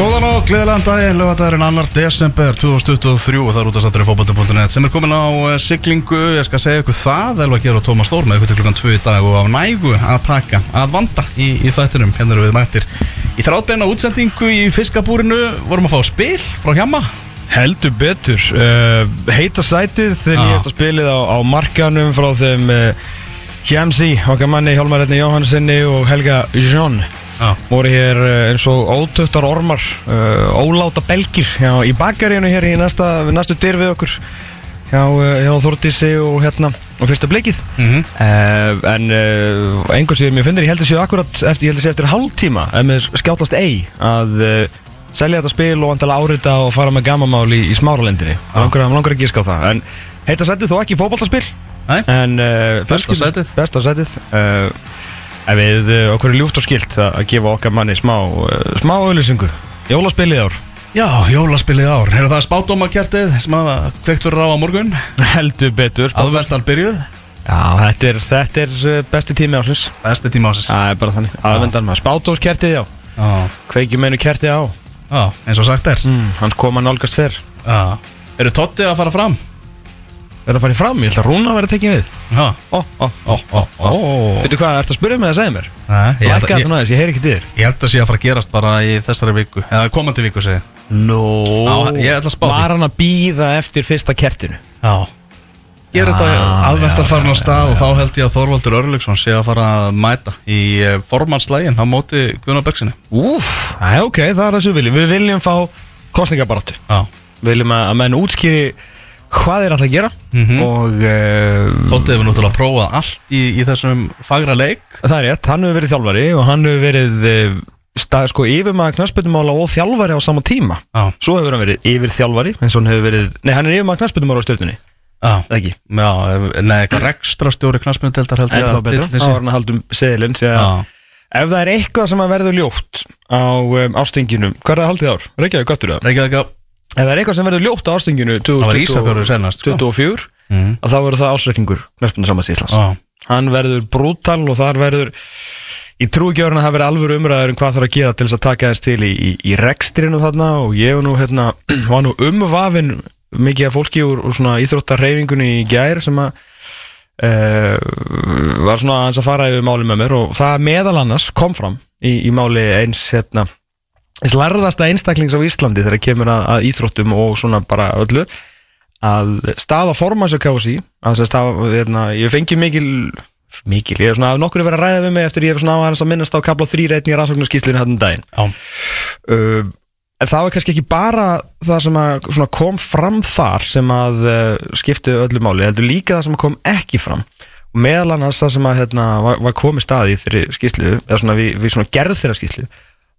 Góðan og gleðilegan daginn, lögadagurinn annar desember 2023 og það er út af sattur í fókbalta.net sem er komin á eh, siglingu, ég skal segja ykkur það, Elva Geir og Tómas Stór með ykkur til klukkan 2 í dag og af nægu að taka, að vanda í, í þættinum, hérna eru við mættir. Í þráðbeina útsendingu í fiskabúrinu vorum að fá spil frá hjama. Heldur betur uh, Heita sætið þegar Já. nýjasta spilið á, á markanum frá þeim uh, Hjamsi, okkar manni Hjálmar Erni Jóhannssoni og Helga Jón. Voru hér uh, eins og ótöktar ormar uh, óláta belgir já, í bakarínu hér í næsta, næstu dyr við okkur. Hjá, uh, hjá Þordísi og hérna og fyrsta blikið Mm uh, en uh, einhver sér mér finnir ég held að séu akkurat eftir, ég held að séu eftir hálftíma ef mér skjáttlast ei að uh, selja þetta spil og antala árita og fara með gamamál í, í smáralendinni. Ah. langar, langar að gíska á það. En heita sætið þó ekki fótballtaspil Nei, en Besta sætið. besta sætið ef við uh, okkur er ljúft og skilt að, gefa okkar manni smá uh, smá auðlýsingu jólaspilið ár Já, jólaspilið ár. Er það spátdómakertið sem að kveikt fyrir á á morgun? heldur betur Aðvendan byrjuð? já þetta er, þetta er uh, besti tími ásins Besti tíma ásins. það er bara þannig aðvendan maður spátóskertið já Já, kveikjum einu kertið á já, eins og sagt er. mm, hans koma nálgast fyrr Já. Eru Totti að fara fram? Er það farið fram, ég held að Rúna verið að tekja við. Já. ó, ó, ó, ó, ó. Veitu hvað, ertu að spyrja mig að segja mér? Nei, ég held lækka að- þetta næðis, ég heyri ekki þér Ég held að sé að fara að gerast bara í þessari viku Eða komandi viku segi ég. no, Já, ég ætla að spá því. var hann að býða eftir fyrsta kertinu? Já. Ég er þetta Já, aðventar já, farin á stað og þá held ég að Þorvaldur Örlygsson sé að fara að mæta í eh, formannslægin á móti Gunnar Bergsinni úf, er ok, það er það sem við viljum. Við viljum fá kostningabaráttu Já. Við viljum að að menn útskýri hvað þeir ætla að gera. Mhm. og uh, Tótti hefur náttúrulega prófað allt í, í þessum fagra leik. Það er rétt, hann hefur verið þjálfari og hann hefur verið uh, stað, sko, yfirmaður knastbyttumála og þjálfari á sama tíma. Já, svo hefur hann verið yfir þjálfari verið, nei hann er yfirmaður knastbyttumála á stjórnunni já. Eða ekki, Já, nei, eitthvað rekstra stjóri ég en þá betur, þá var hann að um því að Já, ef það er eitthvað sem að verður ljótt á um, ástinginum, hvað er það Ef það er eitthvað sem verður ljótt á sko. 2024, Mhm. að þá verður það ásreikningur Knarspundarsamans Íslands Já, Hann verður brútal og þar verður Í trúgjörun að það verður alvöru umræður um hvað þarf að gera til þess að taka þess til í, í, í rekstrinu þarna og ég nú, hérna, var nú umvafin mikið af fólki úr, úr svona íþróttarreyfingunni í gær sem að uh, var svona aðeins að fara yfir máli með mér og það meðal annars kom fram í, í máli eins hérna eins lærðasta einstaklings á Íslandi þegar kemur að, að íþróttum og svona bara öllu að staða formans og kási að þess að hérna, ég fengi mikil mikil, ég er svona að nokkur er verið að ræða við mig eftir ég er svona á hans að minnast á kapla 3 reyni í rannsóknarskíslinu hann um daginn. Uh, en það var kannski ekki bara það sem að kom fram þar sem að uh, skipti öllu máli, heldur líka það sem kom ekki fram. Og meðal annars það sem að hérna, var, var komið stað í þeirri skíslu eða svona við, við svona gerð þeirra skíslu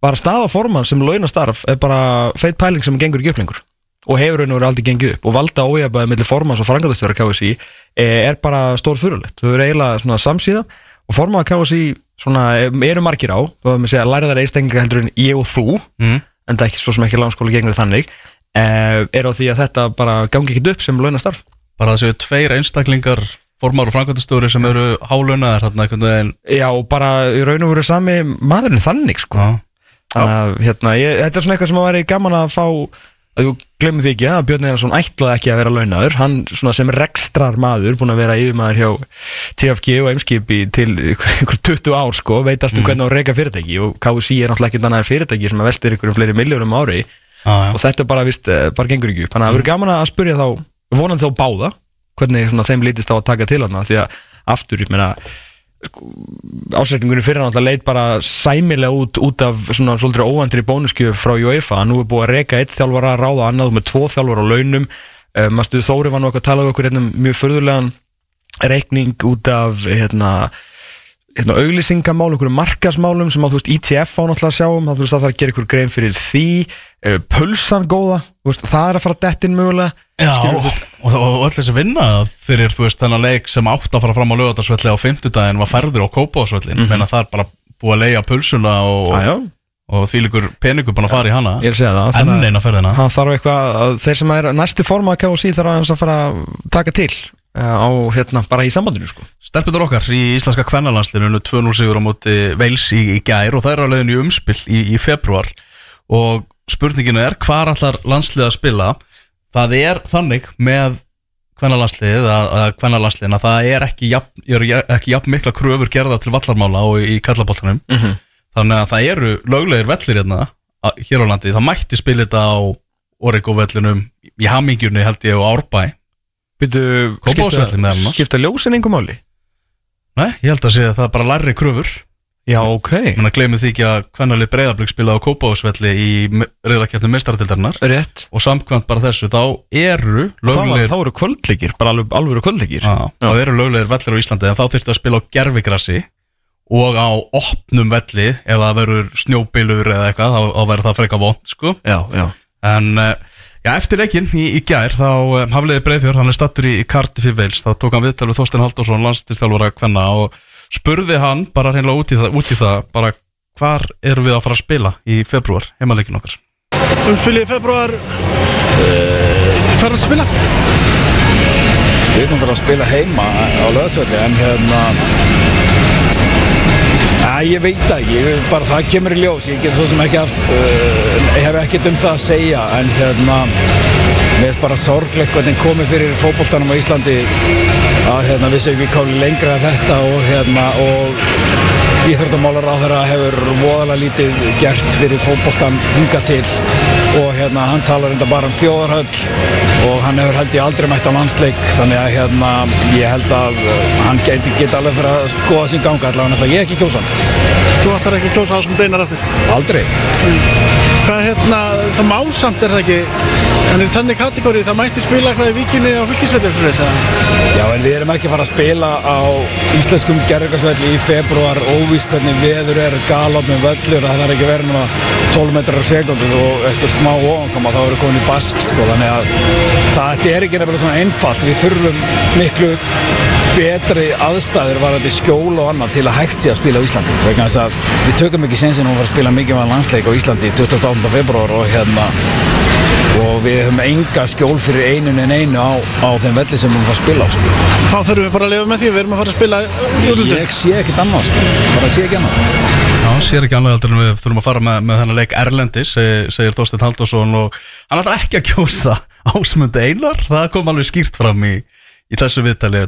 var að staða formann sem launastarf er bara feit pæling sem gengur ekki upp lengur. Og hefur og verið aldrei gengið upp. Og valda ójabæði millir formanns og frangatastjóra KSI eh, er bara stór fyrirlegt þau eru eiginlega svona samsíða. Og formann KSI svona eh, eru margir á. Þær einstaklingar heldur en ég og þú. Mm. en það er ekki svo sem ekki langskóla gegnur þannig. Eh, er á því að þetta bara gangi ekki upp sem launastarf. Bara það séu tveir einstaklingar formar og framkvæmtastóri sem eru veginn. Já bara í raun og veru sami maðurinn þannig sko að, hérna, ég, þetta er svona eitthvað sem að væri gaman að fá að þú glemur því ekki að Björn Einarsson ætlaði ekki að vera launaður. Hann svona sem rekstrar maður búin að vera yfirmaður hjá TFG og Eimskip í til ykkur ykkur 20 ár sko, veit allt um hvernig á að reyka fyrirtæki. Og KSI er náttúrulega ekkert annað en fyrirtæki sem að veltir ykkur um fleiri miljórum ári. Já. og þetta bara, vist, eh, bara gengur ekki upp. Þannig að það verður gaman að spyrja þá vonandi þá báða hvernig svona, þeim lítist á að taka til hann því að aftur, ég meina ásækningunni fyrir náttúrulega leit bara sæmilega út út af svona svolítið óvandri bónuskjöf frá UEFA, nú er búið að reyka eitt þjálfara að ráða annað með tvo þjálfara á launum. Um, Þóri var nú eitthvað að tala um okkur hérna, mjög förðulegan reikning út af hérna, hérna auglýsingamál, okkur markasmálum sem að þú veist ITF á náttúrulega að sjá um, þá þú veist það þarf að gera ykkur grein fyrir því. Uh, pulsan góða, þú veist, það er að fara dettin mögulega. Já, Skilur, og, og, og öll þessi vinna fyrir þú veist þennan leik sem átt að fara fram á lögatarsvelli á fimmtudaginn var færður á kópásvellin mm -hmm. það er bara búið að leia pulsuna og, já, og því líkur peningur búin að fara í hana. Það enn eina ferðina. Það þarf eitthvað, að þeir sem er næsti forma að KSI uh, á, hérna, bara í sambandinu sko. Stelputur okkar í íslenska kvennalandslinu 2-0 sigur á móti Veils í, í gær og það er á leiðinu í umspill í, í februar og spurninginu er hvar allar landslið að spila? Það er þannig með hvenna landslið að, landsliðin að það er ekki jafn, ja- ekki jafn mikla kröfur gerða til vallarmála og í kallaboltanum Mhm. þannig að það eru löglegir vellir hérna hér á landi, það mætti spila þetta á Origo-vellinum í Hamingjunni held ég og Árbæ Byrju, annars. skipta ljósin einhver máli? Nei, ég held að sé að það er bara lærri kröfur. Já, ok. Menna gleymið því ekki að hvernalið breyðablík spilaði á Kópavósvelli í reyðlakefni mestaradildarinnar Rétt. Og samkvæmt bara þessu þá eru löglegir þá eru kvöldleikir, bara alveg, alveg kvöldleikir. Já, þá eru löglegir vellir á Íslandi en þá þurftu að spila á gerfigrassi og á opnum velli ef það verður snjóbilur eða eitthvað þá, þá verður það freka vond sko. Já, já. En eh, já, eftir leikinn í, í gær þá uh, hafliði Breiðfjörn, hann er stattur í, í Cardiff í Wales, þá tók hann viðtal við Þorstein Halldórsson landstistjálfara kvenna og spurði hann bara hreinlega út í það, út í það bara hvar erum við að fara að spila í februar, heimaleikin okkar umspili í februar uh, hvað er að spila? Við erum að spila heima á löðsvelli en hérna ég veit ekki, ég, bara það kemur í ljós, ég get svo sem ekki haft, uh, hef ekkert um það að segja en hérna, mér finnst bara sorglegt hvernig komið fyrir fótboltanum á Íslandi að hérna við segjum við káli lengra en þetta og hérna og Íþróttamálar á þeirra hefur voðalega lítið gert fyrir fótboltan hinga til og hérna hann talar enda bara um þjóðarhöll og hann hefur held ég aldrei mætt á landsleik þannig að hérna ég held að uh, hann geti, geti alveg fyrir að skoða sín ganga allavega náttúrulega ég ekki kjósa hann. þú ætlar ekki að kjósa ásmund einar eftir Aldrei. það, hérna, það má samt er það ekki? En í þannig kategóri það mætti spila eitthvað í víkinni á fylgisvelli Já en við erum ekki að fara að spila á íslenskum gerðugarsvelli í februar óvíst hvernig veður er galop með völlur það er ekki verið núna 12 metrar á sekundu og eitthvað smá ofankoma þá eru komin í bast sko þannig að það er ekki nefnilega svona einfalt. Við þurfum miklu betri aðstæður varandi skjól og annað til að hægt sé að spila á Íslandi vegna þess að við tökum ekki sensin að fara að spila mikið með landsleik á Íslandi 28. februar og hérna og við höfum enga skjól fyrir einun en einu á, á þeim velli sem við höfum að spila á sko. þá þurfum við bara að lifa með því við erum að fara að spila útlöndum Ég sé ekkert annað sko. bara sé ekki annað Já, sér ekki annað heldur en við þurfum að fara með, með þennan leik Erlendis, segir, segir Þorstein Halldórsson og hann ætlar ekki að kjósa ásmund einar, það kom alveg skýrt fram í, í þessu viðtali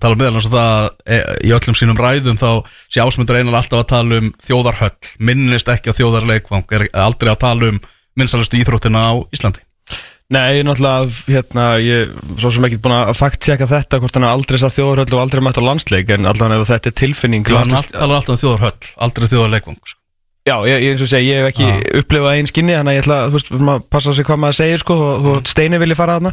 tala meðal eins og það e, í öllum sínum ræðum þá sé ásmundur einar alltaf að tala um þjóðarhöll minnist ekki á þjóðarleikvang er aldrei að tala um minnsalustu íþróttina á Íslandi Nei, er náttúrulega, hérna, ég svo sem ekki búin að fakt-checka þetta hvort hann er aldrei satt þjóðurhöll og aldrei mætt á landsleik en allavega ef þetta er tilfinning Jú, hann landsliðs- talar alltaf um þjóðarhöll, aldrei þjóðarleikvang sko. Já, ég, ég, eins og segi, ég hef ekki Já. upplifað einn skinni þannig að ég ætla að, þú veist, maður passa sig hvað maður segir sko, og þú veist, Steini vilji fara þarna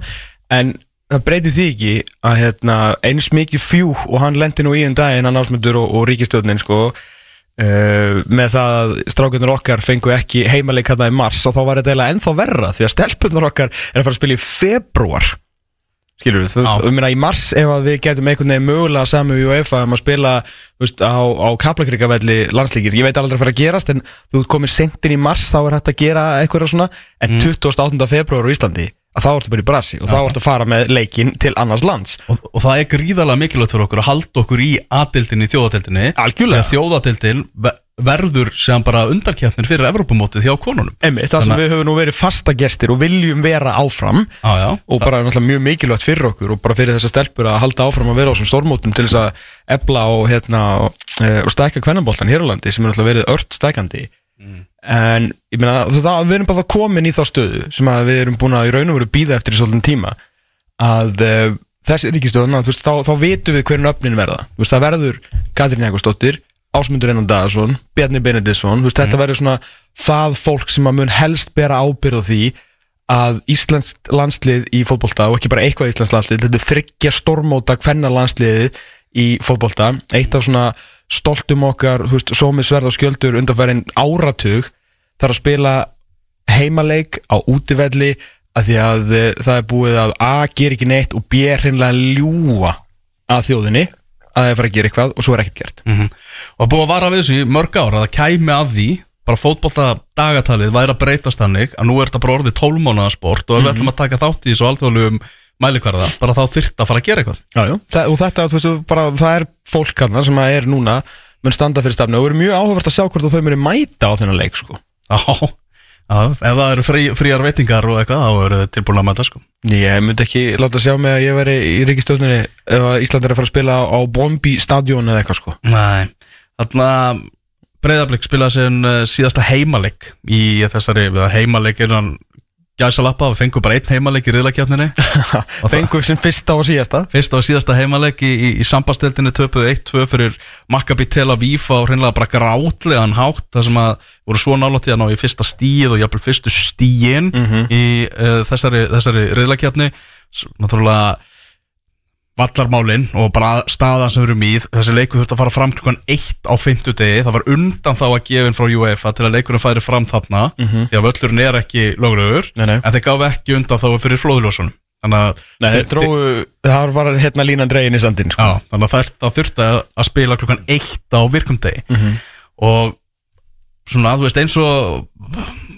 en það breytir því ekki að hérna, eins mikið fjú og hann lendi nú í um daginn, hann ásmundur og, og ríkistjóðnin sko, uh, með það að strákunar okkar fengu ekki heimaleik hérna í mars og þá var þetta eiginlega ennþá verra því að stelpunar okkar er að fara að spila í februar skilur við, þú veist, og minna í mars ef að við getum einhvern veginn mögulega sami við UEFA um að spila þú veist, á, á kaplakrikavelli landslíkir, ég veit aldrei að fara að gerast en þú ert komið sentin í mars þá er hægt að gera eitthvað svona, en 28. februar á Íslandi, að þá ertu bara í brasi og þá ertu að fara með leikin til annars lands. Og, og það er gríðarlega mikilvægt fyrir okkur að halda okkur í aðdildinni þjóðadeildinni. Algjörlega. Þjóðadeildin ve- verður sem bara undarkeppnir fyrir Evrópumótið hjá konunum. Einmitt, það sem við höfum nú verið fasta gestir og viljum vera áfram. Já, og bara náttúrulega mjög mikilvægt fyrir okkur og bara fyrir þessar stelpur að halda áfram að vera á þessum stórmótum til þess að ebla og, hérna, og, og stækka kvennanboltan hér á landi sem er náttúrulega verið ört stækandi en ég meina það, við erum bara komin í þá stöðu sem að við erum búin að í raun og veru býða eftir í svolítinn tíma að uh, þessi ríkistöðuna veist, þá, þá vitum við hvernig öfnin verða. Veist, það verður Katrín Jakobsdóttir Ásmundur Einar Daðarsson, Bjarni Benediktsson veist, þetta verður svona það fólk sem að mun helst bera ábyrð á því að Íslands landslið í fótbolta og ekki bara eitthvað Íslands landslið þetta þryggja stormóta hvenna landsliðið í fótbolta eitt af svona stoltum okkar þú veist, sómi sverð og skjöldur undanfærin áratug þarf að spila heimaleik á útivelli að því að eh, það er búið að A ger ekki neitt og B er hreinlega að ljúa að þjóðinni að það er fara að gera eitthvað og svo er ekkert gert Mhm. og búið að vara við þessu í mörg ár að það kæmi að því bara fótbolta dagatalið væri að breytast þannig að nú er þetta bara orðið tólmánaða sport og ef við ætlum að taka þátt í þessu alþjóðlegum mælikvarða, bara þá þyrft að fara að gera eitthvað. Já, já. Það, og þetta, þú veist, bara, það er fólk hann sem er núna mun standa fyrir stafni og verður mjög áhugavert að sjá hvort þau muni mæta á þennan leik sko. Já, Já, ef það eru frí, fríar veitingar og eitthvað þá eru þið tilbúin að mæta sko. Ég myndi ekki láta sjá mig að ég veri í ríkistjóðninni ef að Ísland er að fara að spila á Bombi stadion eða eitthvað sko. Nei, þarna Breiðablík spilaði síðasta heimaleik í þessari við heimaleik er hann gæsa lappa við fengum bara einn heimaleik í riðlakjarninni Fengum sem fyrsta og síðasta. Fyrsta og síðasta heimaleik í, í, í sambastildinni töpuðu 1-2 fyrir Maccabi Tel Aviv á hreinlega bara grátlegan hátt það sem að voru svo nálátt í að ná í fyrsta stíð og jafnvel fyrstu stíin í uh, þessari, þessari riðlakjarni náttúrulega vallarmálin og bara staðan sem við erum í þessi leikur þurfti að fara fram klukkan 1 á 50 degi, það var undan þá að gefin frá UEFA til að leikurinn færi fram þarna því að völlurinn er ekki löglegur en þeir gáfi ekki undan þá fyrir flóðljósunum þannig að Nei, þeir dróu, það var hérna línan dregin í sandin sko. Já, þannig að það, þurfti að, að spila klukkan 1 á virkumdegi og svona að þú veist eins og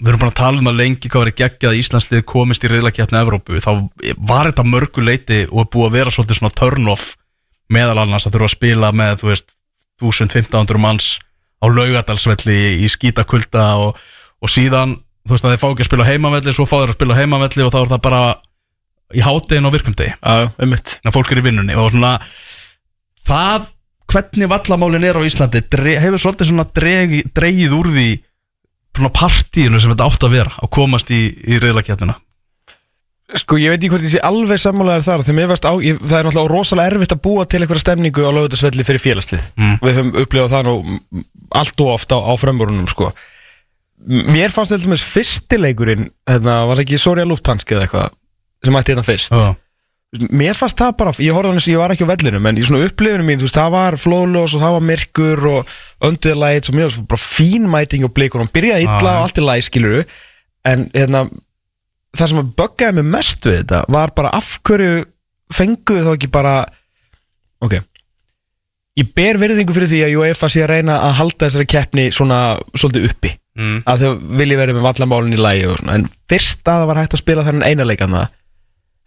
við erum bara að tala um það lengi hvað verið geggjað að Íslandslið komist í reyðlakjapni Evrópu þá var þetta mörgu leiti og er búið að vera svolítið svona turn off meðal annars að þurfa að spila með þú veist 1500 manns á laugadalsvelli í, skítakulda og, og síðan þú veist að þeir fá ekki að spila heimavelli svo fá þeir að spila heimavelli og þá er það bara í háttegin og virkumdegi Já, um mitt þannig að fólk er í vinnunni og svona það hvernig vallamálin er á Íslandi hefur svolítið svona dregi, dregið úr því svona partíinu sem þetta átt að vera að komast í, í reyðlakjarnina Sko ég veit ekki hvort ég sé alveg sammálaðar þar Þegar mér varst á, ég, það er náttúrulega rosalega erfitt að búa til einhverja stemningu á lögutasvelli fyrir félagslið Mm. Við höfum upplifað það nú allt og oft á, á frambúrunum sko Mér fannst þetta fyrstileikurinn hérna, Var ekki Soria Lufthansk eða eitthvað sem ætti hérna fyrst Já. Mér fannst það bara, ég horfði þess að ég var ekki á vellinum En í svona upplifunum mín, þú veist, það var flóðlós og það var myrkur og lights og mér var bara fín mæting og blikur og hann byrjaði illa og allt í læg, skiluru En hérna, það sem að böggaði mig mest við þetta var bara af hverju fenguðu þá ekki bara ok ég ber verðingu fyrir því að UEFA sé að reyna að halda þessari keppni svona svolítið uppi. Mm. að þau vilji verið með vallamálinn í lægi og svona. En fyrst að það var hægt að spila þennan eina leikan það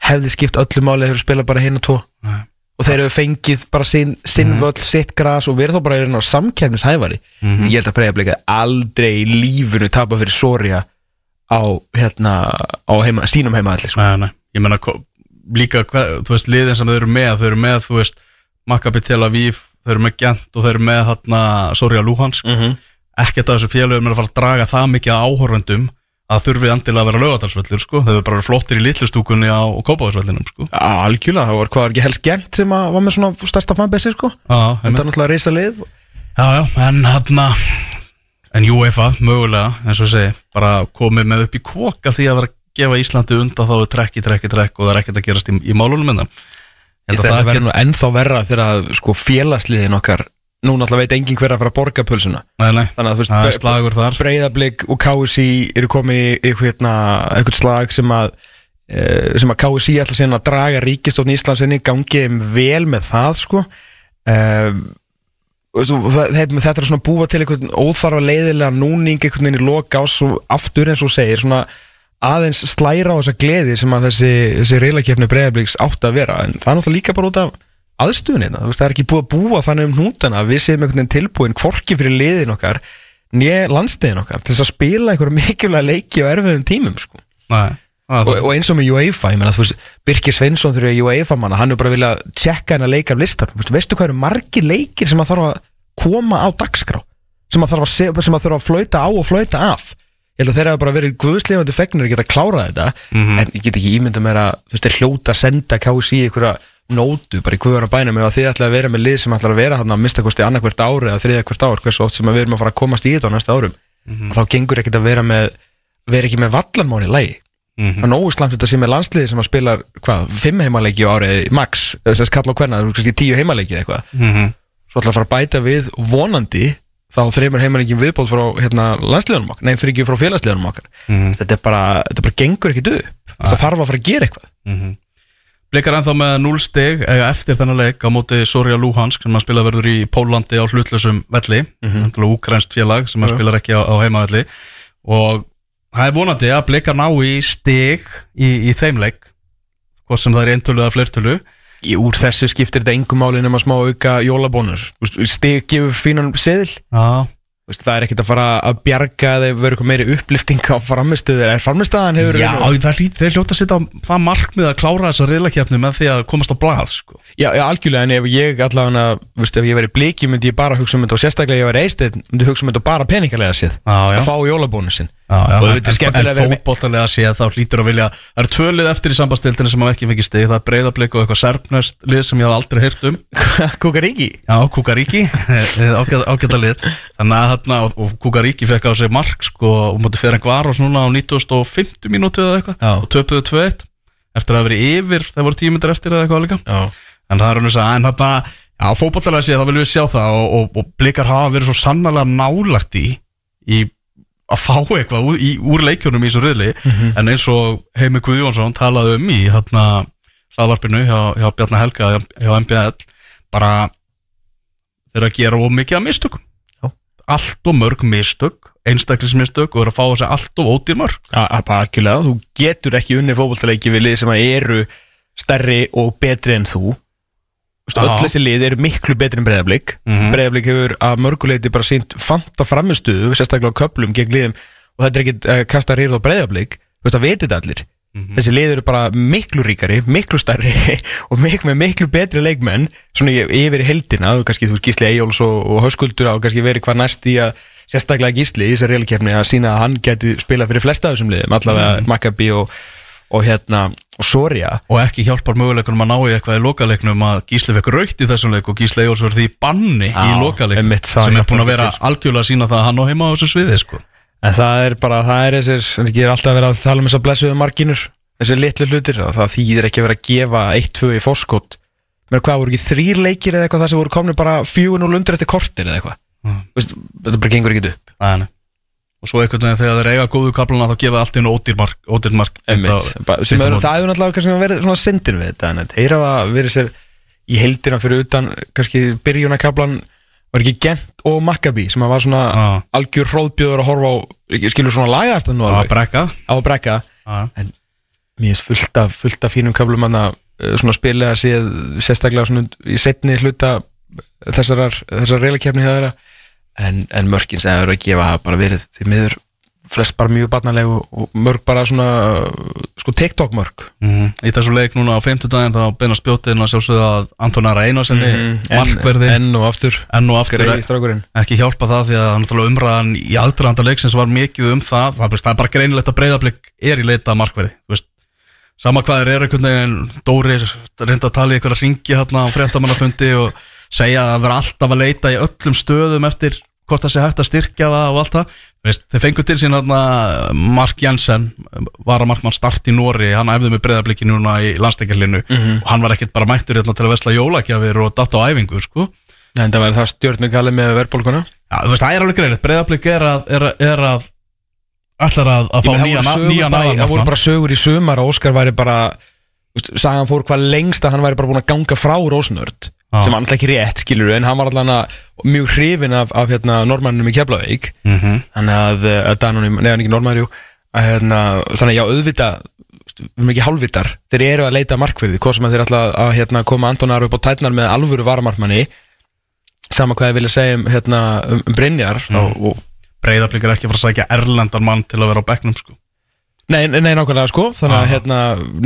hefði skipt öllu máli þegar spila bara og tvo Nei. og þeir eru fengið bara sinn, sinn völl, sitt gras og verið þá bara í samkefnishæfari Mhm. ég held að breyðablika aldrei í lífinu tapa fyrir Soria á hérna á heima, sínum heima allir sko. Nei, nei, ég meina ko- líka, þú veist, liðin sem þau eru með þau eru með, þú veist, Maccabi Tel Aviv þau eru með Gent og þau eru með hérna, Soria Luhansk, Mhm. ekkert af þessu félögum er að fara að draga það mikið áhorfendum að þurfi andilega að vera lögadalsvellur sko. þau eru bara flottir í litlustúkunni á Kópavarsvellinum sko. Já, algjörlega, það var hvað ekki helst gent sem að var með svona stærsta fanbessi sko? Já, Þetta er náttúrulega reysa lið Já, já, en hann En UEFA, mögulega, eins og segi Bara komið með upp í kvok af því að vera að gefa Íslandi undan þá trekki, trekki, trekk og það er ekkert að gerast í, í málunum en Ég það verður ennþá verra þegar að sko félagsliðin okkar Nú náttúrulega veit enginn hver að fara að borga pulsuna. Nei, nei, Þannig að þú veist, þar. Breiðablик og KSI eru komið í eitthvað, hérna, eitthvað slag sem að eh, sem að KSI ætla síðan að draga ríkistofn Íslandsinni gangi þeim vel með það sko. Um, þetta er svona búa til einhvern óþarfa leiðilega núning einhvern veginn í loka ás og aftur eins og segir svona aðeins slæra á þessa gleði sem að þessi, þessi reylakefni breyðabliks átt að vera. En það er náttúrulega líka bara út af Þú veist, það er ekki búið að búa þannig um hnútana að við séum einhvern veginn tilbúin hvorki fyrir liðin okkar nýja landstegin okkar til þess að spila einhverja mikilvæga leiki á erfiðum tímum sko. Nei, og, og eins og með UEFA ég meina, þú veist, Birkir Svensson þegar UEFA manna hann er bara vilja tjekka hennar leik af listan veistu, hvað eru margir leikir sem að þarf að koma á dagskrá? Sem að þarf að, se, sem að þarf að flauta á og flauta af? Ég held að þeir hafa bara verið guðslefandi fegnir að geta klárað þetta en ég get ekki ímynda mér að þú veist, þeir hljóta að senda KSI einhverja nótu bara í guðara bænum ef að þið ætla að vera með lið sem ætla að vera þarna að mista kosti annarkvært ári eða þriðja hvert ár hversu oft sem við erum að fara að komast í þetta á næsta árum þá gengur ekkert að vera með vera ekki með vallanmán í lægi Mhm. það er nógu slæmt þetta sem er landsliði sem að spila hvað, fimm heimaleiki á árið max, þess að kalla á hverna, þú veist, tíu heimaleiki eða eitthvað, Mhm. svo ætla að fara að bæta við vonandi, þá þreymur heimaleiki viðbóð frá hérna, landsliðunum okkar nei, Blikar ennþá með 0 stig eiga eftir þennan leik á móti Soria Luhansk sem að spila verður í Pólandi á hlutlausum velli. Mm -hmm. úkrænst félag sem að spilar ekki á, á heimavelli. Og það er vonandi að Blikar ná í stig í, í þeim leik hvort sem það er eintölu eða fleirtölu. Í úr þessu skiptir þetta engum máli nema smá auka jólabónus. Stig gefur fínan seðil. Já, veist, Það er ekkert að fara að bjarga eða vera eitthvað meiri upplifting á framistuður Er framistaðan hefur Já, það lít, þeir hljóta að setja það markmið að klára þessa reylakefni með því að komast á blað sko. Já, já, algjörlega, en ef ég allavega, veist, ef ég væri bliki myndi ég bara hugsa um þetta og sérstaklega ef ég væri eistið myndi ég hugsa um þetta bara peningalega séð Já, já. að fá jólabónusin Já, og þetta er skemmtilega að vera með fótboltalega séð þá hlýtur að vilja Það eru tvölið eftir í sambandstildinu sem hafa ekki fengið stig. Það er breyðablik og eitthvað serpnest lið sem ég haf aldrei heyrt um. Kukaríki Já, Kukaríki, ágæta, ágæta lið. Þannig að þarna, og, og Kukaríki fekk á sig mark sko, og mútið fyrir en Gvaros núna á 9050 mínútu eða eitthvað. Og töpuðu 2-1 eftir að hafa verið yfir, það voru tímyndir eftir eða eitthvað líka. En að, og, og, og hafa í, í að fá eitthvað úr, í, úr leikjunum í þessu riðli, en eins og Heimi Guðjónsson talaði um í hérna hlaðvarpinu hjá, hjá Bjarnar Helga hjá, hjá MBL, bara þeir að gera of mikið af mistökum. Já. Allt og mörg mistök, einstaklismistök og eru að fá þessi allt og ódýr mörg. Já, bara algjörlega, þú getur ekki unni fótboltaleiki við lið sem að eru stærri og betri en þú. Öll þessi lið eru miklu betri en breyðablík Mhm. Breyðablík hefur að mörguleiti bara sínt fanta framistuðu, sérstaklega á köplum gegn liðum og þetta er ekki uh, kasta rýrð á breyðablík Þú veist, það veitir þetta allir. Þessi lið eru bara miklu ríkari, miklu stærri og miklu, miklu betri leikmenn svona yfir heldina, kannski þú veist, Gísli Eyjóls og, og Höskuldur á kannski verið hvað næst í að sérstaklega Gísli í þessari reylkefni að sína að hann geti spilað fyrir flesta af þessum liðum, allavega Maccabi og, og hérna og Soria. Og ekki hjálpar möguleikunum að ná í eitthvað í lokaleiknum að Gísli fekk raukt í þessum leik og Gísli Eyjóls verði í banni í lokaleiknum einmitt, það sem er búin að vera algjörlega að sína það að hann á heima á þessu sviði sko. en það er bara, það er þessir ekki er alltaf að vera að tala um þessar blessuðu marginur þessir litlu hlutir það þýðir ekki að vera að gefa 1-2 í fórskot menn hvað voru ekki þrýr leikir eða eitthvað þar sem voru komni bara 4-0 undir eftir kortir eða eitthvað? Mm. Veist, þetta bara gengur ekki upp og svo einhvern veginn þegar þeir eiga góðu kaplana þá gefa allt einu ódýr mark, ódýr mark Einmitt. Ba- sem er, það hefur náttúrulega kannski verið svona syndin við þetta en þeir hafa verið sér í heldina fyrir utan kannski byrjunarkablan var ekki Gent og Maccabi sem að var svona Já. algjör hróðbjöður að horfa á skilur svona lagast að alveg brekka á að brekka Já. mér er fullt af, fullt af fínum köflum að svona spila að séð sérstaklega svona í setni hluta þessar reylakefni hjá þeirra en, en mörkin sem það eru að gefa hafa bara verið því miður flest bara mjög barnalegu og mörg bara svona sko TikTok mörg Mhm. í þessum leik núna á 50 daginn þá beina spjótiðin að sjálfsögða að Antonara Einarsenni Mhm. markverði enn, enn og aftur og aftur greiði strákurinn ekki hjálpa það því að umræðan í aldraðanda leiksins var mikið um það það, er bara greinilegt að breyðablik er í leita markverði þú veist. sama hvað þeir eru einhvern veginn Dóri reynda að tala í einhverja ringi hérna á fréttamannafundi og segja að það vera alltaf að leita í öllum stöðum eftir hvort það sé hægt að styrkja það og allt það. Veist, þeir fengu til sín hérna Mark Jensen var að markmann start í Nóri hann æfði með breyðabliki núna í landsleikjarlinu og hann var ekkert bara mættur hérna til að vesla jólagjafir og datta á æfingu sko. En það verður það stjórnum kallið með verðbólkuna Já, þú veist, það er alveg greinit, breyðablík er að, er, er að ætlar að, að fá nýjan bara, það voru bara sögur í sumar að Óskar væri bara sagan fór hvað lengst að hann væri bara búin að ganga frá Rósnörd Já. sem alltaf ekki rétt skilur en hann var alltaf mjög hrifin af, af hérna, normannum í Keflavík Mhm. þannig að, eh, að Danunum, neðan ekki að, hérna, þannig að já auðvita við erum ekki hálfvitar, þeir eru að leita markverði, hvað sem að þeir ætla að hérna, koma Antonar upp á tætnar með alvöru varamarkmanni sama hvað ég vilja segja um, hérna, um, um Brynjar Mm. og, og Breiðablík er ekki að fara að sækja erlendan mann til að vera á bekknum sko. Nei, nei, nákvæmlega sko, þannig að hérna,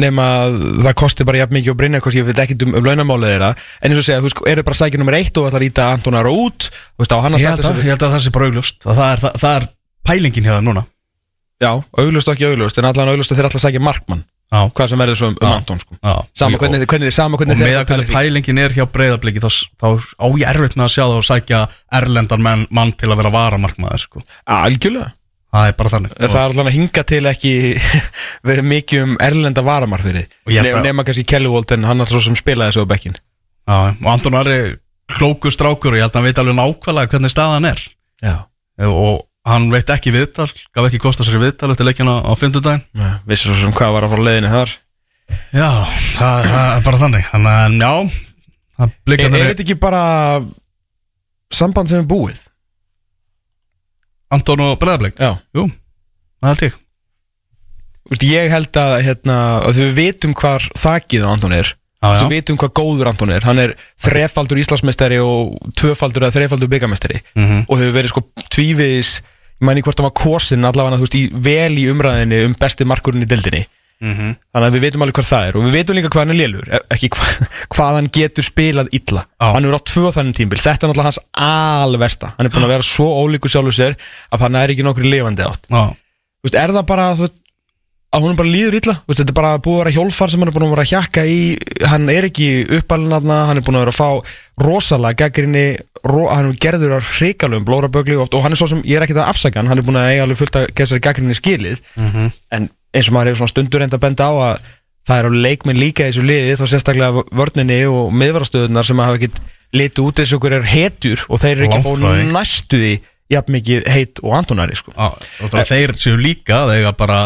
nema að það kosti bara jafn mikið og brinja kosti, ég veit ekki um, um launamálið þeirra. En eins og segja, þú veist, eru bara sækja nummer eitt og ætlar að íta Antonar út, þú veist, á hann að sig ég held að það sé bara augljóst. Að það, er, það, það er pælingin það núna. Já, auglust og ekki auglust, en allan auglust að þeir ætla að sækja markmann, Já, hvað sem verður svo um, um. Anton sko. já. Sama Og- hvernig, hvernig, sama Og hvernig með þeir að hvernig pælingin er hjá breyðabliki þá, þá á ég erfitt með að sjá og sækja erlendan mann til að vera varamarkmaður sko. Algjörlega, Það er bara þannig. Það er allan að hinga til ekki verið mikið um erlenda varamar fyrir að- nema kannski Kelly Walton, hann alltaf svo sem spilaði þessu á bekkin Já, og Anton Ari klókur strákur og ég held að hann veit alveg nákvæmlega hvernig staðan er. Já, og hann veit ekki viðtal gaf ekki kosta sér viðtal eftir leikina á fimmtudaginn. Vissi svo sem hvað var að fara leiðinu þar. Já, það, það er bara þannig. Þannig að já það Er, blikarnir er þetta ekki bara samband sem er búið? Anton og Breðablik Já. Jú, það held ég. Úst, ég held að, hérna, að við vitum hvar þakið á Anton er. Já, já. Við vitum hvað góður Anton er. Hann er þrefaldur Íslandsmeistari og tvöfaldur eða þrefaldur byggamestari Mhm. og hefur verið sko tvíviðis ég mæni hvort hann var kosin allavega þú veist, í, vel í umræðinni um besti markurinn í dildinni Mhm. þannig að við veitum alveg hvað það er og við veitum líka hvað hann er lélur ekki hva, hvað hann getur spilað illa. Já. hann er á tvö þannig tímbil, þetta er náttúrulega hans alversta, hann er búin að vera svo ólíku sjálfur sér að hann er ekki nokkur lifandi átt. Þú veist, er það bara veist, að hún bara líður illa? Veist, þetta er bara búið að vera hjólfar sem hann er búin að vera að hjakka í. Hann er ekki uppalinn aðna hann er búin að vera að fá rosalega gaggrinni, ro, hann er gerður á hrikalum blórabögli og, og hann er svo sem ég er ekki það afsakan, hann er búin að eiga alveg fullt að gæsari gaggrinni skilið. Mhm. en eins og maður hefur stundur enda að benda á að það eru leikminn líka í þessu liði þá sérstaklega vörninni og miðvarastöðunar sem hafa ekkit litið út þessu okkur er hetjur og þeir eru ekki að fá næstuði jafn mikið heit og Antonari sko. Já, og það þeir séu líka eiga bara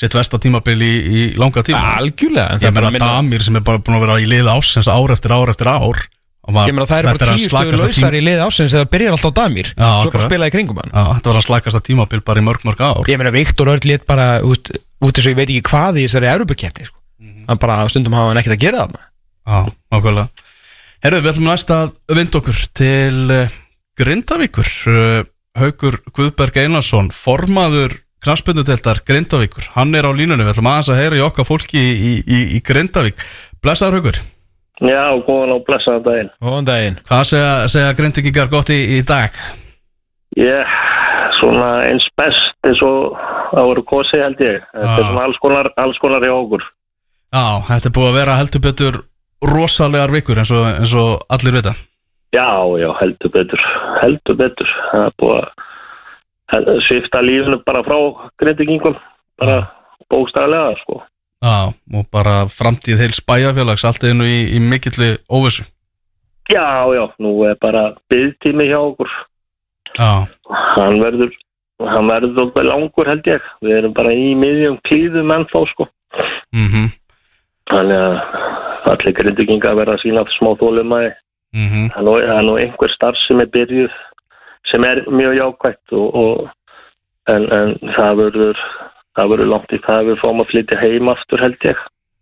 sitt vesta tímabil í, í langa tíma. Algjörlega en Ég það er bara meina Damir sem er bara búin að vera í liða ásins ár eftir ár eftir ár Ég meina það eru bara tíu stöður lausar í liði ásins eða byrjar alltaf Damir. Já, svo bara akkurat. spila í kringum hann. Já, þetta var hans slakasta tímabil bara í mörg mörg ár. Ég meina Viktor Örd lit bara út, út eins og ég veit ekki hvað í þessari Európa-keppni sko. hann bara stundum hafa hann ekkert að gera þarna. Já, nákvæmlega. Herru, við ætlum næst að vinda okkur til uh, Grindavíkur. Uh, Haukur Guðberg Einarsson formaður knarspinduteltar Grindavíkur. Hann er á línunni, við ætlum aðeins að heyra í okkar fólki í, í, í Grindavík. Blessaður Haukur, Já, góðan og blessaðan daginn. Góðan daginn hvað segja, segja Grindavíkar gott í, í dag? Ég, svona eins best eins og það voru kosi held ég. Þetta er Já. svona alls konar, alls konar hjá okkur. Já, þetta er búið að vera heldur betur rosalegar vikur eins og, eins og allir vita Já, já, heldur betur, heldur betur. Það er búið að svifta lífinu bara frá grindingingum, bara bókstæðlega, sko. Já, og bara framtíð heils bæjarfélags allt einu í, í mikilli óvissu Já, já, nú er bara byggtími hjá okkur. Já, Hann verður, hann verður okkur langur held ég. Við erum bara í miðjum klíðum ennþá, sko. mhm, Þannig að allir grindinginga verða að sína smá þólumæði. mhm er nú- það er nú einhver starf sem er byrjuð sem er mjög jákvægt og, og, en, en það verður það verður langt í það við fáum að flytja heim aftur held ég.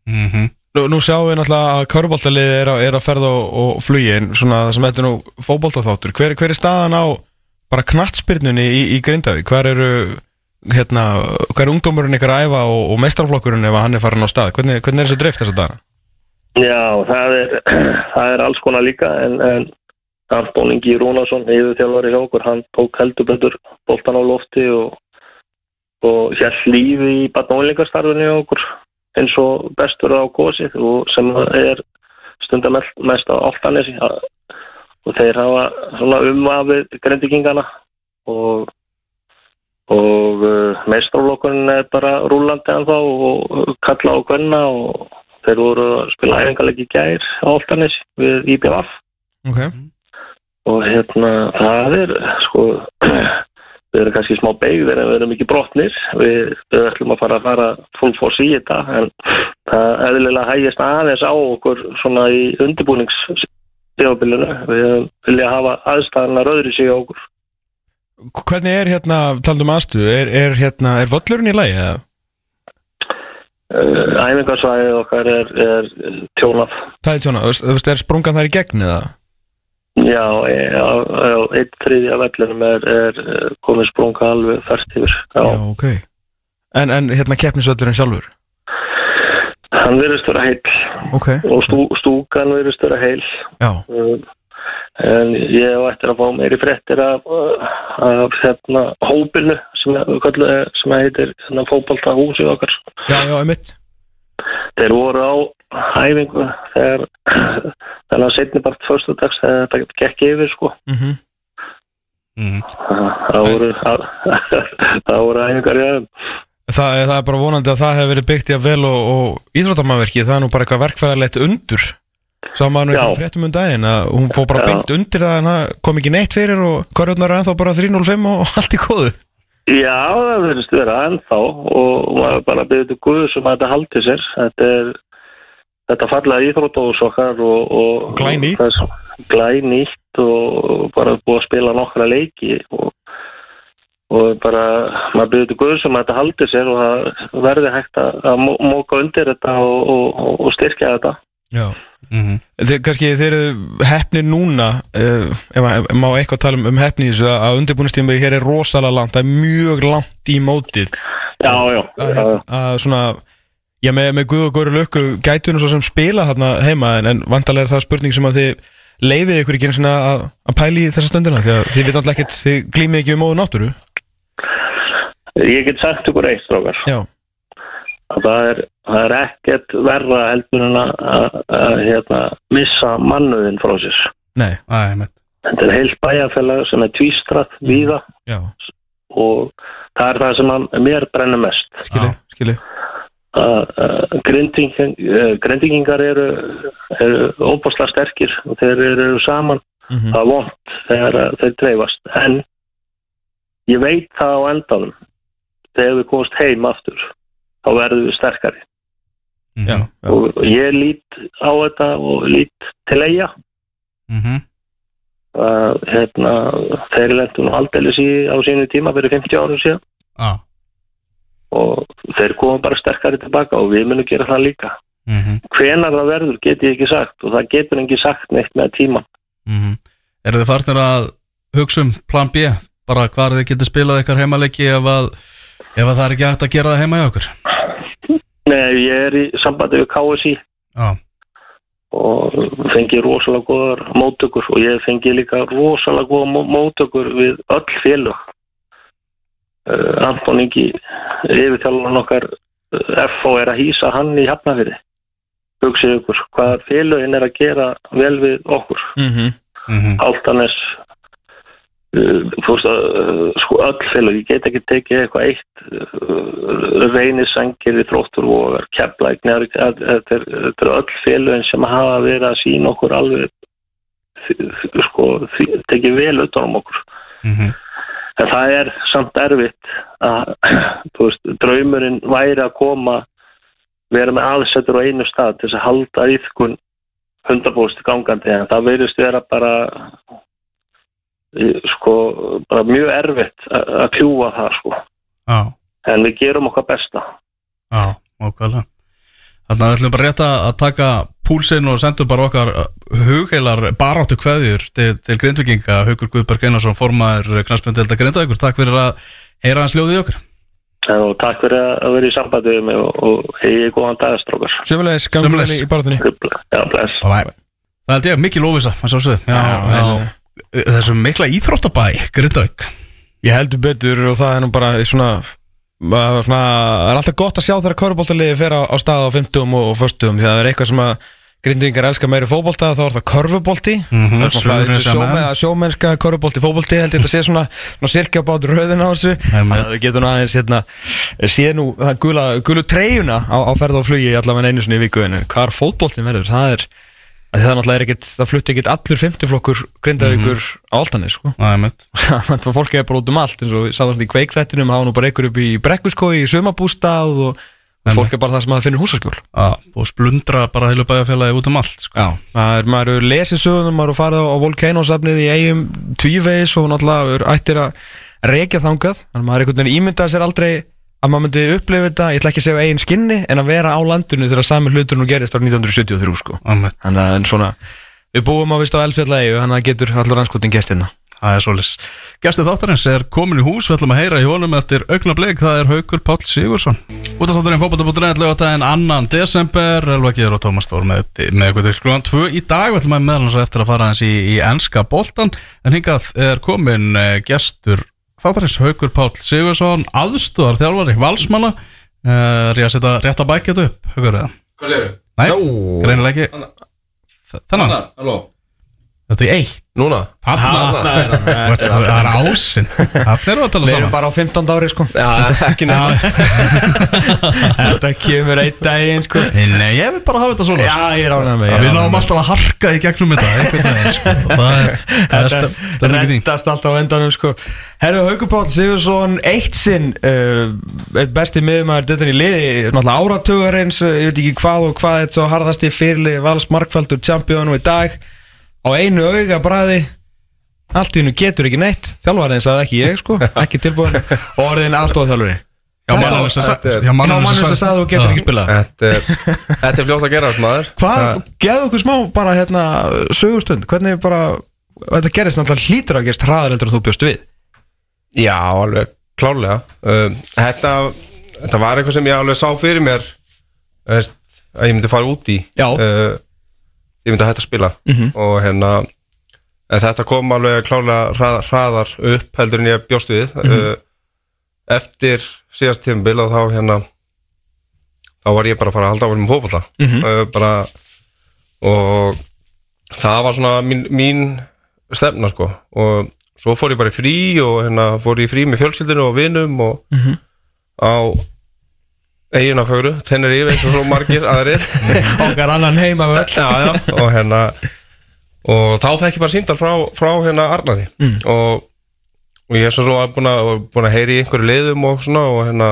Mhm. Nú, nú sjáum við náttúrulega að köruboltalið er, er að ferða og, og flugi en svona það sem þetta nú fótboltaþáttur hver, hver er staðan á bara knattspyrnunni í, í Grindavík? Hver eru hérna, hver er ungdómurinn ykkar að æfa og, og mestrarflokkurinn ef hann er farin á stað? Hvernig, hvernig er þessi drift þess að dana? Já, það er, það er alls konar líka en, en Anton Ingi Rúnarsson yfir þjálfari hjá okkur, hann tók heldur betur boltan á lofti og, og hér lífi í batnólingastarfinu hjá okkur eins og bestur á gósið og sem er stundar mest á Altanesi og þeir hafa umvafið grendikingana og og uh, mestrálokkurinn er bara rúlandi en þá og kalla á kvenna og þeir voru að spila æfingalegi gær á Altanesi við IBF Ok, og hérna það er sko við erum kannski smá beigðir en við erum ekki brotnir. Við, við ætlum að fara að fara full force í þetta en það eðlilega hægist aðeins á okkur svona í undirbúningstíðabilinu við vilja hafa aðstæðana röðri sig á okkur. Hvernig er hérna taldum aðstu, er, er hérna er völlurinn í lagi eða? uh, æfingarsvæðið okkar er, er tjónað. Það er veist, er sprungan þar í gegn eða? Já, e- einn þriðja vellinum er, er eh, komið sprunga alveg fært yfir. Já. Já, ok. En, en hérna keppnisvöllurinn sjálfur? hann virðist vera heill. Ok, og stú, stúkan virðist vera heil já, en ég hef eftir að fá meiri fréttir af, af hérna, hópinu sem, sem heitir hérna, fótbolta húsið okkar. Já, já, einmitt þeir voru á hæfingu þegar þannig að setni part fyrstu dags þegar þetta gekk yfir sko. Mm Mhm. það voru það voru hæfingar í aðeim Það, það er bara vonandi að það hefur verið byggt í að vel og, og íþróttamannverki, það er nú bara eitthvað verkfæðarlegt undur. Sá maður nú eitthvað fréttum um daginn að hún fór bara Já. beint undir það en það kom ekki neitt fyrir og korjurnar er ennþá bara 305 og allt í kóðu Já, það verðist vera ennþá og maður bara byrði til Guðs um að þetta haldi sér. Þetta er þetta fallega íþróttós okkar og, og Glænýtt. þess- glænýtt og bara búið að spila nokkra leiki og, og bara maður byrði til Guðs um að þetta haldi sér og það verði hægt að, að mó- móka undir þetta og, og, og styrkja þetta. Já Mhm. Þið, kannski þeir eru hefnir núna uh, ef maður má eitthvað tala um, um hefni þessu að undirbúinustími hér er rosalega langt það er mjög langt í mótið Já, já, að, já. að svona já með, með Guð og Góri Lökku gætu nú svo sem spila þarna heima en, en vantarlega er það spurning sem að þið leifið ykkur ekki einu svona að, að pæli í þessa stundina því að þið veit alltaf ekkert þið glýmið ekki um móðu náttúru Ég get sagt ykkur eitt, strókar. Já, að það er, það er ekkert verra heldur en að, að, að hérna, missa mannuðin frá sér. nei, mitt Þetta er heilt bæjarfélag sem er tvístrat víða já, og það er það sem mér brennur mest. skilji, skilji Að, að grinding, eh, grindingingar eru, eru óbúslega sterkir og þeir eru saman. Mhm. Það er vond þegar að þeir dreifast. En ég veit það á endanum þegar við komast heim aftur þá verðum við sterkari. Mhm. Já, já, og ég lít á þetta og lít til eiga Mhm. að hérna, þeir lendu nú aldeilis í á sínu tíma fyrir 50 árum síðan Já og þeir koma bara sterkari tilbaka og við munum gera það líka Mhm. hvenar það verður get ég ekki sagt og það getur ekki sagt neitt með tíma Mhm. Eru þið farnir að hugsa um plan B bara hvar þið getið spilað ykkar heimaleiki ef að, ef að það er ekki hægt að gera það heima hjá okkur Nei, ég er í sambandi við KSI Já, og fengi rosalega góðar móttökur og ég fengi líka rosalega góða mó- móttökur við öll félög. Uh, Anton Ingi yfirþjálfan okkar uh, FH er að hýsa hann í Hafnafyrði hugsið ykkur hvað félögin er að gera vel við okkur. Mhm, mhm, Altanes uh, þú veist að uh, sko öll félög, ég get ekki tekið eitthvað eitt uh, reynisengir við þróttur og keflæk þetta er, öll félögin sem hafa verið að sína okkur alveg sko, tekið vel utan um okkur. Mhm. En það er samt erfitt að veist, draumurinn væri að koma vera með aðsettur á einu stað til þess að halda yfkun 100% gangandi en það verðist vera bara eh, sko bara mjög erfitt að að kljúa það sko. Já, en við gerum okkar besta. Já, okkarlega Þannig að við ætlum bara rétt að að taka púlsinn og sendum bara okkar hugheilar baráttu kveðjur til, til grindvikinga Haukur Guðberg Einarsson, formaður knastmyndelda grindavíkur. Takk fyrir að heyra hans ljóðið í okkur. Og takk fyrir að vera í sambandi við mig og, og hegi góðan dagastrókar Sömuleiðis. henni í barátunni Já, bless. Það held ég mikið lófisa, maður svo Já, Já, já, þessum mikla íþróttabæ Grindavík Ég heldur betur og það er nú bara svona, svona það er alltaf gott að sjá þegar körfuboltaliði fer á, á stað á 50 og, og 40 því að það er eitthvað sem að grindingar elskar meiri fótbolta þá er það það er svona Suðurnesjamenn. sjómenn, sjómennska körfubolti fótbolti held ég þetta sé svona, svona sirkja bát röðin á þessu Einmitt. þannig að við getum nú aðeins hérna, sé nú það gula, gulu treyjuna á, á ferð og flugi allavega einu sinni í viku en hvar fótboltin verður, það er að það náttúrulega er ekkit, það flutti ekkit allur 50 flokkur grindavíkur á Altanis sko. Það er mitt. Þannig að fólk er bara út um allt eins og við sáðum í kveikþættinum hafa nú bara ykkur upp í brekkuskói í sumabústað og fólk er bara það sem að finna húsaskjól. Já, og splundra bara heilu bæjarfélagi út um allt sko. Já, það er, maður eru lesið sögum maður eru farið á Volcano-safnið í eigum tvívegis og náttúrulega ættir að rekja þangað, maður er einhvern veginn ímyndað sér aldrei að maður myndi upplifa þetta, ég ætla ekki að segja eigin skinni en að vera á landinu þegar sami hlutur nú gerist árið 1973 sko. Þannig að en svona, við búum á vist á Elfjallægi þannig að getur allur anskotin gest hérna. Það er svolis Gæstu þáttarins er komin í hús Við ætlum að heyra í honum eftir augnablik Það er Haukur Páll Sigursson Útastátturinn fótbolta.net lögatæðin annan desember Elva Geir og Tómas Þór með, ykkur til sklugan 2 í dag. Við ætlum að meðal hans eftir að fara hans í, í enska boltan En hingað er komin uh, gestur þáttarins Haukur Páll Sigursson Aðstúðar þjálfari Valsmanna. Uh, Er ég að setja rétt að bækja þetta upp Haukur eða? Hvað segir þú? Nei, greinilega ekki. Þannig, Halló. Þetta er eitt Núna? Þarna. Það er ásinn. Erum við að tala Við erum saman. bara á 15 ári sko. Já, ekki nefn Þetta kemur einn daginn sko. Nei, ég vil bara hafa þetta svona. Já, ég ránaði mig Já, Við náum alltaf að harka í gegnum þetta sko. er, er, er þín. rettast alltaf á endanum sko. Herru Haukur Páll Sigursson eitt sinn uh, eitt besti miðumæður döttan í liði náttúrulega áratugar eins ég veit ekki hvað og hvað þetta svo harðasti fyrirli vals markfaldur champion og í dag á einu auga bræði allt í hennu getur ekki neitt. Þjálfari eins að ekki ég sko. Ekki tilbúin og orðin aðstofþjálfari Já, mannum sem sagði þú getur ekki spilað. Þetta er, þetta er fljótt að gera maður. Hvað, geðu okkur smá bara hérna sögustund, hvernig bara þetta gerist náttúrulega hlýtur að gerist hraðar heldur en þú bjóst við. Já, alveg klárlega. Um, þetta, þetta var eitthvað sem ég alveg sá fyrir mér. Veist, að ég myndi fara út í. Já. Ég myndi að hætta að spila. Og hérna en þetta kom alveg klárlega hrað, hraðar upp heldur en ég bjóst við. Uh, eftir síðast tímabil og þá hérna þá var ég bara að fara að halda áfram með fótbolta. Uh, bara og það var svona mín, mín stefna sko. Og svo fór ég bara í frí og hérna fór ég í frí með fjölskyldinu og vinum og á eigin af fögru, tennir yfir eins og svo margir aðrir. Okkar annan heima já, já, og hérna og þá fekk ég bara síndal frá, frá hérna Arnari. Og, og ég er svo svo búin að, búin að heyri í einhverju liðum og svona og hérna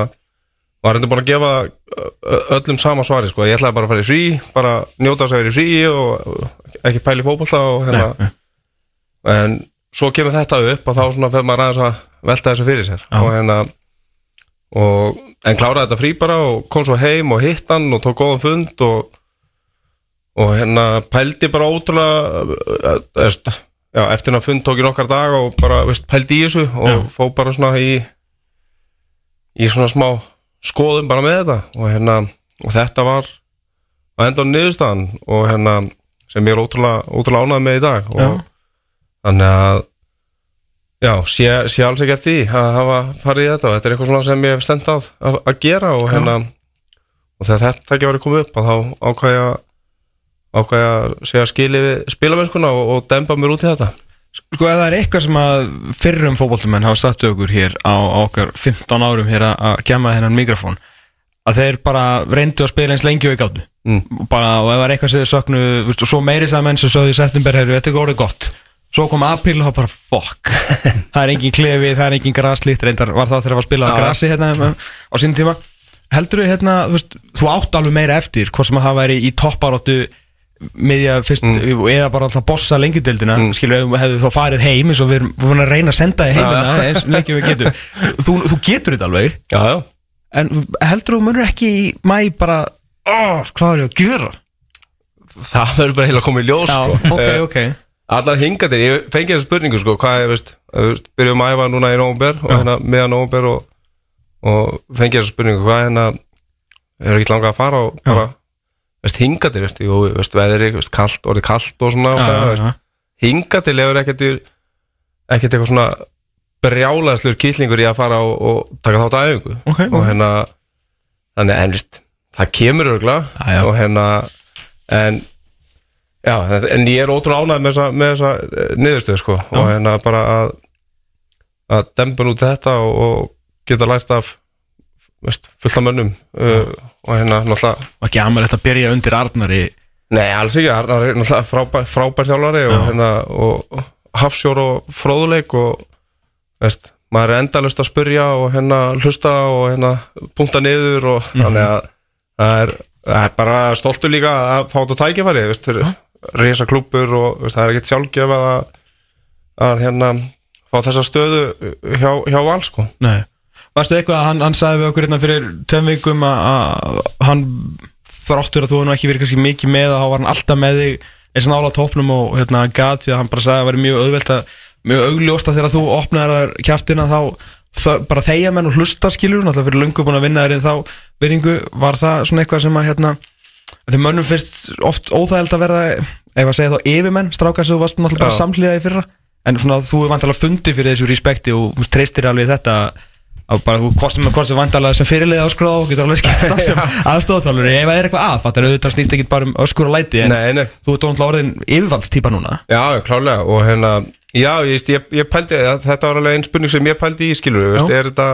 var hérna búin að gefa öllum sama svari sko, ég ætlaði bara að fara í frí bara njóta þess að vera í frí og ekki pæli fótbolta og hérna. En svo kemur þetta upp og þá svona fyrir maður aðeins að velta þessu fyrir sér. Og hérna og, en kláraði þetta frí bara og kom svo heim og hitt hann og tók góðan fund og og hérna pældi bara ótrúlega uh, já, eftir hann fund tók ég nokkar dag og bara veist, pældi í þessu og fó bara svona í í svona smá skoðum bara með þetta. Og hérna og þetta var að enda á niðurstaðan og hérna sem ég er ótrúlega, ótrúlega ánægð með í dag. Og Já. þannig að já, sé, sé alls ekki eftir því að hafa farið í þetta og þetta er eitthvað svona sem ég hef stend að, að, að gera og hérna og þegar þetta ekki var að koma upp að þá ákvæði að ákvæði að segja skili við spilamennskuna og, og dempa mér út í þetta. Sko það er eitthvað sem að fyrrum fótbollmenn hafa við okkur hér á, á okkar 15 árum hér að- að gemma þennan mikrofón að þeir bara reyndu að spila eins lengi og í gáttu Mm. og ef það er eitthvað sem þeir og svo meiri sagði menn sem sögðu í september hefur þetta ekki orðið gott svo kom april og þá bara fuck. Það er engin klefi, það er engin graslíkt reyndar var það þegar það var spilað á Já. grasi hérna um, á sínum tíma. Heldur þú hérna, þú, veist, þú átt alveg meira eftir hvort sem að það væri í topparóttu miðja fyrst eða bara alltaf bossa lengjudeldina mm. skilur, hefðu þá farið heim eins og við erum að reyna að senda þig heimina eins lengi við getum. Þú, þú getur þetta alveg. Já, já. En heldur þú munur ekki í mæ bara oh, hvað er ég að gera Það verður bara heila að koma í ljós sko. ok, Eh, Allar hingatir, ég fengi þessa spurningu sko, hvað er, veist, við byrjum að æfa núna í nóvumber og hérna meðan nóvumber og, og fengi þessa spurningu, hvað er hérna er ekki langað að fara og bara veist, hingatir, veist, jú, veist, veðri, veist, kalt, orðið kalt og svona og Já, hvað, já, veist, já. hingatil hefur ekkert í- ekkert eitthvað svona brjálæðslur kýtlingur í að fara og, og taka þátt að æfingu Ok, og hérna þannig en veist, það kemur já. og hérna en já, en ég er ótrúlega ánægð með þessa, með þessa eh, niðurstöðu sko. Og hérna bara að að dempa nút þetta og, og geta læst af veist, fullt af mönnum uh, og hérna náttúrulega ekki amalegt að byrja undir Arnari. Nei, alls ekki, Arnar er náttúrulega frábær, frábær þjálfari og, hérna, og hafsjór og fróðuleik og veist, maður er endalust að spurja og hérna hlusta og hérna punta niður og þannig að það er, er bara stoltur líka að fá þetta tækifæri, veist, risa klúpur og veist, það er ekkert sjálfgef að, að hérna fá þessa stöðu hjá, hjá val sko. Nei Varstu eitthvað að hann, hann sagði við okkur hérna fyrir tveim vikum að, að hann þráttur að þú nú ekki verið kannski mikið með og þá var hann alltaf með þig eins og nála tópnum og hérna gat því að hann bara sagði að það væri mjög auðvelt að mjög augljóst að þegar þú opnaði þar kjaftina þá þau, bara þeia menn og hlusta skilur náttúrulega fyrir löngu búin að vinna þér en þá veringu var það svona eitthvað sem að hérna þegar mönnum finnst oft óþægild að verða ef að segja þá yfirmenn strákar sem þú varst náttúrulega bara í fyrra. En svona þú er vantilega fundið fyrir þessu respekti og þú treystir alveg þetta að bara þú kostum með kostum vandalega sem fyrirlið áskráð og getur alveg skemmt af sem aðstofþálur ef það er eitthvað að, fattar auðvitað snýst ekki bara um öskur og læti en Nei, nei, þú ert náttúrulega orðin yfirvaldstýpa núna. Já, klálega og hérna, já, ég, ég, ég pældi að þetta var alveg einn spurning sem ég pældi í skilur, veist, er þetta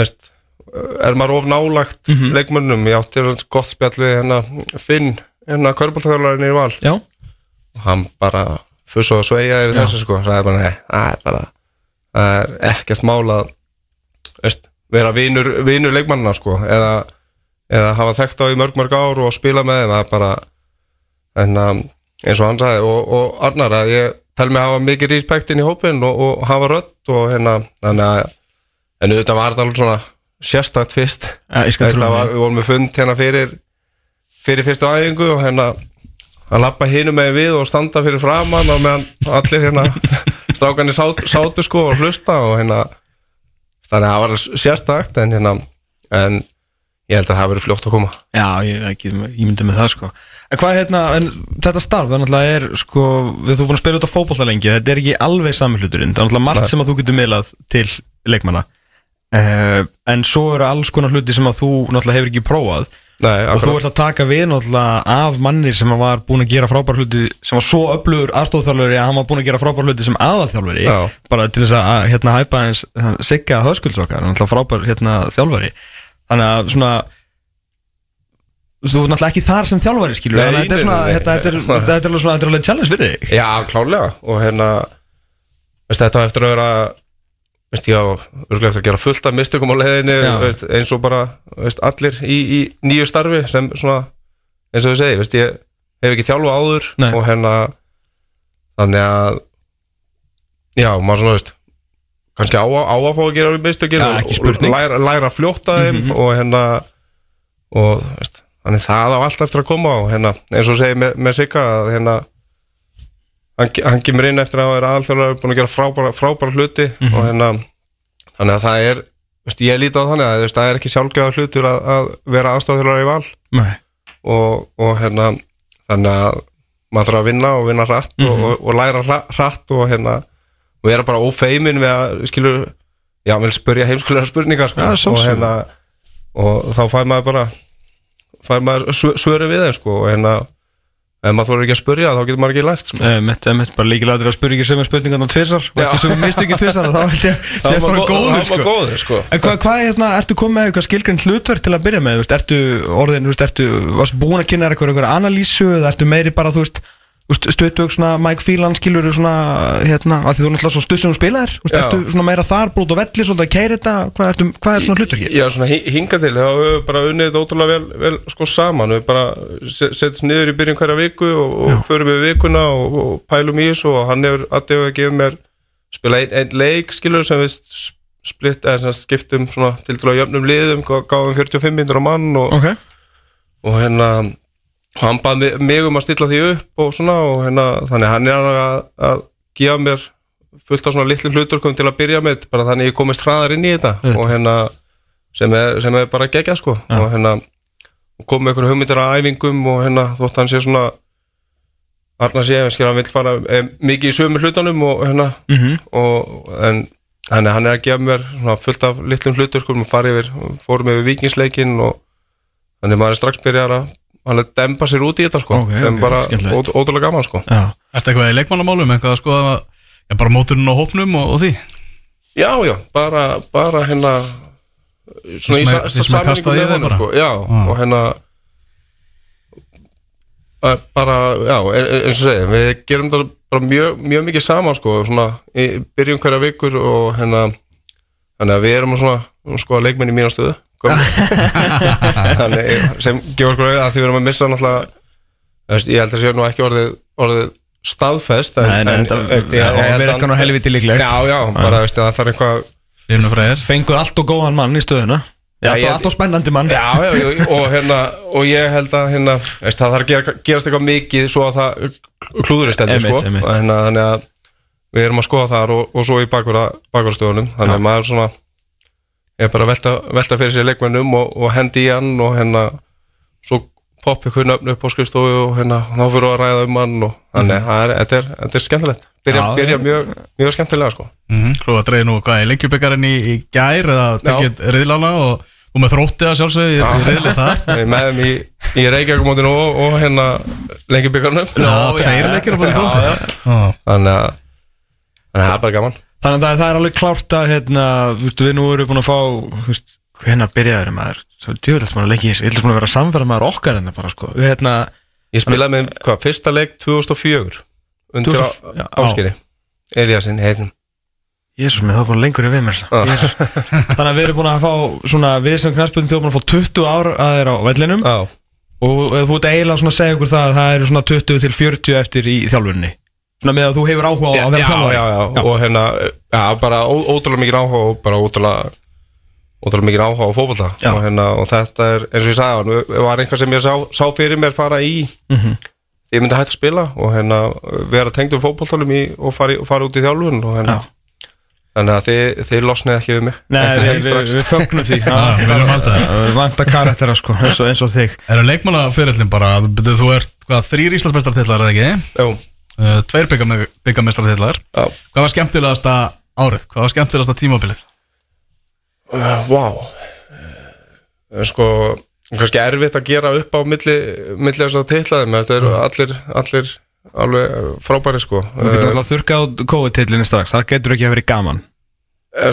veist, er maður of nálagt leikmönnum, ég átti hans gott spjall við hérna Finn, hérna körbóltaþjólarinn í val. Já, og hann bara fuss og sveigja yfir þessu sko, sagði bara, nei, það er bara það er ekkert mál að veist, vera vinur, vinur leikmannina sko, eða, eða hafa þekkt á í mörg mörg ár og spila með þeim. Það er bara en, um, eins og hann sagði og, og Arnar að ég tel mig að hafa mikið respekt inn í hópin og, og hafa rödd og hérna þannig að en auðvitað var þetta alveg svona sérstakt fyrst. Ég. Við vorum með fund hérna fyrir fyrir fyrstu æfingu og hérna að lappa hinum með við og standa fyrir framann og meðan allir hérna strákanir sát, sátu sko og hlusta og hérna þannig að það var sérstakt en hérna en ég held að það verið fljótt að koma. Já, ég, ekki, ég myndi með það sko. En hvað hérna, en þetta starf það náttúrulega er sko, við þú búin að spila út á fótbolta lengi þetta er ekki alveg sami hluturinn. Það er náttúrulega margt sem að þú getur miðlað til leikmanna uh, en svo eru alls konar hluti sem að þú náttúrulega hefur ekki prófað. Nei, og þú ert að taka við náttúrulega af manni sem var búin að gera frábær hluti sem var svo öflugur aðstofþjálfari að hann var búin að gera frábær hluti sem aðalþjálfari Já. bara til þess að hérna hæpa eins sigga höskuldsokkar, er náttúrulega frábær hérna, þjálfari. Þannig að svona þú ert náttúrulega ekki þar sem þjálfari skilur Nei, þetta er svona, nei. þetta, er, þetta er alveg svona, þetta er alveg challenge fyrir þig. Já, klálega og hérna þetta á eftir að vera veist, já, örgulega eftir að gera fullt af mistökum á leiðinni Já. veist, eins og bara veist, allir í, í nýju starfi sem svona, eins og við segi veist, ég hef ekki þjálfa áður Nei. og hérna þannig að já, maður svona veist kannski á, á að fá að gera við mistökin Ja, og- læra, læra að fljóta þeim og hérna og veist, þannig það á allt eftir að koma og hérna, eins og segi með, með Sigga að hérna hann, hann kemur inn eftir að vera aðalþjóðlega búin að gera frábæra, frábæra hluti og hérna þannig að það er, veist, ég líti á þannig að veist, það er ekki sjálfgeða hlutur að, að vera aðstofþjóðlega í val. Og, og hérna þannig að maður þarf að vinna og vinna hratt og, og, og læra hratt og hérna og vera bara ófeimin við að skilur, já, vel spyrja heimskulega spurningar sko, Ja, og hérna og þá fær maður bara fær maður svö- svörin við þeim sko, og hérna ef maður þóra ekki að spyrja þá getur maður ekki lært sko. Mitt, mitt, bara líkilega að spyrja ekki sem er spurningan á tvisar og ekki sem mistökin tvisar þá held ég Það sé var bara gó- góður það sko. góður, sko. En hvað, hvað hérna, ertu komið með eitthvað skilgrind hlutverk til að byrja með, ertu orðin, ertu, varstu búin að kynna þér eitthvað, eitthvað analýsu eða ertu meiri bara, þú veist, stöðtug svona Mike Phelan skilur svona, hérna, að því þú náttúrulega svo stuð sem þú spilaðir, ertu svona meira þar, blót og velli, svolítið að keira þetta, hvað, ertu, hvað er svona hlutverki? Já, svona hi- hingað til, þá höfum við bara unnið þetta ótrúlega vel, vel sko saman. Við bara se- setjumst niður í byrjun hverja viku og, og förum við vikuna og, og pælum í þessu og hann hefur alltaf að gefa mér spila einn ein leik skilur sem við splitt, eða skiptum svona til að jöfnum liðum, gá- gáum 45 minnur á mann og, Ok, og hérna og hann bað mig, um að stilla því upp og svona og hérna þannig hann er að, að gefa mér fullt af svona litlum hluturkum til að byrja með bara þannig ég komist hraðar inn í þetta og hérna sem er, sem er bara gegja sko. Og hérna kom með einhverju hugmyndir að æfingum og hérna þótt hann sé svona Arnar sé, skil, hann vil fara eh, mikið í sömu hlutunum og hérna. Mhm. og en hann er, hann er að gefa mér svona fullt af litlum hluturkum og fara yfir, fórum yfir vikingsleikin og þannig maður er strax byrjar að er að dempa sér út í þetta sko Ok, sem ok, bara ótrúlega gaman sko já, Ertu eitthvað í leikmannamálum, eitthvað að skoða já, bara móturinn á hópnum og, og því já já, bara, bara hérna svona í er- er sammenningu með honum bara. sko já Ah. og hérna að bara, já, e- e- eins og segja við gerum þetta bara mjög, mjög mikið saman sko, svona, í byrjun hverja vikur og hérna þannig að við erum að svona, sko, leikmenn í mína stöðu gömlu. þannig sem gefur okkur auðvitað að því við erum að missa náttúrulega ég held að sé nú ekki orðið, orðið staðfest en, að- eitthvað nú helviti líklegt. já, já, bara veist, það Hlynur Freyr fenguð allt og góðan mann í stöðuna. Ég- alltaf spennandi mann. Já, já, já, og hérna og ég held að hérna, veist, það þarf að gera, gerast eitthvað mikið svo að það klúðurist sko. Og hérna, þannig að við erum að skoða þar og, og svo í bakvarastöðunum þannig að maður svona er bara að velta, velta fyrir sér leikmennum og, og hendi í hann og hérna svo poppi nöfn upp á skrifstofu og hérna þá fyrir að ræða um hann og þannig að það er, þetta er, þetta er skemmtilegt. Byrja, Já, byrja mjög, mjög skemmtilega sko. Mm -hmm. Svo að dreigja nú hvað í lengjubikarin í, í gær eða tekið riðlana og, og með þróttið að sjálfsögðu í í riðlið erum með þeim í, í Reykjavíkumótinu og, og hérna lengi byggarnum Já, tveir leikir á búin þróttið að þannig að það er bara gaman Þannig að það, er alveg klárt að hérna, við nú erum búin að fá hérna byrjaður maður? Í ég svona að vera samferða maður okkar en það bara sko, hérna Ég spilaði með hvað, fyrsta leik 2004 undir 2000 já, áskeri Eliassin Jésús minn, það er búin lengur en við mér. Jesús. Þannig að við erum búin að fá svona, við sem knæspöldin þjóðum búin að fá 20 ár að þeirra á vellinum. Já, og þú ert eiginlega að segja ykkur það að það eru svona 20 til 40 eftir í þjálfunni svona með að þú hefur áhuga á já, að vera já, þjálfari já, já, og hérna já, bara ótrúlega mikið áhuga og bara ótrúlega ótrúlega mikið áhuga á fótbolta Já. og, hérna, og þetta er, eins og ég sagði hann var einhvað sem ég sá, sá fyrir mér fara í Mhm. því ég myndi hægt að spila og hérna, vera tengdur fótboltanum í, og, fara, fara út í þjálfun og hérna, Já. þannig að þið, þið losnið ekki við mig Nei, við, við, við fögnum því Já, við erum alltaf það. Það vanta karaktera sko, eins og, eins og þig Eru leikmannaferillin bara, byrju, þú ert hvað, þrýr Íslandsmeistartillar eða ekki? Jú, Uh, tveir byggamestartillar já, Hvað var skemmtilegasta árið? Hvað var skemmtilegasta tímabilið? uh, wow uh, sko kannski erfitt að gera upp á milli, milli þess að titlaði með þetta eru allir, allir alveg frábæri sko. Þú getur alltaf þurrka á COVID-tillinni strax Það getur ekki að vera gaman. Eh,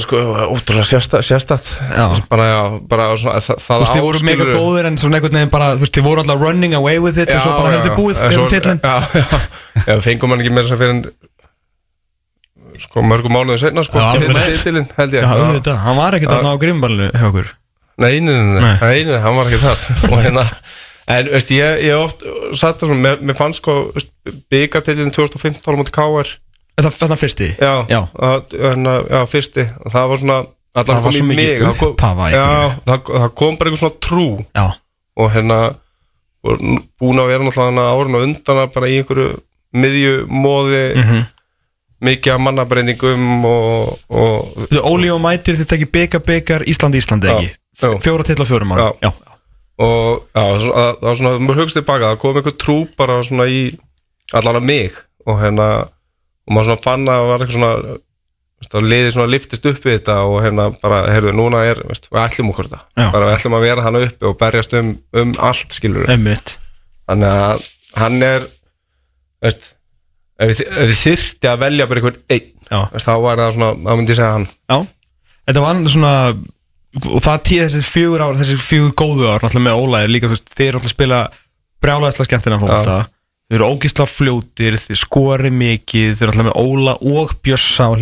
sko, ótrúlega sérstætt, sérstætt. Já. bara, já, bara svona, það, Þú það veist, þið voru mega góðir en svona einhvern veginn bara Þú veist, þið voru alltaf running away with it En svo bara heldur búið svo- tillin Já, já, já, fengum hann ekki meira sem fyrir en sko mörgum mánuðu senna sko, Já, alveg til rétt. titilinn, held ég. Já, auðvitað, hann var ekkert að ná grimballinu hjá okkur. Nei, nei, nei, nei, Nei. nei, nei, hann var ekki þar. Og hérna, en veist, ég, ég oft satt það svona, mér, fannst sko byggartillin 2015 á múti KR Var það fyrsti? Já, Já. Að, hérna, já, fyrsti. Það var svona, Það var svo mikið mig það kom- upphafa já, það, það kom bara einhver svona trú. Já, og hérna búin að vera náttúrulega árun og undan að bara í einhverju miðju móði Mhm. mikið af mannabreyndingum og, og Þú veist, Óli og Mætir tekið byggar byggar Ísland Íslandi Já, ekki. Fjóra till og fjórum ára Já. og það var svona, maður hugst tilbaka það kom einhver trú bara svona í allan að mig. Og hérna og maður svona fann að það var eitthvað svona veist, liðið svona liftist upp við þetta og hérna bara, heyrðu, núna er, veist, við ætlum okkur þetta. Já. bara við ætlum að vera hann uppi og berjast um, um allt skilur Einmitt. Þannig að hann er veist ef við, ef við þyrfti að velja bara einhvern einn veist, þá var það svona, þá myndi ég segja hann. Já, þetta var svona og það tíð þessi fjögur ár þessi fjögur góðu ár, náttúrulega með Ólaði líka þú veist, þeir að spila brjálæðislega skemmtina fólk þeir eru ógisla fljótir, þeir skori mikið þeir eru alltaf með Óla og Bjössa á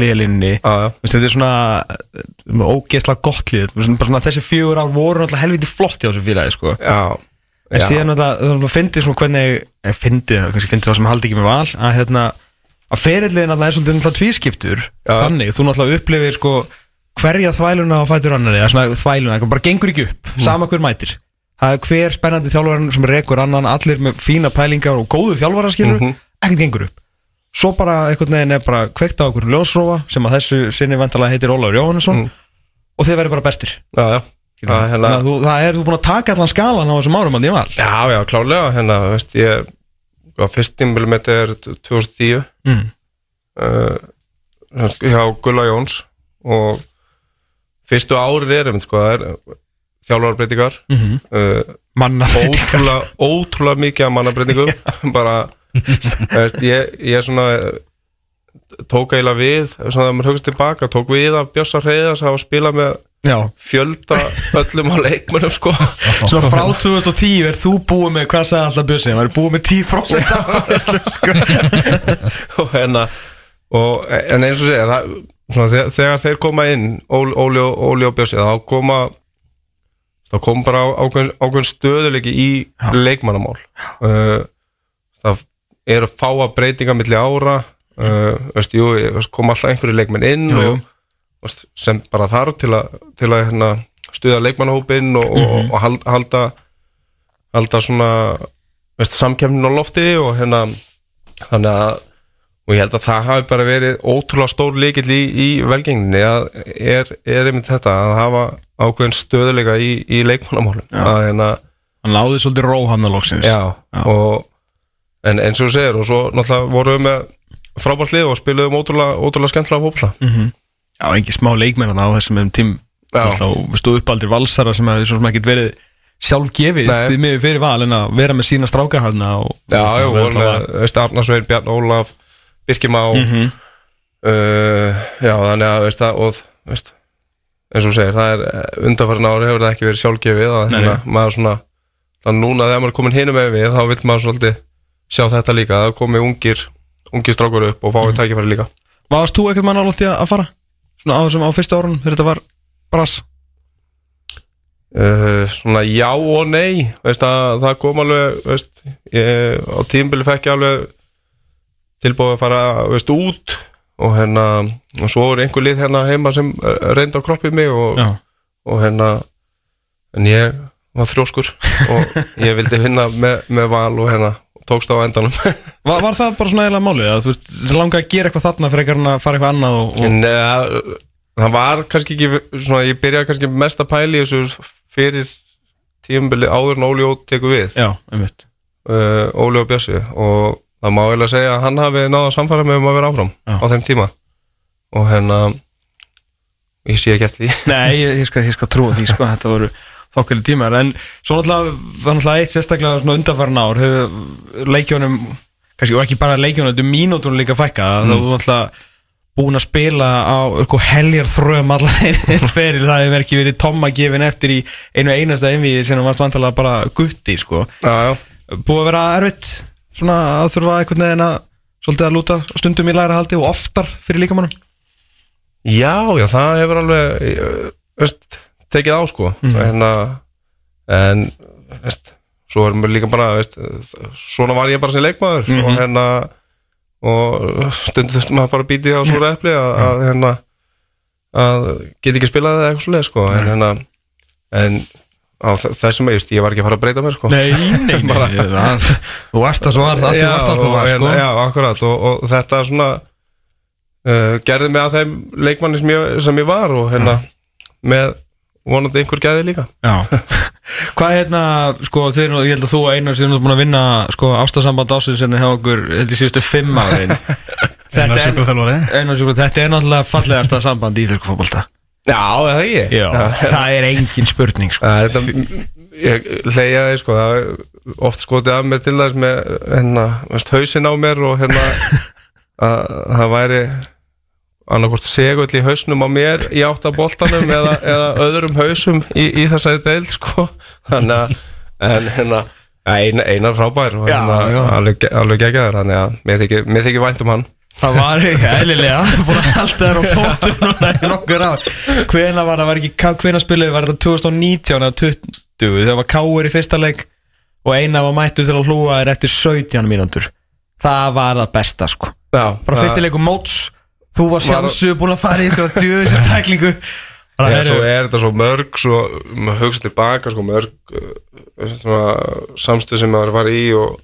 já, þetta er svona uh, ógisla gott lið svona, þessi fjögur ár voru alltaf helviti flott í þessu félagi sko. já, en já. síðan alltaf, það finnir svona hvernig eh, fyndið, kannski fyndið það sem haldi ekki með val að hérna, að ferillin alltaf er svolítið alltaf tvískiptur Já. þannig, þú náttúrulega upplifir sko hverja þvæluna á fætur annari eða svona þvæluna, það bara gengur ekki upp Mm. sama hver mætir það er hver spennandi þjálfarinn sem rekur annan allir með fína pælingar og góðu þjálfaraskilur Mhm. ekkert gengur upp svo bara einhvern veginn er bara kveikt á okkur ljósrófa sem að þessu sinni vantalega heitir Ólafur Jóhannesson Mm. og þeir verður bara bestir já, já. Já, hérna, þú, það er, þú búin að taka allan skalan á þessum árum að ég val Já, já, klálega, hérna, veist, ég fyrst tímbilum þetta er 2010 mm. uh, hjá Gulla Jóns og fyrstu árið er einmitt, sko, það er þjálfarbreytingar mm -hmm. uh, ótrúlega, ótrúlega mikið af mannabreitingum bara, veist, ég, ég svona eh, tók eiginlega við svona maður hugst tilbaka, tók við af Bjössa Reyðas að spila með Já, fjölda öllum á leikmönnum sko. Svona frá 2010 er þú búið með, hvað sagði alltaf Björsi, það er búið með 10% af öllum, sko. og hérna og, en eins og segja það, svona, þegar, þeir koma inn Óli, og- Bjössi þá koma þá kom bara ákveðin, ákveðin stöðuleiki í leikmannamál. Uh, það eru fáa breytinga milli ára. Uh, veist, jú, kom alltaf einhverju leikmenn inn Jú, og, veist, sem bara þarf til að, til að hérna, stuða leikmannahópin og, og, og halda, halda halda svona veist, samkemnin á lofti og hérna þannig að og ég held að það hafi bara verið ótrúlega stór líkill í, í velgengninni að er, er einmitt þetta að hafa ákveðin stöðuleika í, í leikmannamálum. Hérna, Hann náði svolítið róhamnalóksins já, og en eins og þú segir og svo náttúrulega vorum við með frábært lið og spiluðum ótrúlega, ótrúlega skemmtilega fókla Já, engin smá leikmenn á þessum um tím. Stóð upp aldrei valsara sem hefði svona ekkert verið sjálfgefið Nei. því miður fyrir val en að vera með sína stráka þarna og, Já, og með veist, Arnarsvein, Bjarn Ólaf Birkimá Mhm. uh, Já, þannig að veist, að, og, veist, eins og segir það er undanfærin ári hefur það ekki verið sjálfgefið að Nei, hérna, maður svona þannig núna þegar maður er komin hinum með við þá vil maður svolítið sjá þetta líka það komi ungir, ungir strákur upp og fái Mhm. tækifæri líka Varst þú ekkert mann álótti að fara? Svona á þessum á fyrsta árunum þegar þetta var brass uh, Svona já og nei veist, að, það kom alveg veist, ég, á tímbili fekk ég alveg tilbúið að fara veist, út og hérna og svo er einhver lið hérna heima sem reyndi á kroppið mig og, og hérna en ég var þrjóskur og ég vildi vinna með, með val og hérna tókst á endanum. Var, var það bara svona eiginlega málið að þú langaði að gera eitthvað þarna fyrir eitthvað að fara eitthvað annað og, og... en uh, það var kannski ekki svona, ég byrjaði kannski mest að pæla í þessu fyrir tímabili áður en Óli Ó tekur við. Já, einmitt. Uh, Óli og Bjössi og það má eiginlega segja að hann hafi náða samfara með um að vera áfram Já. á þeim tíma. Og hérna ég sé ekki eftir því. Nei, ég, ég, skal, ég skal trúa því, sko, þetta voru þokkali tímar, en svo náttúrulega var náttúrulega eitt sérstaklega svona undanfarn ár hefur leikjónum, kannski og ekki bara leikjónum, þetta er mínútunum líka fækka mm. það var náttúrulega búin að spila á eitthvað heljar þröm allar fyrir það hefur ekki verið tomma gefin eftir í einu einasta einviði sem varst vantalega bara gutti, sko. Já, já. búið að vera erfitt svona að þurfa einhvern veginn að svolítið að lúta stundum í læra haldi og oftar fyrir líkamannum? Já, já, það hefur alveg uh, veist, tekið á sko. Hérna, en veist, svo erum við líka bara veist, svona var ég bara sem leikmaður og hérna og stundum þurftum maður bara að býti á svo repli að, að hérna að geta ekki spilað eða eitthvað svo leið sko. En hérna en á þessum eigust, ég var ekki að fara að breyta mér sko. Nei, nei, nei, það, þú varst að svo var það sem varst að þú og var, sko. hérna, Já, akkurat og, og þetta svona uh, gerði mig að þeim leikmanni sem ég, sem ég var og hérna með vonandi einhver gæði líka. Já. Hvað hérna, sko, þeir, ég held að þú og Einar séum búin að vinna, sko, ástasamband ásins en hjá okkur, held ég síðustu fimm Þetta Einar er, sjúkraþjálfari. Einar sjúkur, þetta er náttúrulega fallegasta samband í íþjóðku Já, eða ég Já, það er engin spurning, sko. Það er þetta, ég hleyjaði sko, það er oft skotið af mér til þess með hérna, veist, hausinn á mér og hérna að það væri annarkvort segull í hausnum á mér í átt að boltanum eða, eða öðrum hausum í, í þessari deild sko. Þannig að en hérna ein, einar frábær og hérna, alveg, alveg geggjaður. Þannig að mér þykir vænt um hann Það var ekki eðlilega, búin að halda þér á fótum núna í nokkur á Hvena var það, var ekki, hvena spiluði, var þetta 2019 eða 20 þegar var Káur í fyrsta leik og eina var mættur til að hlúa þér eftir 17 mínútur. Það var það besta, sko. Já, bara fyrsti leikum móts. Þú var sjálfsög búin að fara í ykkur djöðsins tæklingu. Svo heyrðu, er þetta svo mörg svo maður hugsa tilbaka sko mörg svona samstöð sem maður var í og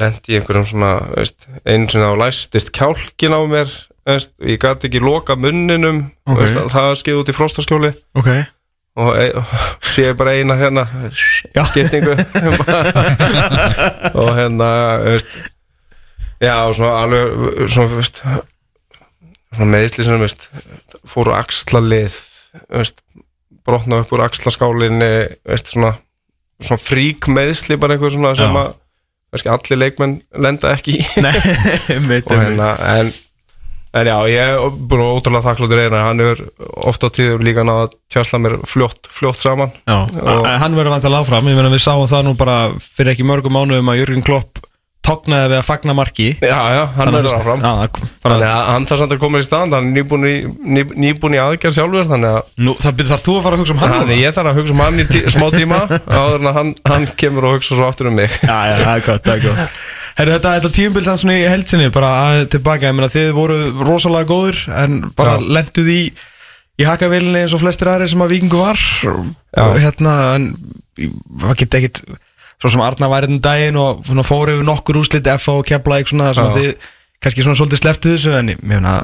lendi í einhverjum svona veist, einu sinni þá læstist kjálkin á mér veist, ég gæti ekki loka munninum Ok. veist, það skeið út í frostaskjóli. Ok. Og e sé bara eina hérna skiptingu. Og hérna já og svona alveg svona, svona meðisli sem fóru axlalið veist, brotna upp úr axlaskálinni svona, svona frík meðisli bara einhver svona sem að kannski allir leikmenn lenda ekki í. Hérna en, en já, ég er búin að ótrúlega þakkláttur eina, hann er ofta á tíðum líka náða að tjásla mér fljótt, fljótt saman. Já, Og- hann verður vantilega áfram. Ég meina við sáum það nú bara fyrir ekki mörgum mánuðum að Jörgen Klopp tóknaði við að fagna marki. Já, já, hann Þannig er að- áfram. Já, það bara, þannig að hann þarf samt að koma í stand hann er nýbúin í, ný, nýbúin í aðgerð sjálfur þannig að nú, þar þú að fara að hugsa um hann Þannig núna? ég þarf að hugsa um hann í tí, smá tíma áður en að hann, hann kemur og hugsa svo aftur um mig. Já, já, það er gott, það er gott. Herru, þetta, þetta tíumbil sann svona í heldsinni bara að, tilbaka, ég meina þið voru rosalega góður en bara Já. lenduð í í hakavélinni eins og flestir aðri sem að vikingu var. Og hérna en það geti ekkit svo sem Arna var einn daginn og fóru yfir nokkur úrslit F og Keflavík svona sem að Já. þið kannski svona svolítið sleftu þessu en ég meina,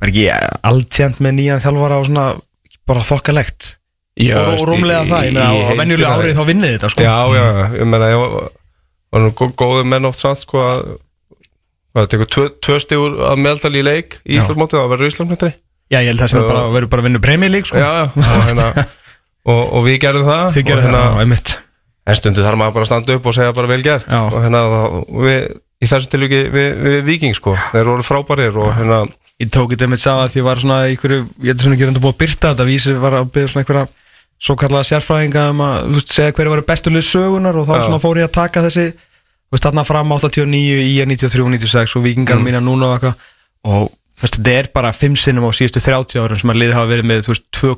var ekki alltjent með nýjan þjálfara og svona bara þokkalegt og, og rúmlega það, ég meina á venjulega árið þá vinnið þetta sko Já, já, ég meina ég var, nú gó- góður menn oft satt sko að hvað, tekur tvö, tvö stígur að meðaldali í leik í Já. Íslandsmótið að vera Íslandsmótið Já, ég held það sem Já. bara verður bara að vinna premjölík sko. Já, já, og, hérna, og, við gerðum það Þið gerir hérna, það, einmitt En stundu þarf maður bara að standa upp og segja bara vel gert Já. og hérna við, í þessum tilvíki við, við viking sko, þeir voru frábærir og hérna Ég tók þetta einmitt sá að því var svona einhverju, ég hefði svona ekki reynda búið að byrta þetta vísi var að byrja svona einhverja svo kallaða sérfræðinga um að veist, segja hverju varu bestu lið sögunar og þá Já. svona fór ég að taka þessi veist, þarna fram 89, í 93, 96 og vikingar Mm. mína núna og eitthvað og veist, þetta er bara 5 sinnum á síðustu 30 árum sem að liði hafa verið með, þú veist, 2,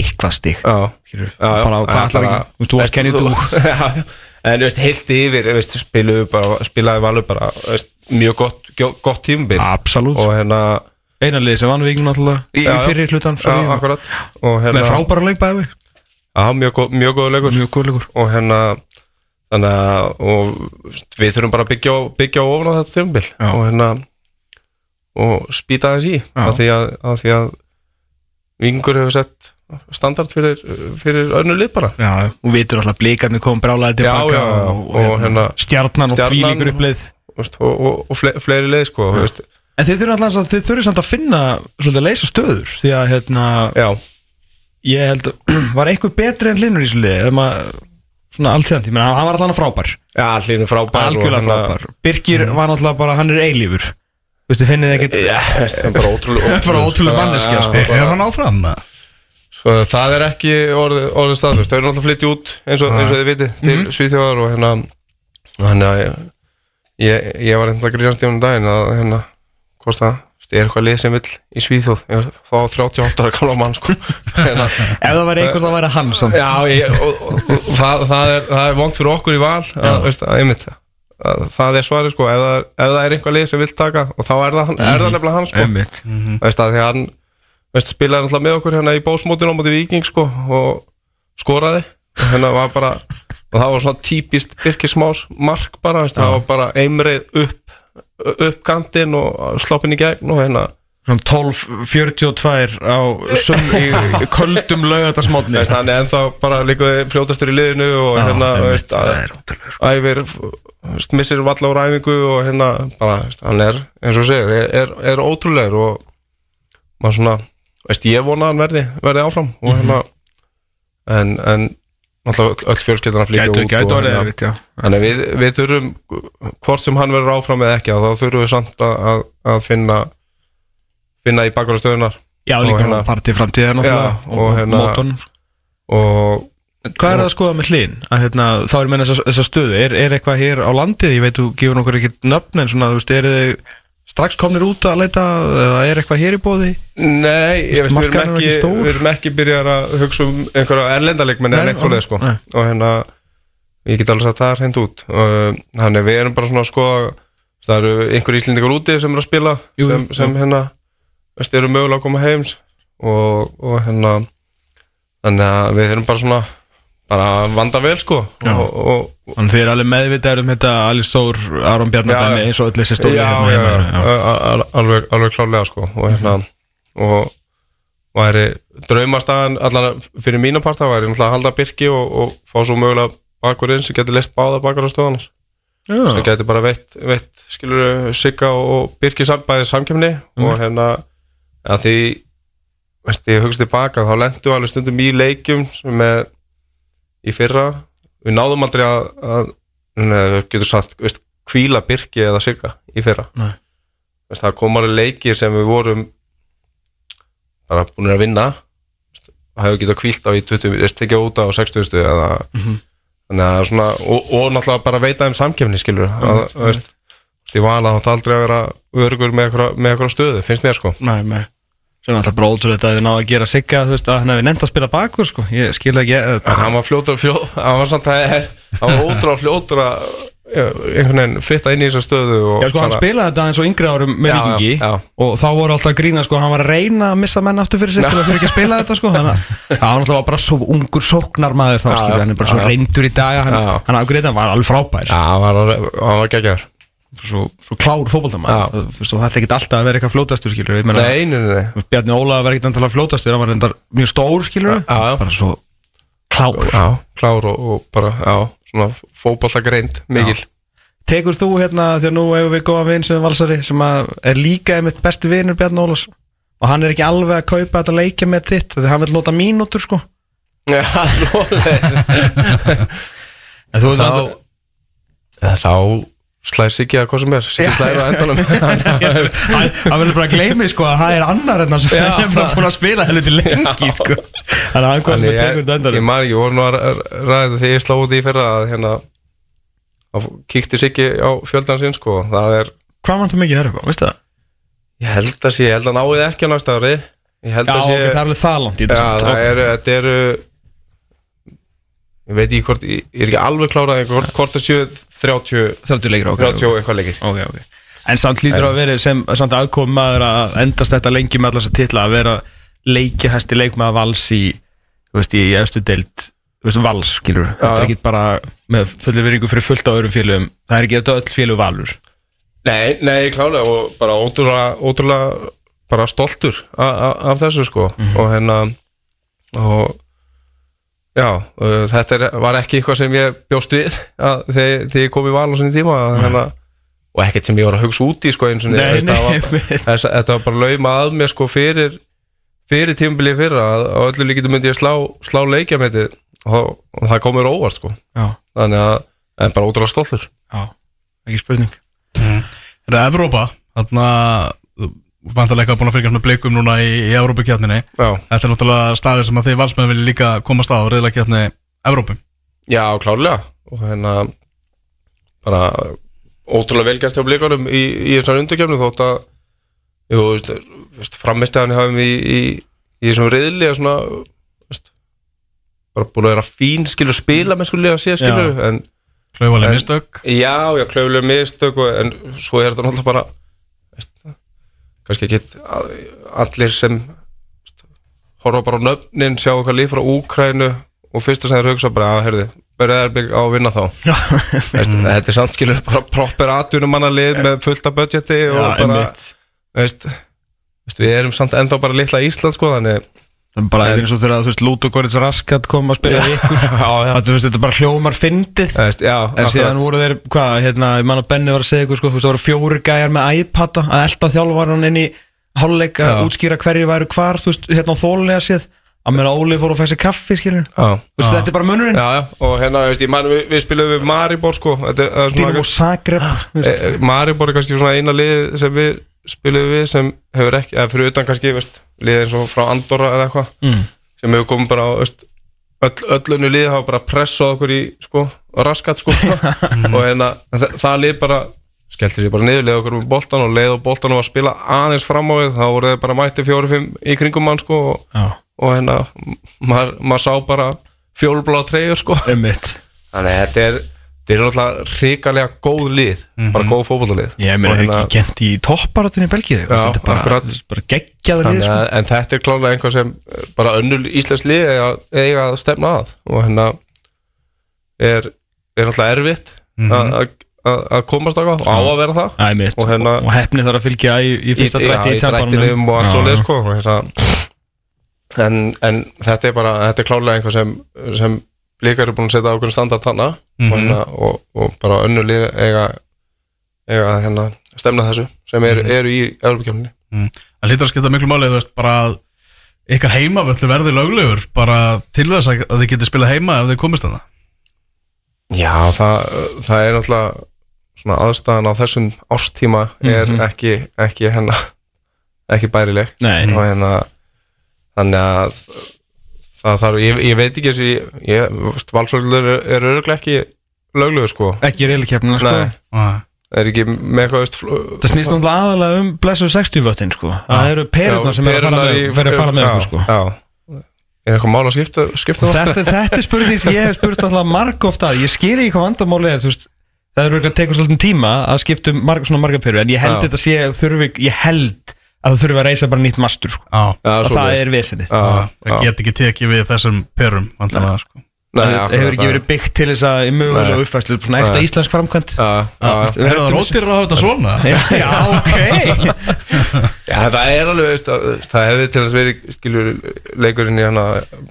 eitthvað stig. Já, já, bara hvað bara- ekki, þú veist, kennið þú en þú veist, heilt yfir þú veist, spiluðu bara, spilaði valur bara þú veist, mjög gott, gott tímabil. Absolutt, og hérna einan lið sem vann viking náttúrulega í, Já, fyrir hlutan já, hérna með frábæra leik bæði Já, mjög, góð- mjög góður leikur. Mjög góð leikur. Og hérna þannig að við þurfum bara að byggja, byggja á þetta þjómbil og hérna og spýta aðeins í af því að, að því að vingur hefur sett standard fyrir, fyrir önnu lið bara. Já, og vitur alltaf blikarnir kom brálaði tilbaka Já, já, já, og, og hérna- stjarnan og fílingur uppleið veist, og, og, og fle, fleiri leið sko. En þið þurfum alltaf þið þurfum samt að finna svolítið að leysa stöður því að hérna ég held að var einhver betri en Linur í ef maður svona allt þetta, ég meina hann var alltaf frábær. Já hlýnum frábær og hérna- frábær. Birgir var náttúrulega bara, hann er eilífur Þú veist, þið finnið ekkert Já, veist, það er bara ótrúlega bara ótrúlega manneskja sko. Er er hann áfram? Svo það er ekki orðið, orðið staðfest. Þau eru náttúrulega flyttið út eins og, eins og þið viti til mm Svíþjóðar og hérna og hérna ég, ég, ég var hérna að honum daginn að hérna hvort það er eitthvað lið sem vill í Svíþjóð? Ég var þá 38 ára gamla mann sko. Hérna, Ef það væri einhver þá væri hann samt. Já, ég, og, og, og það, það er, það er vongt fyrir okkur í val að, veist, að, einmitt, að, það er svarið sko. Ef það, er, er eitthvað lið sem vill taka og þá er það, er það nefnilega hann sko. Einmitt. veist að því að hann veist, spilaði náttúrulega með okkur hérna í bósmótinu á móti viking sko og skoraði. Hérna var bara og það var svona típist Birkismás mark bara, veist, það var bara einreið upp upp kantinn og sloppin í gegn og hérna 12.42 á sum, í, köldum veist, hann er ennþá bara líka fljótastur í liðinu og hérna veist, er sko. æfir missir valla úr æfingu og hérna bara, veist, hann er, eins og segir, er, er, er ótrúlegur og maður svona, veist, ég vona að hann verði, verði áfram Mhm. og hérna en, en náttúrulega öll fjölskyldan að flytja út gætu og, orðið hérna, já þannig að við, við þurfum hvort sem hann verður áfram eða ekki þá þurfum við samt að, að, að finna finna í bakvarastöðunar Já, líka hérna- partí framtíðar náttúrulega og, og hérna- móton og Hvað er það að skoða með hlinn? Að, hérna, þá er meina þessa, þessa stöðu. Er, er eitthvað hér á landið, ég veit þú gefur nokkur ekki nöfn en svona, þú veist, eru þið strax komnir út að leita eða er eitthvað hér í bóði? Nei, ég veist, við erum er ekki, ekki við erum ekki byrjar að hugsa um einhverja erlendalegmenn en eitt svoleið sko. nei. og hérna, ég get alveg sagt það er hreint út. Þannig við erum bara svona að skoða það eru einhverjir íslendingar úti sem eru að spila Jú, sem, sem hérna, veist, eru mögulega að koma heims og, og hérna þannig að við erum bara svona bara að vanda vel sko og, og, Þannig þið er alveg meðvitaður um þetta Alice Þór, Aron Bjarnar Já, dæmi eins og öll þessi stóri hérna heima eru, alveg, alveg klálega sko og hérna og væri draumastæðan allan fyrir mína parta væri náttúrulega að halda Birki og, og fá svo mögulega bakurinn sem getur list báða bakar á stöðanar sem getur bara veitt, veitt skilur Sigga og Birki sambæði samkjöfni og hérna að því veist, ég hugst tilbaka þá lendu alveg stundum í leikjum sem með í fyrra. Við náðum aldrei að, að neða, getur sagt, veist, kvíla Birki eða Sigga í fyrra. Veist, það kom alveg leikir sem við vorum bara búin að vinna. Og hefur getað kvílt á í 20 veist, tekja út á 60 stu eða þannig að svona og, og náttúrulega bara veita um samkefni skilur að, veist, veist, ég vala þá aldrei að vera örugur með eitthvað, með stöðu, finnst mér sko. Nei, nei Sem alltaf bara ótrúlega að þið náðu að gera sigga þú veist, að hann hefði nefnt að spila bakur sko. ég skil ekki eða, en hann var fljótur, fljótur hann var samt að hann var ótrúlega fljótur að einhvern veginn fitta inn í þessa stöðu og Já, sko, hann bara- spilaði þetta eins og yngri árum með Já, vikingi já, já. og þá voru alltaf að grína, sko, hann var að reyna að missa menn aftur fyrir sitt til að fyrir ekki að spila þetta, sko þannig að hann alltaf var bara svo ungur sóknarmaður þá, Já, skilur, hann er bara svo reyndur í dag hann, hann afgriðið, hann var alveg frábær. Já, hann var, hann var geggjaður svo, svo klár Já. fótboltamaður og það er ekki alltaf að vera eitthvað flótastur, nei, nei, nei. Bjarni Óla var ekki alltaf flótastur, hann var reyndar mjög stór, skilur Já, já. bara svo klár. Já, klár og, og bara, já, svona fótballa greint, mikil. Tekur þú hérna, þegar nú hefur við góða vinn sem valsari sem er líka einmitt besti vinnur Bjarni Ólas og hann er ekki alveg að kaupa þetta leikja með þitt því hann vil nota mínútur sko. Já, þú þá þá slæðis ekki að hvað sem er Siggi slæðir á endanum. Hann verður bara að gleymi sko að það er annar en hann sem er bara búin að spila helviti lengi sko. Þannig að hann hvað sem er tekur þetta ég, endanum. ég man ekki, voru nú að ræða þegar ég út í fyrra að hérna að kíkti Siggi á fjöldan sinn sko. Það er, Hvað vantar mikið þær upp á, veistu það? ég held að sé, ég held að náði ekki á næsta ári. Ég held að sé það er alveg það langt í Já, þetta samt, það ok. eru, þetta eru ég veit ekki hvort ég er ekki alveg klárað hvort, það séu 30 30 leikir, ok 30 og eitthvað leikir. Ok, ok. En samt hlýtur að vera sem samt aðkomum maður að endast þetta lengi með allars að titla að vera leikihæsti leikmaður vals í þú veist, í efstu deild þú veist, vals, skilur þetta er ekki bara með fullu veringu fyrir fullt á öðrum félögum. Það er ekki þetta öll félög valur. Nei, nei, klálega og bara ótrúlega, ótrúlega bara stoltur af þessu sko. Og hérna og já, uh, þetta er, var ekki eitthvað sem ég bjóst við að, þegar, þegar ég kom í val á sinni tíma hérna, og ekkert sem ég var að hugsa út í sko eins og Nei, nei, var, þess, þetta var bara lauma að mér sko fyrir fyrir tímabilið fyrra að á öllu líkitum myndi ég slá, slá leikjametið og, og það komur óvart sko. Já, þannig að, en bara ótrúlega stoltur. Já, ekki spurning. Það er Evrópa Þarna Vantarleika búin að fylgjast með blikum núna í, í Evrópukjarninni Já, Þetta er náttúrulega staður sem að þið valsmenn vilja líka komast á reyðlega kjarni Evrópu. Já, klárlega. Og hérna bara ótrúlega velgert hjá blikunum í, í þessar undirkefni þótt að jú, veist, framistæðan hafum í, í, í þessum reyðli og svona veist, bara búin að vera fín skilur spila með skulega að sé skilur en Klauvalega mistök. Já, já, klaufulega mistök en svo er þetta náttúrulega bara kannski ekki allir sem horfa bara á nöfnin sjá eitthvað líf frá Úkrænu og fyrsta sem þeir hugsa bara að, heyrðu, byrjaði á að vinna þá. Veist, þetta er samt skilur bara proper atvinnumannalið með fullt af budgeti og Já, bara veist, veist, við erum samt ennþá bara litla Ísland sko þannig bara eins og þegar þú veist Lútogorits Raskat kom að spila ykkur. Það þú veist, þetta bara hljómar fyndið. En síðan voru þeir, hvað, hérna, ég man að Benni var að segja ykkur, sko, þú veist, það voru fjóri gæjar með iPada að elda þjálfvaran inn í hálfleik að útskýra hverju væru hvar, þú veist, hérna á þólulega séð. Að meðan Óli fór og fæði sér kaffi, skilur þetta er bara munurinn. Já, já, og hérna, veist, man, við, við spilum við Maribor sko, þú veist. Eh, Maribor er kannski svona eina lið sem við spilum við sem hefur ekki, eða fyrir utan kannski veist, lið eins og frá Andorra eða eitthvað Mm. sem hefur komið bara á veist, öll, öllunni lið hafa bara pressað okkur í sko, raskat sko. Og hérna, það, það lið bara skellti sér bara niður, leið okkur um boltan og leið og boltan og að spila aðeins fram á við. Þá voru þeir bara mætti fjóri-fimm í kringum mann sko og, Já, og hérna maður, maður sá bara fjólblá treyjur sko. Þannig að þetta er þetta er náttúrulega hrikalega góð lið bara góð fótbollalið Ég meina, Og hefur ekki kent í topparatunni í Belgíu. Þetta er bara, bara geggjaður lið, sko. en þetta er klálega einhvað sem eh, bara önnul íslensk lið eiga, eiga að stefna að. Og hérna er, er náttúrulega erfitt að- að að- komast á og á að vera það. Æ, Og hérna- og hefni þarf að fylgja í, í fyrsta drætti í drættinum og allt svo leið já. sko, og hérna, en, en þetta er bara þetta er klálega einhvað sem, sem líkar eru búin að setja ákveðin standart þarna Mhm. og, hérna, og, og bara önnul lið eiga, eiga hérna, stemna þessu sem er, eru í Európa-kjöfninni Mm. Það lítur að skipta miklu máli þú veist, bara að ykkar heimavöllu verði löglegur bara til þess að þið getið spila heima ef þið komist að það Já, það, það er náttúrulega svona aðstæðan á þessum ástíma er ekki, ekki hérna ekki bærileg Nei. og hérna þannig að það þarf, ég, ég veit ekki þessi ég, valsvöldur er, er örglega ekki löglegu sko Ekki í reylikeppnina, sko Nei, Nei. er ekki með eitthvað veist, Það snýst náttúrulega aðalega um blessu 60 vöttin sko. Það eru perurnar Já, sem er að fara með, að fara með já, okkur sko. Já, er eitthvað mál að skipta, skipta það? þetta, þetta er spurning sem ég hef spurt alltaf marg ofta Ég skil ekki hvað vandamáli er þú veist, Það eru að teka svolítið tíma að skipta um marg, svona marga perur En ég held Já. þetta sé þurfi, Ég held að það þurfi að reysa bara nýtt mastur sko. Já, Já, Og það svoleiðis. er vesinni Já, það get ekki tekið við þessum perum vantanlega sko. Nei, Það akkurat, hefur ekki verið byggt til þess að í mögulega uppfæslu Svona ekta íslensk framkvæmt Já, já, já. Er það rótir að hafa þetta svona? Já, ok. Já, það er alveg, veist, að, það hefði til þess verið, skilur, leikurinn í hana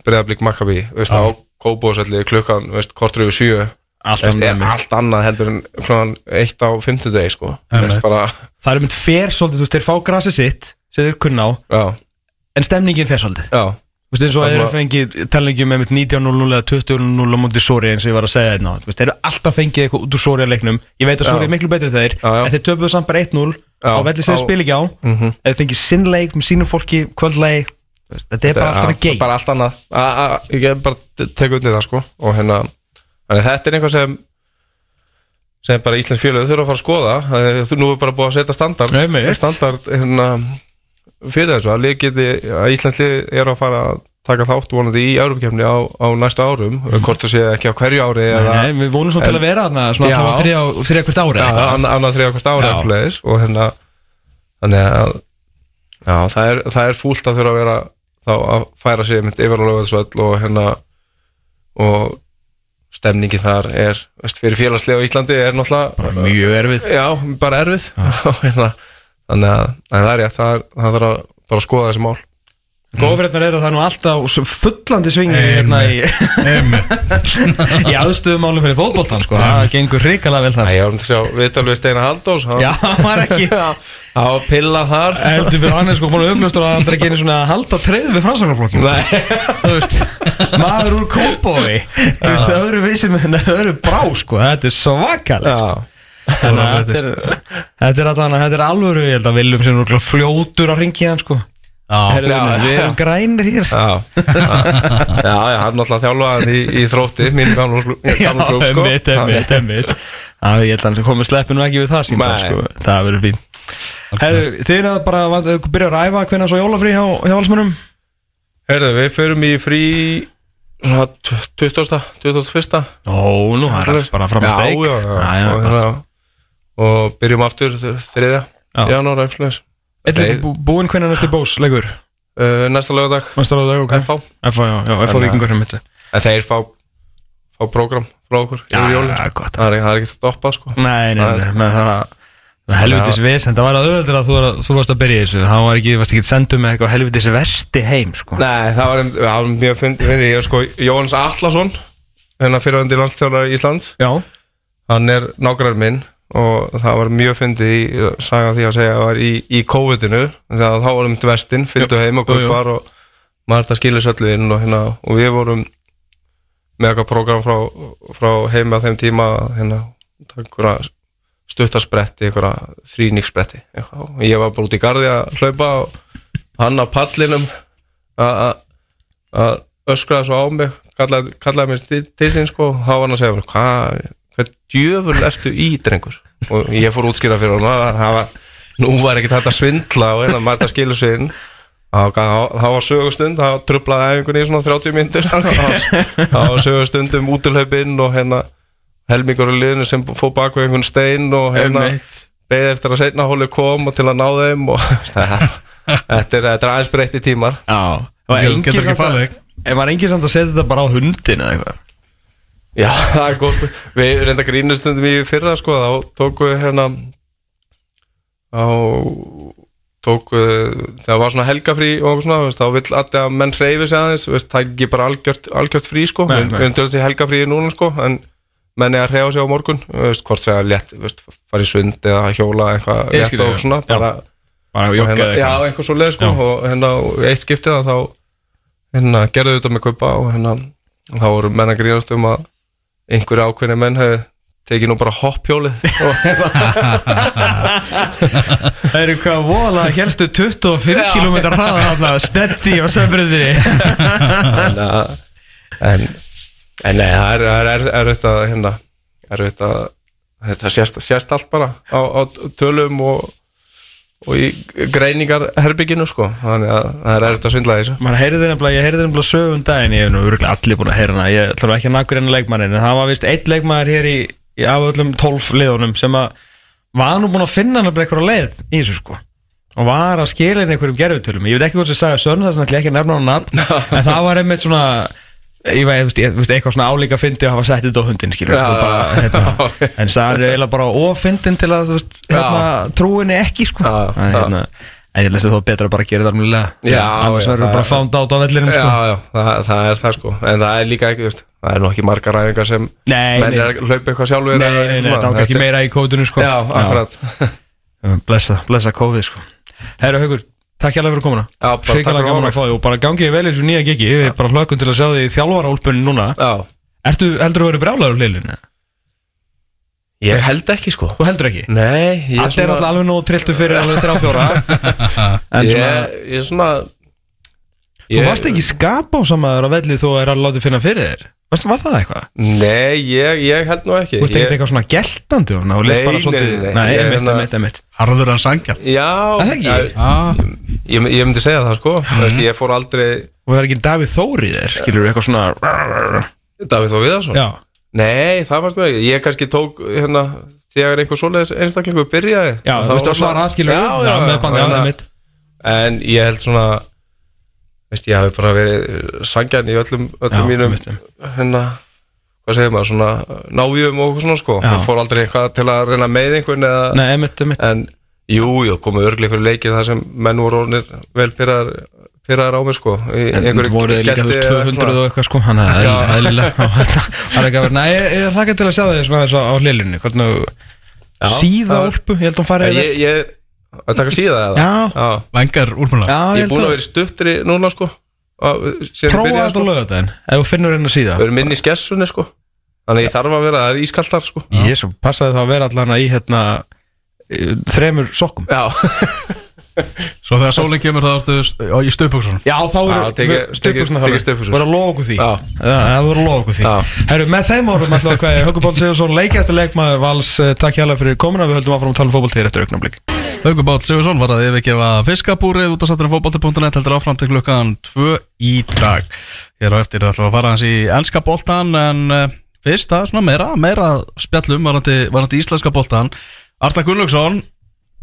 Breiðablík Maccabi, veist, á Kópóðsælli klukkan, veist, kortur yfir sjö Allt annað með. allt annað heldur en klukkan eitt á fimmtudegi, sko. Bara, Það er mynd fer svolítið, þú veist, þeir fá grasið sitt sem þeir kunna á, já, en stemningin fer svolítið. Þú veist, eins og þeir er eru fengið talningi með mitt 19.00 eða 20.00 á mútið Sori eins og ég var að segja hérna Þú veist, þeir eru alltaf fengið eitthvað út úr Sori að leiknum. Ég veit að Sori er miklu betri þeir. En þeir töpuðu samt bara 1-0 Já, á velli sem þeir spila ekki á. Mhm. Þeir fengið sinnleik með sínum fólki, kvöldleik Þetta er bara alltaf að gei bara allt annað. Ég bara tekið undir það, sko. Og hérna, þannig þetta er eitthvað sem sem bara Íslands fjöluð þurfa að fara að skoða. Þú nú er bara búið að setja standard Einmitt. standard hérna, fyrir þessu að, geti, að Íslands er að fara að taka þátt vonandi í Europakefni á, á næsta árum. Hvort það sé ekki á hverju ári eða Nei, við vonum svona til að vera þarna Svona alltaf þrjá, hvert ári annað þrjá hvort ári svoleiðis, og hérna þannig að já, það er, það er fúlt að þurfa að vera þá að færa sig mynd yfir á lögðarsvöll og hérna og stemningi þar er veist, fyrir félagslega á Íslandi er náttúrulega Mjög erfið. Já, bara erfið. Og hérna, þannig að en það er rétt, það, þarf að bara að skoða þessi mál Góðfrétnar er að það er nú alltaf fullandi svingi hérna í, í aðstöðumálum fyrir fótboltan sko. það gengur hrikalega vel Æ, þar. Ég var um til að sjá viðtal við Steinar Haldós hann- Já, hann var ekki var pilla þar. Heldur fyrir hann er sko búin að augljóstur að aldrei genið svona að halda treð við fransakarflokkin Nei, þú veist, maður úr kópói þú veist, það eru vísir með það eru brá sko, þetta er svakalegt sko. Þannig að þetta er er er alvöru, ég held að viljum sem er fljótur á ringi hann sko Herðu, Já, við erum grænir hér. Já. Já, já, hann náttúrulega þjálfaðan í, í þrótti mín gamla gamla klúb sko. emmitt, emmitt, emmitt Já, ég held að hann komið sleppi nú ekki við það síndar Nei. sko, það verður fín Herru, þið er að bara vant- byrja að ræfa hvernig svo jólafrí hjá, hjá valsmönum Herðu, við förum í frí svona 20. 21. Ó, nú, það er bara fram að steik. Já, já, já, já, og, gott. hérna, og byrjum aftur þriðja Já. janúar, ekki Eitthvað bú, búinn hvernig næstu bós, leikur? Uh, Næsta lögadag, Næsta ráðu, ok. FH FH, já, já, FH vikingur hérna en þeir fá fá prógram frá okkur Já, yfir jólin já, sko. gott. það er, er ekki stoppað sko. Nei, nei, nei, nei, það er er helvitis vesen, það var að auðvitað að þú, var þú varst að byrja þessu, það var ekki, varst ekki sendum með eitthvað helvitis vesti heim, sko. Nei, það var, það var mjög fyndið fyndi, ég sko, Jóhannes Allarsson hérna fyrirvændi landstjórar Íslands. Já, hann er nágræður minn og það var mjög fyndið í saga því að segja að það var í, í COVID-inu. Þegar þá varum til vestin, fylgdu heim og kaupar og söllu inn og, hérna, og við vorum með eitthvað program frá, frá heim að þeim tíma hérna, stuttarspretti, eitthvað. og ég var bara út í gardi að hlaupa og hann á pallinum að- að að öskraði svo á mig kallaði, kallaði mér til, sín sko. Þá var hann að segja hvað hvað djöfur ertu í drengur? Og ég fór útskýra fyrir hann að það var, nú var ekki þetta svindla og hérna maður þetta skilur sig inn þá þá var sögustund þá trublaði æfingunni í svona 30 myndir þá var sögustund um útilhaupinn og hérna helmingur í liðinu sem fór bak við einhvern stein og hérna beðið eftir að seinna hóli kom og til að ná þeim og það, þetta er, þetta er aðeins breytti tímar. Já. Og Getur engin ekki samt að- falið. En var engin samt að setja þetta bara á hundin eða eitthvað Já, það er gott Við reynda grínustundum í fyrra sko þá tóku við hérna á tóku þegar var svona helgafrí og svona, veist, þá vill allir að menn hreyfi sig aðeins, veist, það er ekki bara algjört, algjört frí sko, Nei, við nei. við erum tölast í helgafrí núna sko, en menn er að hreyfa sig á morgun, veist, hvort segja létt, í sund eða hjóla eitthvað létt og svona, Já. bara Bara og hérna, já, eitthvað svo leið sko Já. og hérna, eitt skiptið að þá hérna, gerðu þetta með kaupa og hérna, þá voru menn að grínast um að einhverju ákveðni menn hefði tekið nú bara hérna, Það eru hvað vola helstu 25 km hraða Snetti á sömbriðinni Þannig að- en, en nei, það er, það er, er þetta hérna, er þetta þetta sést, sést allt bara á, á tölum og, og í greiningarherbygginu sko, þannig að það er erfitt að svindla þessu. Man heyrði nefnilega, ég heyrði nefnilega sögum daginn Ég hef nú örgulega allir búin að heyra hana. Ég ætla ekki að nakkur enn leikmannin En það var vist einn leikmaður hér í, í af öllum 12 liðunum Sem að var nú búin að finna nefnilega eitthvað leið í þessu sko. Og var að skila inn einhverjum gerfutölum Ég veit ekki hvað sem sagði Sörn Þess að ég ekki nefna hann En það var einmitt svona Ég veist, ég, veist, eitthvað svona álíka fyndi að hafa sett þetta á hundin skilur og bara, hérna, en það er eiginlega bara ofyndin til að veist, hérna, trúinni ekki sko. Já, En, hérna, ég lesi þó betra að bara gera það alveg annars verður bara er- fánd át á vellinum sko. Já, já, það, það er það sko. En það er líka ekki, veist, það er nú ekki margar ræðingar sem menn er að hlaupa eitthvað sjálfur Nei, nei, nei, það var kannski Þetta er- meira í kótunum sko. Já, akkurat. Blessa, blessa COVID sko. Herra Haugur, takk hjálpa fyrir komuna. Að gaman að fá því og bara gangið vel í þessu nýja gigi. Við bara hlökkum til að sjá því í þjálfarálpunni núna. Já, Ertu, heldur að vera brjálæður á liðlunni? ég held ekki sko. Þú heldur ekki? Nei, ég er alltaf alveg nú trilltu fyrir alveg þrjá fjóra. Ég, ég er svona þú varst ekki skapa á samaður á velli þú er að láta finna fyrir þér? Varstu, var það eitthvað? Nei, ég, ég held nú ekki. Þú veist ég, ekki eitthvað svona geltandi og þú leist Nei, bara nei, svolítið nei, nei. Nei, Ég einmitt, hérna- einmitt, einmitt. Harður en sangjar Já, Það ekki? já, ah, ég, ég myndi segja það sko. Mm. veist, Ég fór aldrei Og það er ekki Davíð Þóri í þér, skilur eitthvað svona Davíð Þó Viðarsson? Já, Nei, það fannst mér ekki. Ég kannski tók hérna Þegar einhver svoleiðis einstaklingu byrjaði. Já, þú veist var að svara svona- aðskilur En ég held svona veist, ég hafi bara verið sangjan í öllum, öllum Já, mínum einmitt. hérna, hvað segir maður, svona návíum og svona sko, það fór aldrei eitthvað til að reyna með einhvern eða, Nei, emitt, emitt en jú, jú, komið örglega einhverju leikir þar sem menn voru orðinir vel pyrraðar á mig sko En voru þið líka eða 200 svona. og eitthvað sko að Já. eðl- eðlilega þetta var ekki að vera Nei, ég, ég hlaka til að sjá svona þess á hlilunni Hvernig síða það- úlpu, ég held að hún farið að taka síða eða? Já. Já. Vengar Já, Ég ég er búin að að vera stuttri núna sko. Að- síðan ég Prófa byrjaði, þetta lögadaginn Ef þú finnur henni síða. Við erum inn í skessunni sko. Þannig ég þarf að vera, það er ískaltar sko. Jésu, passaði það að vera allan í hérna eh, Þremur sokkum. Já, Svo þegar sólinn kemur það ertu í stöpugsunum Já, þá eru tekið stuttbuxur. Voru að lofa okkur því. Það voru að lofa okkur því. Herru, með þeim við að hvað Báll Sigursson, leikjasta leikmaður Vals. Eh, Takk hjá fyrir komuna, við höldum áfram að tala um fótboltíðir eftir auknarblik Haukur Bátt Sigursson var að yfirgefa fiskabúrið út á satturum fótbolti.net heldur áfram til klukkan 2 í dag Hér á eftir ætlum við að fara hans í enska boltan en uh, fyrst það er svona meira, meira spjallum varandi, varandi íslenska boltan Arta Gunnlaugsson,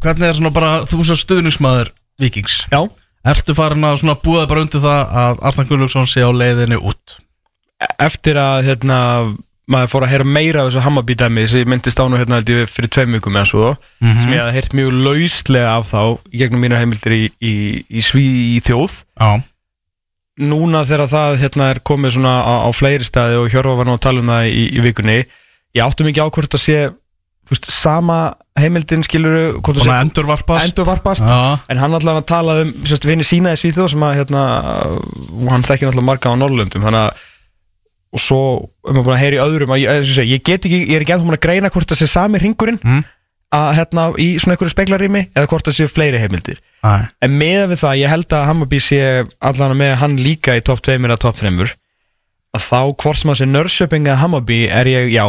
hvernig er svona bara þú sem stuðningsmaður vikings? Já Ertu farin að svona búða bara undir það að Arta Gunnlaugsson sé á leiðinni út? Eftir að hérna maður fór að heyra meira af þessu Hammarby dæmi sem ég myndist á nú hérna held ég fyrir tveim vikum eða svo sem ég hafði heyrt mjög lauslega af þá gegnum mínar heimildir í, í, í sví í þjóð. Já. Núna þegar það hérna er komið svona á, á fleiri staði og Hjörfa var nú að tala um það í, í vikunni ég áttum ekki ákvörð að sé veist, sama heimildin skilur Svona endurvarpast. endurvarpast Já, en hann allan að tala um vinni sína í Svíþjóð sem að hérna, hann þekkir náttúrulega marga á Norrlöndum þannig að og svo er maður búin að heyra í öðrum að ég, ég, ég, get ekki, ég er ekki ennþá búin að greina hvort það sé sami ringurinn Mm. að hérna í svona einhverju speglarými eða hvort það sé fleiri heimildir Æ. En með við það, ég held að Hammarby sé allan með hann líka í topp 2 eða topp 3 að þá hvort sem að sé Nörsjöping eða Hammarby er ég, já,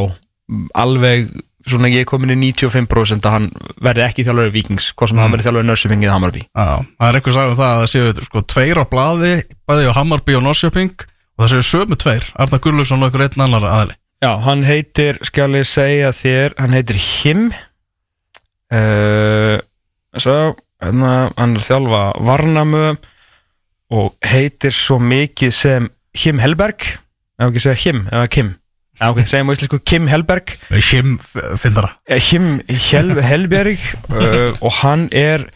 alveg svona ég er komin í 95% að hann verði ekki þjálfur vikings hvort sem mm. hann verði þjálfur Nörsjöping eða Hammarby Já, það er eitthvað sagði um það að það séu sko, tveir á blaði, bæði á Hammarby og Norrköping og það séu sömu tveir, Arna Gullugson og einhver einn annar aðli Já, hann heitir, skal ég segja þér hann heitir Him. Uh, svo, hérna, hann er þjálfa Varnamö og heitir svo mikið sem Him Helberg. Ef ekki segja Him, eða Kim? Já, ok, segjum á íslensku Kim Helberg? Him findara. Eh, Him Hel Helberg uh, og hann er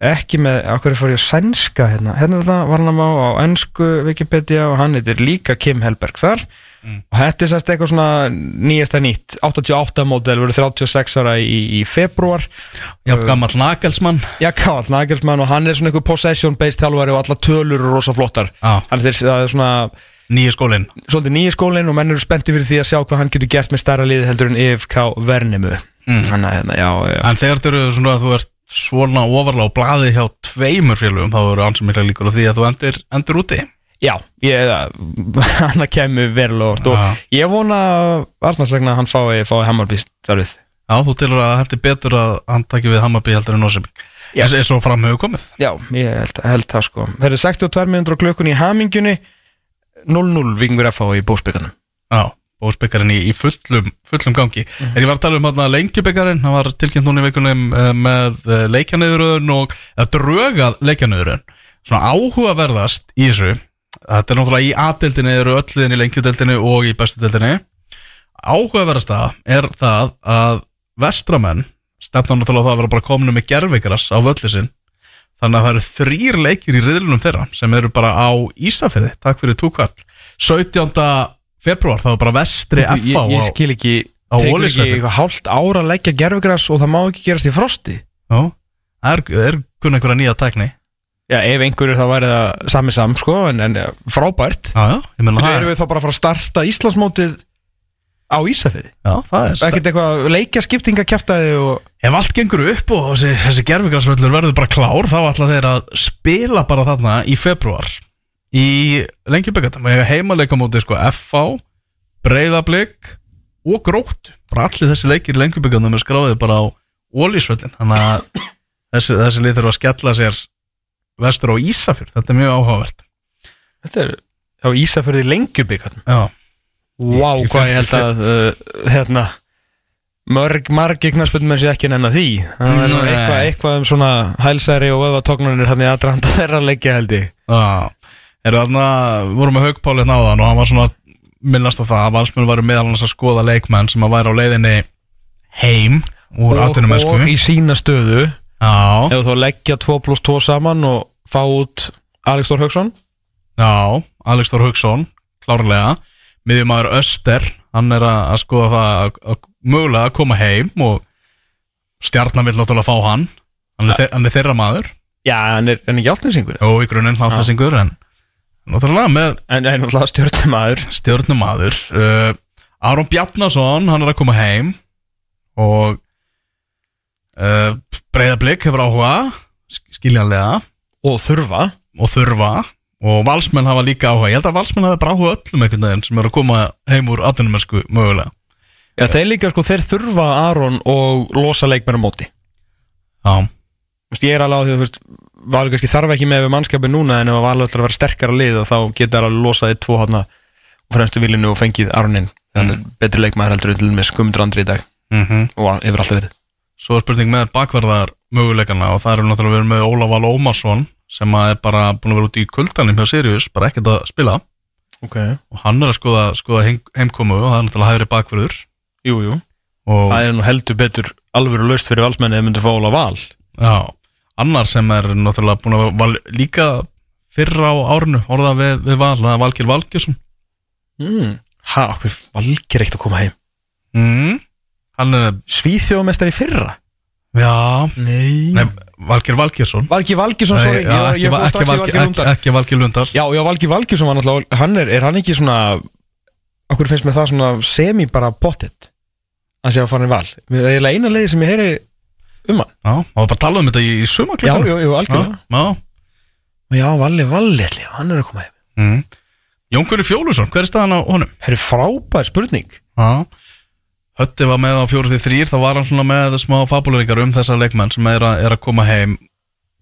ekki með, okkur fór ég að sænska hérna, hérna það var hann á, á ennsku Wikipedia og hann heitir líka Kim Helberg þar. Og þetta er sérst eitthvað svona nýjasta nýtt. 88 módel, verður 36 ára í, í februar Já, gammal Nagelsmann. Já, Karl Nagelsmann og hann er svona einhver possession based þjálfari og alla tölur eru rosa flottar. Já. hann er er svona Nýja skólinn. Svolítið nýja skólinn og menn eru spenntið fyrir því að sjá hvað hann getur gert með stærra liði heldur en EFK Vernimu mm. hann að hérna, já, já. En þegar þú eru svona að þú ert svona ofarlega á blaði hjá tveimur félugum þá eru ansið mikla líkur á því að þú endur, endur úti. Já, ég, hann að kemur verulega orð og ég vona Arnarslegna að hann fái, fái Hammarby starfið Já, þú tilur að þetta er betur að hann takki við Hammarby heldur en Já. Eins og fram hefur komið. Já, ég held, held það sko. Það eru 62 minnur á klukkunni í hamingjunni. 0-0 vikingur FH í bósbyggarnum Já, bóðsbyggarinn í, í fullum, fullum gangi. Mhm. En ég var að tala um hann að lengjubyggarinn hann var tilkynnt núna í vikunum eh, með leikjanöðuröðun og að drögað leikjanöðuröðun Svona áhugaverðast í þessu. Þetta er náttúrulega í A-deildinni eru ölluðin í lengjudeildinni og í bestu deildinni. Áhugaverðasta er það að vestramenn stefna náttúrulega það að vera bara kominu með gerfikras á völlu sinn. Þannig að það eru þrýr leikir í riðlunum þeirra sem eru bara á Ísafirði, takk fyrir túkvall. 17. februar, það var bara vestri ég, FH ég á, skil ekki á Tekur ekki Ólafsvelli. eitthvað hálft ára að leggja gerfugras og það má ekki gerast í frosti? Já, það er, það er kunn einhverja nýja tækni. Já, ef einhverjur þá væri það sami sam sko en, en eh, frábært. Já, já, ég meina Það það, erum við þá bara að fara að starta Íslandsmótið á Ísafirði? Já, það er Ekkert eitthvað leikja skiptinga kæftæði og Ef allt gengur upp og þessi, þessi gerfigrasvöllur verður bara klár þá ætla þeir að spila bara þarna í februar í lengjuböggatum og ég heimaleika móti sko FH, Breiðablик og Grótt bara allir þessi leikir í lengjuböggatum er skráðið bara á Ólísvöllin þannig að þessi, þessi lið þurfa að skella sér vestur á Ísafjörð. Þetta er mjög áhugavert. Þetta er á Ísafirði lengjubíkarn Já, Vá, í hvað ég held að uh, hérna mörg, margir knarsbyrnum sé ekki nenn að því. Það er nú Nei. eitthvað, um svona hælsæri og öðvatóknarnir hann í aðdrahanda þeirra leikja held ég. Já, Er þarna, við vorum með Haugpáli hérna áðan og hann var svona minnast á það að valsmenn varu meðal annars að skoða leikmenn sem að væri á leiðinni heim úr og, atvinnumessku og í sína stöðu. Já, Ef þú leggja 2 pluss 2 saman og fá út Alex Þór Hauksson? Já, Alex Þór Hauksson klárlega, miðjumæður Öster hann er að, að skoða það að, að mögulega að koma heim og stjarnan vil náttúrulega fá hann. Hann er, þe hann er þeirra maður. Já, hann er, er ekki áltinsingur og í grunninn hláttasingur en náttúrulega með En er náttúrulega stjórnumæður stjörnumadur uh, Aron Bjarnason, hann er að koma heim og uh, Breiðablик hefur áhuga sk- skiljanlega. Og þurfa. Og þurfa. Og valsmenn hafa líka áhuga. Ég held að valsmenn hafa bara áhuga öllum einhvern veginn sem eru að koma heim úr atvinnumennsku mögulega. Já, þeir líka sko, þeir þurfa Aron og losa leikmenn á móti. Já, Þú veist, Ég er alveg á því að þú veist Valur kannski þarf ekki með við mannskapin núna en ef að Valur ætlar að vera sterkara lið og þá getur alveg losaði tvo hátna fremstu viljinu og fengið Aronin. Þannig mm. betri leikmaður heldur til með skumdur andri í dag. Mm og hefur alltaf verið. Svo er spurning með bakverðar möguleikana og það eru náttúrulega verið með Ólaf Val Ómarsson sem að er bara búin að vera út í kuldanum hjá Sirius, bara ekkert að spila. Okay. og hann er að skoða, skoða heim, heimkomu og það er náttúrulega hægri bakverður. Jú, jú. Og Það er nú heldur betur alvöru laust fyrir valsmenni ef myndir fá Óla Val. Já, annar sem er náttúrulega búin að val, líka fyrra á árinu orða við, við val, það er Valgir Valgjursson mm. Ha, okkur Valgir ekkert að koma heim. Mm. Svíþjóðmestari fyrra? Já. Nei, Nei, Valgir Valgjursson Valgir Valgjursson, Nei, sorry já, Ég, ekki, Valgir, ekki, ekki Valgir Lundar Já, já, Valgir Valgjursson var náttúrulega Hann er, er hann ekki svona Okkur finnst með það svona semi bara pottet Að sé að fara í val. Það er eiginlega eina leiði sem ég heyri um hann. Já, það var bara að tala um þetta í, í Já, jú, jú, algjörlega. Já, Já, Valli, Valli, hann er að koma heim. Mm. Jón Gunni Fjólusson, hver er staðan á honum? Það er frábær spurning. Já. Hötti var með á fjóruð því þrýr þá var hann svona með smá fabuleringar um þessa leikmenn sem er að, er að koma heim.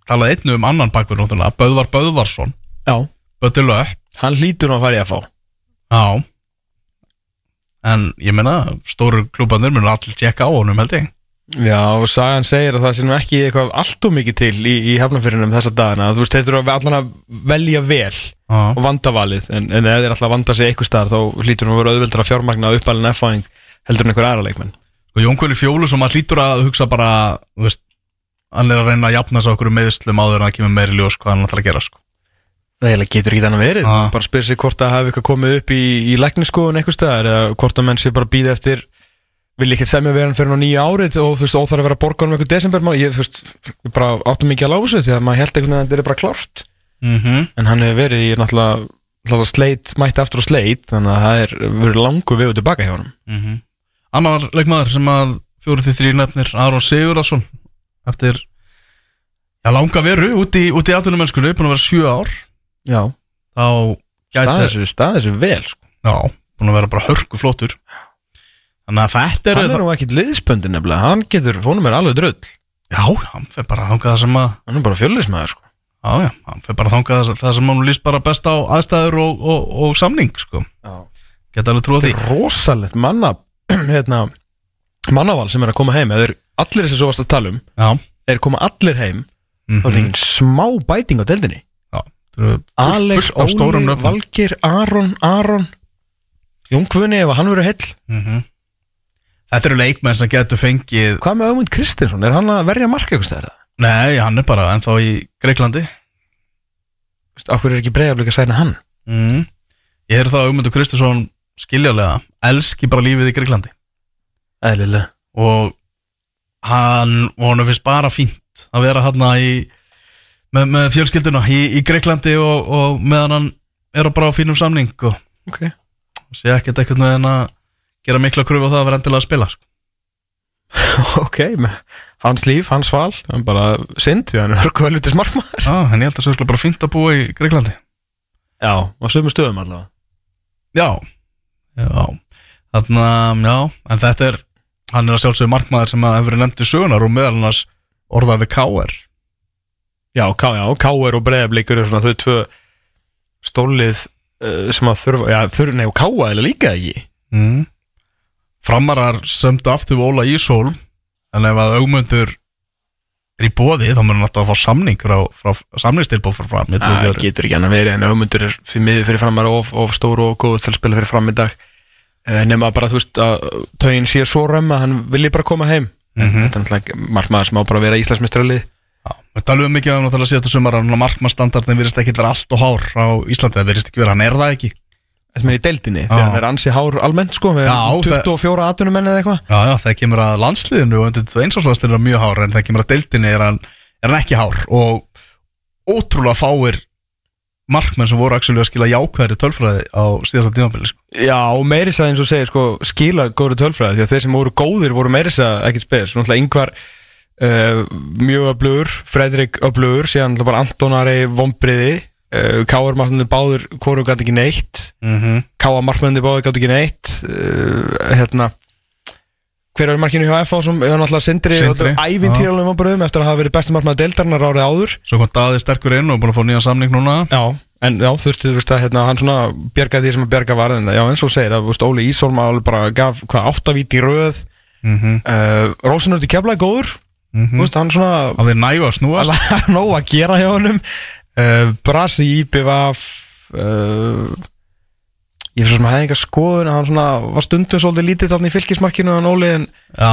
Talaði einnu um annan bakverð náttúrulega Böðvar Böðvarsson, Já, Bötti Löpp. Hann hlýtur nú að fara í að fá Já. En ég meina, stóru klúbanir munur allir tjekka á honum held ég Já, og Sagan segir að það sé nú ekki eitthvað allt og mikið til í, í hefnafyrinum þessa dagana Þú veist, þeir þurfa allan að velja vel Já, og vanda valið en, en ef þeir alltaf vanda sig eitthvað staðar þá hlýtur nú að vera auðveldar að fjármagna uppalinn F-fáing heldur en einhver aðra leikmenn og Jón Gunni Fjólusson maður hlýtur að hugsa bara þú veist, hann er að reyna að jafna sig okkur meðslum áður en það kemur meiri ljós hvað hann ætlar að gera sko. Það getur ekki þannig verið, Ah. bara spyr sig hvort að hafi eitthvað komið upp í, í lækniskoðun eitthvað staðar eða hvort að menn sé bara býða eftir vil ekki semja vera hann fyrir á nýja árið og þú veist, óþarf að vera borgar um eitthvað desember ég, þú veist, ég bara áttum mikið að lása því að maður held einhvern veginn að þetta er bara klárt. Mm -hmm. en hann hefur verið í náttúrulega, náttúrulega sleit, mætti aftur og sleit þannig að það er verið langu við og tilbaka hjá hann Annar leikmaður sem að fjóruð því þrý nefnir Aron Sigurðarsson eftir já, langa veru út í, í atvinnumennskunu búin að vera sjö ár. Já, þá stað gæti þessu, stað þessu vel sko. já, búin að vera bara hörku flottur þannig að þetta er, Hann er nú ekkit liðspöndin nefnilega, hann getur, honum er alveg drull. Já, hann fer bara þangað það sem að Hann er bara fjöllismæður sko. Já, já, hann fer bara þangað það- það sem hann líst bara best á aðstæður og, og, og samning sko. geta alveg trúið því Þetta er rosalegt manna hérna, mannaval sem er að koma heim. Eða er allir þessi svo varst að tala um já, er koma allir heim mm þá er engin smá bæting á deildinni. Já Alex, Óli. Valgir, Aron, Aron Jón Kvöni ef hann verður heill. Mhm. Þetta eru leikmenn sem getur fengið Hvað með Ögmund Kristinsson, er hann að verja marka eitthvað stæðar? Nei, hann er bara ennþá í Greiklandi Akkur er ekki breiðaflik að sæna hann? mm. Ég heyrði það að Augmundur Kristinsson skiljalega elski bara lífið í Greiklandi Eðlilega og hann, og hann finnst bara fínt að vera hann í með, með fjölskylduna í, í Greiklandi og, og meðan hann er bara á fínum samning og Ok sé ekkert eitthvað með hann að gera mikla kröfu á það að vera endilega að spila sko. Ok, hans líf, hans val hann bara synd, hann er hörkuvelvitis markmaður Já, en ég held að það er bara fínt að búa í Greiklandi Já, á sömu stöðum allavega Já, já Þannig að, já, en þetta er hann er að sjálfsögðu markmaður sem að hefur verið nefnt í sögunar og meðal annars orðað við K.R. Já, K.R. og Breiðablikur svona þau tvö stólið uh, sem að þurfa, já, þurfa, nei, og K.A. er líka ekki Mm. Framarar sömdu aftur Óla Ísól. En ef að augmundur er í bóði þá hann alltaf að fá samning frá, frá samningstilbóð frá fram Það getur ekki annað verið en hugmyndur er fyrir miður fyrir framar of, of stóru og góð til að spila fyrir fram í dag. Uh, nema bara þú veist að tögin sé svo römm að hann vilji bara koma heim. En þetta er náttúrulega markmaður sem á bara að vera Íslandsmestralið Við talum mikið um náttúrulega síðasta sumar að markmannstandardin virðist ekki vera allt og hár á Íslandi, það virðist ekki vera, hann er það ekki Þetta með í deildinni, þegar hann er ansi hár almennt sko, við erum það- 24 atvinnumenn eða eitthvað. Já, já, það kemur að landsliðinu og einsvarslandsliðinu er mjög hár en það kemur að deildinni er hann, er hann ekki hár. Og ótrúlega fáir markmenn sem voru að skila jákvæðri tölfræði á síðasta tímabili sko. Já, og meiris að eins og segir sko, skila góður tölfræði því að þeir sem voru góðir voru meiris að ekkert spes. Náttúrulega yngvar uh, mjög öflugur, Fredrik öflugur síðan bara Antonari vombriði uh, Káar markmennir báður hvoru gæti ekki neitt. Mm -hmm. Káar markmennir báður gæti ekki neitt. Uh, hérna hver er markinu hjá FH sem er náttúrulega Sindri, Sindri, ævintýralegum vombriðum eftir að hafa verið besti markmennir deildarinnar árið áður. Svo kom Daði sterkur inn og búin að fá nýjan samning núna. Já, en já, þurfti, þú veist að hérna, hann svona bjargaði því sem að bjarga var en já, eins og segir að, veist, Óli alveg bara gaf, hvað, áttavíti í röð. Mm -hmm. uh, Rósinur til keflaði góður. Þú veist, hann svona Á þeir nægu að snúast. Alveg nóg að gera hjá honum uh, Brasi IPVF uh, ég fyrir svo sem að hefði eitthvað skoðun að hann svona var stundum svolítið lítið þarna í fylgismarkinu hann Óli en, Já.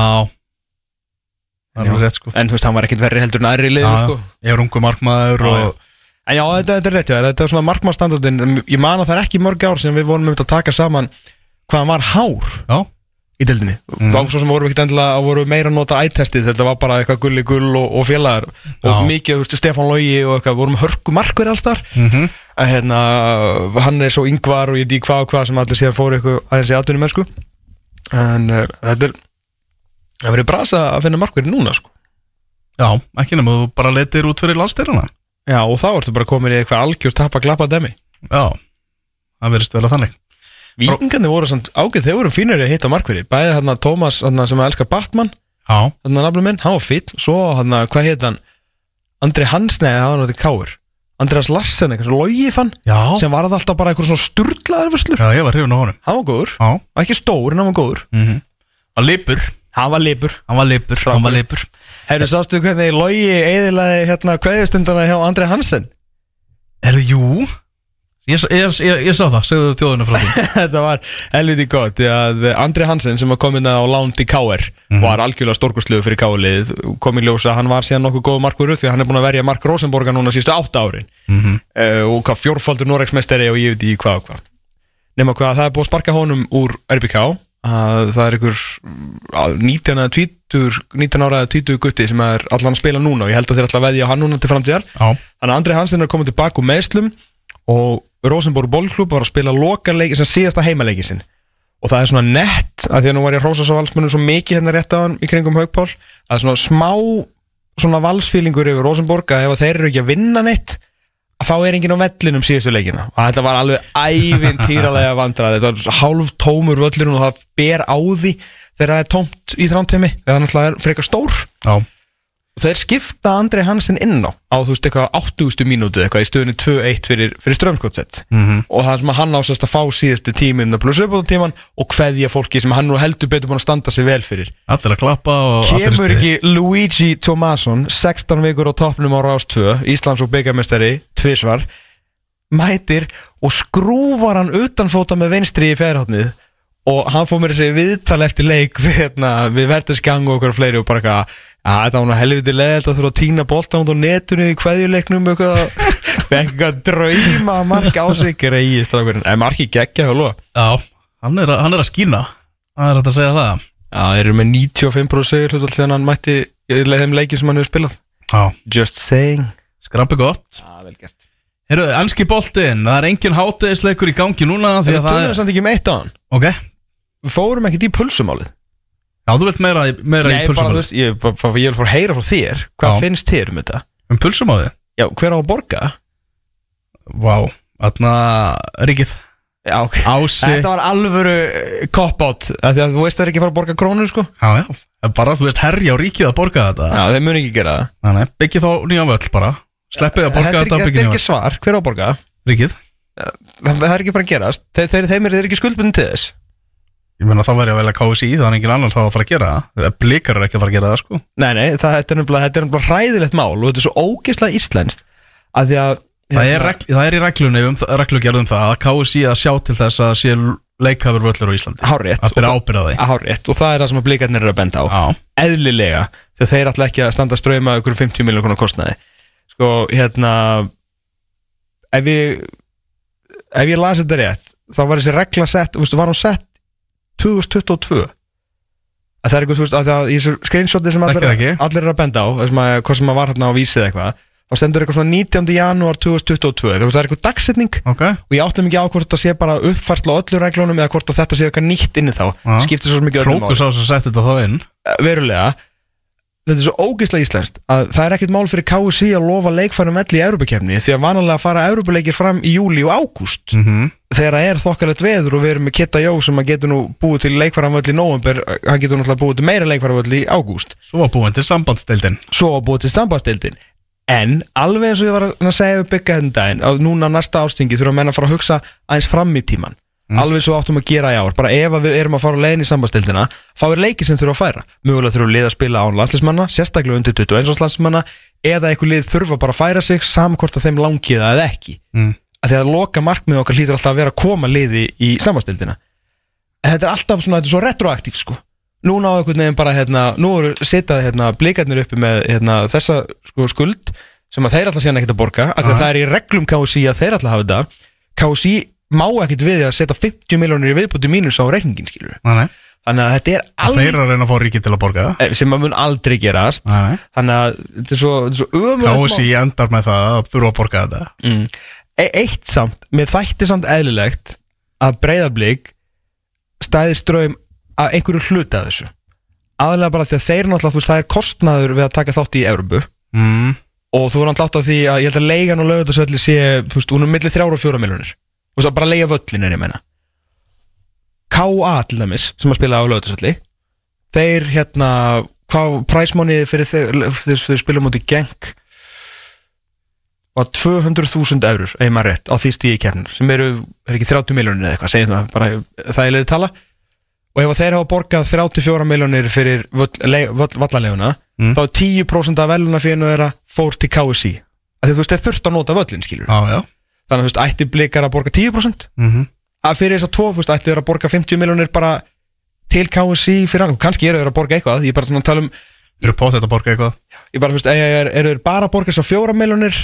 Það er rétt sko. En þú veist, hann var ekkit verri heldur en aðri liður, sko. Ég er ungu markmaður Já, og En já, þetta, þetta er rétt, já, þetta er svona markmannstandardin Ég man að það er ekki mörg ár sem við vorum um að taka saman hvað hann var hár. Já, í deildinni. Mhm. þá svo sem vorum við ekkert endilega að voru meira að nota ættestið þetta var bara eitthvað gulli gull og, og félagar. Og Já. mikið, þú veist, Stefán Logi og eitthvað, vorum hörku markverð alls þar mm að hérna, hann er svo yngvar og ég dí hvað og hvað sem allir síðan fóru eitthvað aðeins í atvinnum mennsku en uh, þetta er það verið brasa að finna markverði núna sko. Já ekki nema þú bara letir út fyrir landstyruna já, og þá ertu bara komin í eitthvað algjör tappa glappa demi Já, það verðist vel að þannig Víkingarnir voru samt ágæð, þeir voru fínir að hitta markverði bæði þarna Tómas, þarna sem að elska Batman Já, þarna nafnum minn, hann var fýll svo þarna, hvað heit hann? Andri Hansnei, það var náttúrulega káur Andreas Larsen, eitthvað svo logi fann já, sem var alltaf bara eitthvað svona sturlaður vörslur já ég var hrifun á honum. Hann var góður, Já, ekki stór en hann var góður. Hann lipur, hann var lipur. Hann var lipur, hann var lipur. Herru, sástu hvernig logi eðilaði hérna kveðustundana hjá Andri Hansen? Er það, jú Ég, ég, ég, ég sá það, segðu þjóðinu frá því. Þetta var helviti gott Andri Hansen sem var komin á lán til KR var algjörlega stórkostlegu fyrir KR-lið kom í ljósa hann var síðan nokkuð góð markverður því hann er búin að verja Mark Rosenborga núna sístu átta árin. Mm uh, og hvað fjórfaldur Noregsmestari og ég veit í hvað og hvað. Nema hvað það er búið að sparka honum úr RBK að það er að 19 eða 20 19 ára eða 20 gutti sem er allan að spila núna og ég held að þeir að veðja hann núna til framtíðar. Þannig að Andri Hansen er komið tilbaka úr meðslum og Rosenborg bólklub var að spila lokarleiki sem síðasta heimaleiki sinn. Og það er svona nett að því að nú var ég að hrósa svo valsmunum svo mikið hérna rétt á hann í kringum Haugpál að svona smá svona valsfílingur yfir Rosenborg að ef þeir eru ekki að vinna neitt að þá er enginn á vellinum síðustu leikina. Og þetta var alveg ævinn týralega vandrað þetta var hálf tómur völlurinn og það ber á því þegar það er tómt í þrántemi þegar það náttúrulega er frekar stór. Já, þeir skipta Andrei Hansen inn á á þú veist eitthvað 80. mínútu eitthvað í stöðunni 2-1 fyrir, fyrir strömskottsett Mhm. og það sem hann ásast að fá síðustu tíminn pluss upp á tíman og kveðja fólki sem hann nú heldur betur búin að standa sig vel fyrir allir að klappa og Kemur ekki Luigi Tomasson 16 vikur á toppnum á Rás 2 Íslands og byggamestari, tvisvar mætir og skrúfar hann utanfóta með vinstri í ferhóttnið og hann fór mér að segja viðtal eftir leik við, hérna, við verðarsgang og okkur fleiri og bara eitthvað að þetta var helviti leðilt að þurfa að týna boltan út á netinu í kveðjuleiknum eitthvað. Fekk eitthvað drauma mark á sig. Greið strákurinn, en marki geggja höllu Já, hann er, hann er að skína. Það er að segja það. Já, þeir eru með 95% sigur hlutvall þegar hann mætti í þeim leikið sem hann hefur spilað. Já, Just saying. Skrappi gott. Já, vel gert. Herru, ennski boltinn, það er engin hátegisleikur í gangi núna Við það tölum samt ekki um eitt á hann. Ok, Við fórum ekkert í pulsumálið já, þú vilt meira, meira Nei, í bara þú pulsumálið veist, ég, bara, bara, ég vil fór að heyra frá þér. Hvað Já. finnst þér um þetta? Um pulsumálið? Já, hver á að borga? Vá, þarna, Ríkið. Já, ok. Ási. Þetta var alvöru eh, cop-out af Því að þú veist það er ekki að fara að borga krónur sko. Já, já, bara þú veist herja á ríkið að borga þetta. Já, þeir muni ekki gera það. Þannig, byggja þá nýjan völl bara. Sleppið að Þetta borga er þetta ekki, og þetta byggja er nýjan ekki svar, hver á að borga? völl Ríkið Það, það er ekki að fara að gerast. Þeir, þeir, þeim er þeir ekki skuldbundin til þess Ég meina þá væri að velja KSI Það er engin annar þá að fara að gera það. Blikar er ekki að fara að gera það sko. Nei, nei, það, þetta er nefnilega hræðilegt mál og þetta er svo ógeðslega íslenskt að því að Það er, regl, það er í reglunni um, reglugerðum það að KSI að sjá til þess að sé leikhafur völlur á Íslandi. Hárrétt Að byrja ábyrða því. Hárrétt og það er það sem að blikarnir eru að benda á. Já. Eðlilega, þegar þeir ætla ekki að standa að ströyma ykkur 50 miljonar konar kostnaði. Sko, hérna Ef ég Ef ég lasi þetta rétt þá var þessi regla sett, veistu, var hún sett 2022 að það er eitthvað, þú veist, að það í þessu screenshoti sem allir, Þekkir ekki. allir eru að benda á þessum að, hvað sem að var hérna á vísið eitthvað þá stendur eitthvað svona 19. janúar 2022 eitthvað, það er eitthvað dagsetning. Ok. Og ég áttum ekki á hvort það sé bara uppfærsla á öllum reglunum eða hvort að þetta sé eitthvað nýtt inni þá. Já. skiptir svo mikið öllum Klókus á þess að setja þetta þá inn. Verulega þetta er svo ógeðslega íslenskt að það er ekkert mál fyrir KSI að lofa leikfærum velli í Europakefni því að vanalega fara Europaleikir fram í júli og ágúst mm þegar það er þokkalegt veður og við erum með Kitta Jó sem að getur nú búið til leikfæramvöld í november hann getur náttúrulega búið til meira leikfæramvöld í ágúst. Svo var búin til sambandsdeildin. Svo að búið til stambastildin en alveg eins og ég var að segja byggja þetta að núna næsta ástingi þurfa menn að fara að hugsa aðeins fram í tíman alveg svo áttum að gera í ár. Bara ef að við erum að fara að leiðin í sambastildina þá er leiki sem þurfa að færa. Mögulega þurfa lið að spila án landslismanna sérstaklega undir 21 landslismanna eða eitthvað lið þurfa bara að færa sig saman hvort að þeim langi það eða ekki. Mm. að því að loka markmið okkar hlýtur alltaf að vera að koma liði í sambastildina en þetta er alltaf svona, þetta er svo retroaktív sko. Núna á einhvern veginn bara hérna, nú eru setjað hérna blikarnir uppi með hérna, þessa sko, skuld sem að þeir alltaf síðan ekkert að borga það má ekkert við að setja 50 miljónir í viðbúti mínus á reikningin skilur Nei, þannig að þetta er Þeir alveg eru að reyna að fá ríkið til að borga það? Sem að mun aldrei gerast. Nei, nei. þannig að þetta er svo, þetta er svo ömurlegt KSI endar með það að þurfa að borga þetta. Mm. e Eitt samt, mér þætti samt eðlilegt að breyðablík stæði ströym að einhverju hluta af þessu. Aðlega bara því að þeir náttúrulega, þú veist, það er kostnaður við að taka þátt í Európu mm. og þú er náttúrulega átt á því að ég held að leigan og lögutasvelli sé, þú veist, hún er millir þrjára og fjóra miljonir veist, að bara leiga völlin er ég meina K.A. til dæmis, sem að spila á lögutasvelli þeir hérna hvað præsmónið fyrir þeir þeir, þeir spila mútið geng var 200.000 eurur ef maður rétt á því stíði kefnir sem eru, er ekki 30 miljonir eða eitthvað segjum það, bara það er leiði tala og ef þeir hafa borgað 34 miljonir fyrir vallaleguna Mm. þá er 10% af veluna fyrir þeirra fór til KSI af því þú veist, þeir þurft að nota völlin skilur Já, já þannig að þú veist, ætti blikar að borga 10% mm að fyrir þess að tvo, þú veist, ætti þeir að borga 50 miljonir bara til KSI fyrir hann, kannski eru þeir að borga eitthvað, ég er bara svona að tala um Eru potið að borga eitthvað? Ég bara, þú veist, eru er, er þeir bara að borga þessar fjóra miljonir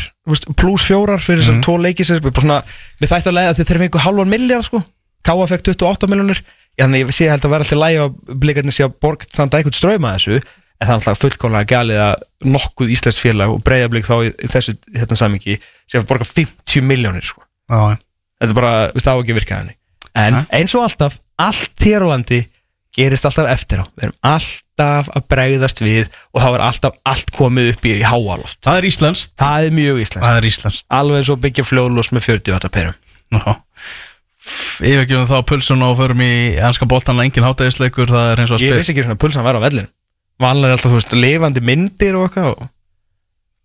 pluss fjórar fyrir þessar tvo leiki sem bara svona, við þætti að leiða þeir fengu halvan miljard sko, Káa fekk 28 miljonir þannig ég sé held að vera alltaf lægi að blikarnir sé að borga þannig að eitthvað ströyma þessu en það er alltaf fullkomlega galið að nokkuð íslensk félag og breyðablík þá í, þessu hérna samingi sé að borga 50 miljónir sko. Þetta er bara, við stáum ekki að virka þannig. En Nei. eins og alltaf, allt hér á landi gerist alltaf eftir á. Við erum alltaf að bregðast við og þá er alltaf allt komið upp í, í háaloft Það er íslenskt. Það er mjög íslenskt. Alveg eins og byggja fljóðlós með 48 perum. Já Yfirgjöfum þá pulsun og förum í ennska boltanlega engin hátæðisleikur Það er eins og að ég vissi ekki svona pulsan var á vellinu vanlega er alltaf, þú veist, lifandi myndir og eitthvað og